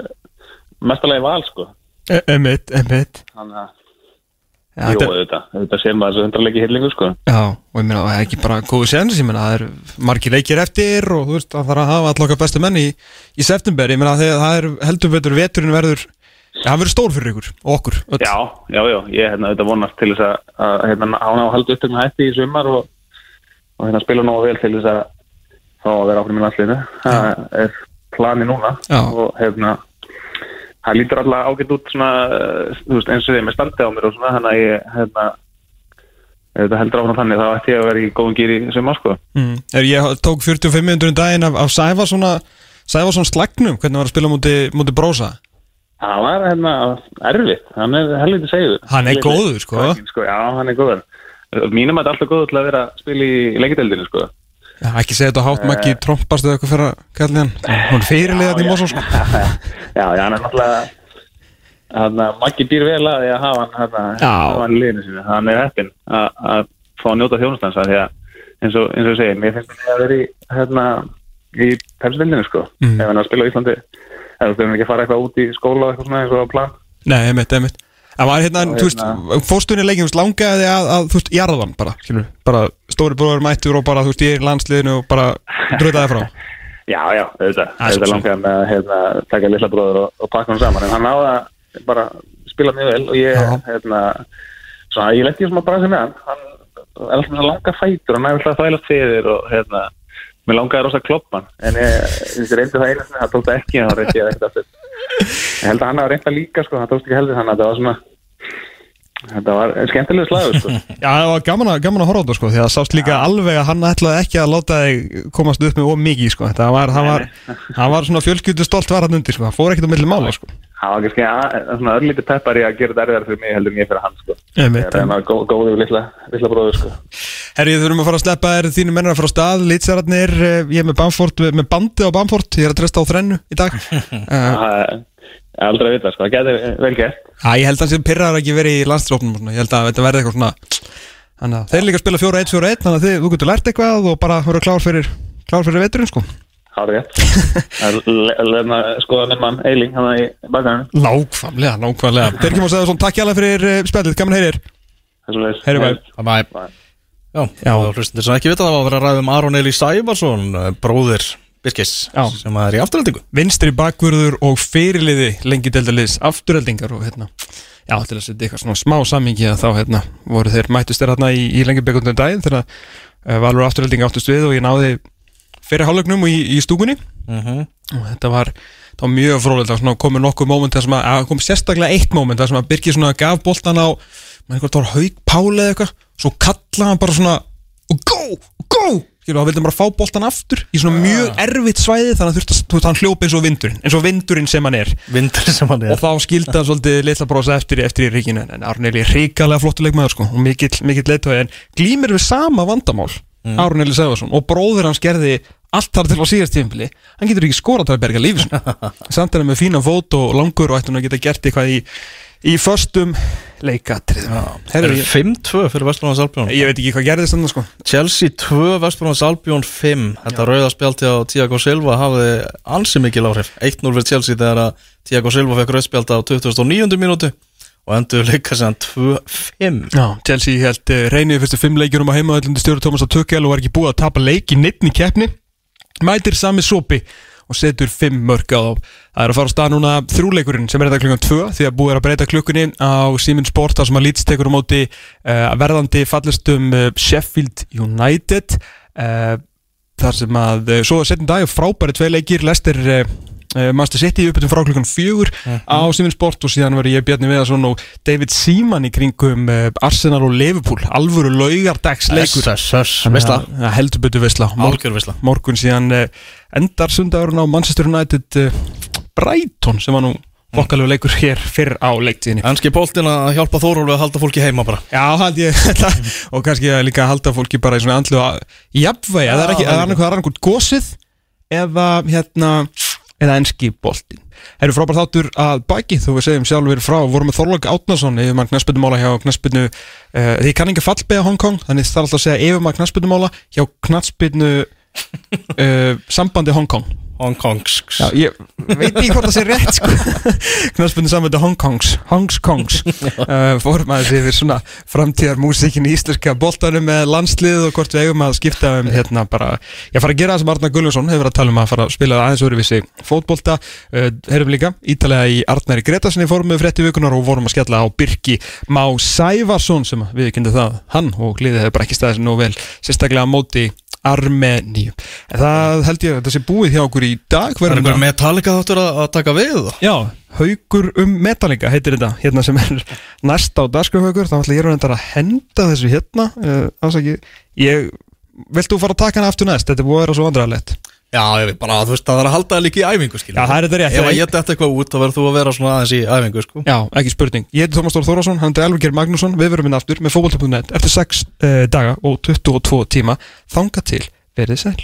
mestalagi val sko. Emmitt, emmitt þannig að, Já, jú, þetta- auðvitað sér maður þessu hundra leiki hillingu sko. Já, og ég meina, það er ekki bara góðu séns, ég meina, það er margir leikir eftir og þú veist, það þarf að hafa allir okkar bestu menn í, í september, ég meina, þegar það er heldur betur veturinn verður, það verður stór fyrir ykkur og okkur. öll. Já, já, já, ég hérna auðvitað vonast til þess að, að hérna, án á að halda upptöknu hætti í sumar og, og hérna spila nógu vel til þess að að vera áfram í landsliðinu það er plani núna Já. og hérna það lítur alltaf ágætt út svona þú veist, eins og þeim með standi á mér og svona þannig að ég hérna þetta heldur áfram þannig þá ætti ég að vera í góðum gýr í sumar sko Mm. Er, ég tók 45 minnur um daginn af, af Sæfarsson slagnum, hvernig var að spila múti brósa. Það var hérna erfitt, hann er helviti segður Hann er góður, sko. sko. Já, hann er góður. Mínum að þetta er alltaf góður til að vera að spila í leikiteldinu sko. Já, ekki segja þetta hátt, Maggi trompast eða eitthvað fyrir að kalla hann. Hún fyrirliðan í Mosó, sko. [LAUGHS] Já, já, hann er náttúrulega hann að Maggi býr vel að því að hafa hann Já. hafa hann í liðinu sínu, hann er heppinn að fá að njóta þjónustansa því að eins og, eins og ég segi, mér finnst þetta að vera í hérna, í ef þú fyrir ekki að fara eitthvað út í skóla eitthvað svona eins og á plan Nei, emitt, emitt. Það var hérna, þú veist, hérna- fórstunni leikin, langaði að, að, þú veist, jarðan bara, skilur, bara stóri bróður mættur og bara, þú veist, ég er í landsliðinu og bara drötaði frá. [LAUGHS] Já, já, auðvitað, auðvitað með að hérna, taka lilla bróður og, og pakka hann saman en hann náði að bara spila mjög vel og ég, Já. hérna svona, ég letti svona bara sem með hann er alltaf svona langa fætur og alltaf þælast fyrir og hérna mér langaði rosa kloppan en ég, ég reyndi það einu það tók það ekki þá reyndi ég það ekkert aftur. Ég held að hann hafa reynda líka sko, það tókst ekki heldur þannig að það var svona þetta var skemmtilega slagur sko. [LAUGHS] Já, það var gaman að, gaman að horfa á þetta, sko, því að það sást líka alveg að hann ætlaði ekki að láta þig komast upp með of mikið, sko, það var, það var, [LAUGHS] það var svona fjölskyldu stolt varðan undir, sko, það fór ekkert á milli mála, sko. það var kannski að- svona örlítið peppar í að gera þetta erfiðar fyrir mig heldur en ég fyrir hann sko. Einmitt, ég reyna gó, góðu litla bróður sko. Herri, þurfum að fara að sleppa þér þínu mennir að fara á stað, lýtsararnir, ég er með Bamford, með bandi á Bamford, ég er að treysta á þrennu í dag. [LAUGHS] það er aldrei að vita sko, það getur vel gert. Já, ég held að hann sem pyrrar ekki verið í landstróknum og svona, ég held að þetta verði eitthvað svona Þannig að þeir líka að spila 4-1-4-1 Þannig að þið, þú getur lært eitthvað og bara vera klár fyrir klár fyrir veturinn sko. Það er rétt það er lefna skoða minn mann Eiling hann í bakgrænum Nákvæmlega, nákvæmlega. Þeir kemur að segja svona takk hjá fyrir uh, spjallið, gaman heyrir þessum leys Heyri Já, sem var að að Birkis, Já. sem er í afturhaldingu. Vinstri bakvörður og fyrirliði lengi deildaliðs afturheldingar og hérna Já, til að setja eitthvað svona smá sammingi að þá hérna voru þeir mættust þér hérna í, í lengi byggundum daginn þegar uh, Valur afturheldinga áttust við og ég náði fyrir hálfleiknum í, í stúkunni Mm og þetta var, það var mjög var svona komið nokkuð móment þar sem að, að kom sérstaklega eitt móment þar sem að Birgir svona gaf boltan á maður eitthvað, það var haug páli eða eitthvað svo kallaði hann bara svona og go, og go! Skilur, þá hann bara fá boltan aftur í svona mjög erfitt svæði þannig að þurfti að þú veist, hann hljópa eins og vindurinn eins og vindurinn sem hann er. Vindur sem hann og er. þá skildi hann svolítið litla brosa eftir, eftir í ríkinu en- Arneli er ríkalega flottuleik maður sko, og mikill, mikill leitói en glýmir við sama vandamál mm. Arneli Sæfarsson og bróður hans gerði allt þar til á síðast tímpili hann getur ekki skorað til að berga lífis [LAUGHS] samt er hann með fína fót og langur og ætti hann að geta gert eitthvað í, í föstum leikatriðum Það er 5-2 fyrir Vestbrunars Albjón. ég veit ekki hvað gerðist þannig sko Chelsea 2, Vestbrunars Albjón 5. Þetta rauða spjaldi á Tiago Silva hafði ansi mikil áhrif. 1-0 fyrir Chelsea þegar að Tiago Silva fekk rauðspjaldi á 2009. mínútu og endur líka sem 2-5. Já, Chelsea held uh, reynið fyrstu fimm leikjurum á heimaðallundi stjóru Tómas að Tökkel og var ekki búið að tapa leik í neittni keppni mætir sami sopi og setur fimm mörg á þá. Það er að fara á stað núna þrúleikurinn sem er þetta klukkan 2 því að búið er að breyta klukkunni á Siemens Sport þar sem að Leeds tekur á móti uh, verðandi fallistum uh, Sheffield United. Uh, þar sem að svo setjum dag frábæri tvei leikir Lester uh, Master City uppbyttum frá klukkan fjögur á Simin Sport og síðan verður ég Bjarni Veðarsson og David Seaman í kringum uh, Arsenal og Liverpool. Alvöru laugardagsleikur Það heldur betur veistla. Mor Algjör veistla. Morgun síðan uh, endar sundagurinn á Manchester United uh, Brighton sem var nú okkalegu leikur hér fyrr á leiktíðinni. Ennski boltin að hjálpa Þórólfi að halda fólki heima bara. Já, held ég. [LAUGHS] Þetta og kannski að líka halda fólki bara í svona andlu að jafnvegi, eða það er annað hvað er annað gósið eða hérna eða enski boltin. Það eru frábært þáttur að bæki, þú við segjum sjálfur frá. Vorum með Þorlok Átnason, yfirmann knæspindumála hjá knæspindu, uh, því ég kann ekki fallbega Hong Kong, þannig er alltaf að segja yfirmann knæspindumála hjá knæspindu uh, sambandi Hong Kong Hong Kongs Já, ég veit ekki hvort það sé rétt sko. [LAUGHS] Knarspunni samvöldu Hong Kongs Hongs Kongs uh, [LAUGHS] Fórum aðeins yfir svona framtíðar músikin í íslenska boltanum með landslið og hvort við eigum að skipta um hérna bara Ég fara að gera það sem Arnar Gullarsson hefur verið að tala um að fara að spila aðeins öruvísi fótbolta. Uh, Heyrum líka ítalega í Arnari Gretarsson í með frétti vikunar og vorum að skella á Birki Má Sævarsson sem við kynntum það hann og liðið hefur bara ekki staðið sem nú vel sérstaklega á móti Armeníu. En það held ég að þetta sé búið hjá okkur í dag Er verðum einhver Metallica þáttur að, að taka við það? Já, haugur um Metallica heitir þetta Hérna sem er [LAUGHS] næst á dagskrafhaugur Þá ætla ég er að henda þessu hérna uh, ég Vilt þú fara að taka hana aftur næst? Þetta er búið að vera svo vandræðalegt. Já, ég veit bara, þú veist, það er að halda það líka í æfingu, skilja Já, það er þetta rétt. Ef að ég detta eitthvað út, þá verður þú að vera svona aðeins í æfingu, sko. Já, ekki spurning. Ég heiti Tómas Þór Þórásson, hann er Elvar Geir Magnússon. Við verum inn aftur með fótbolta.net eftir 6 uh, daga og 22 tíma. Þanga til, verið sæl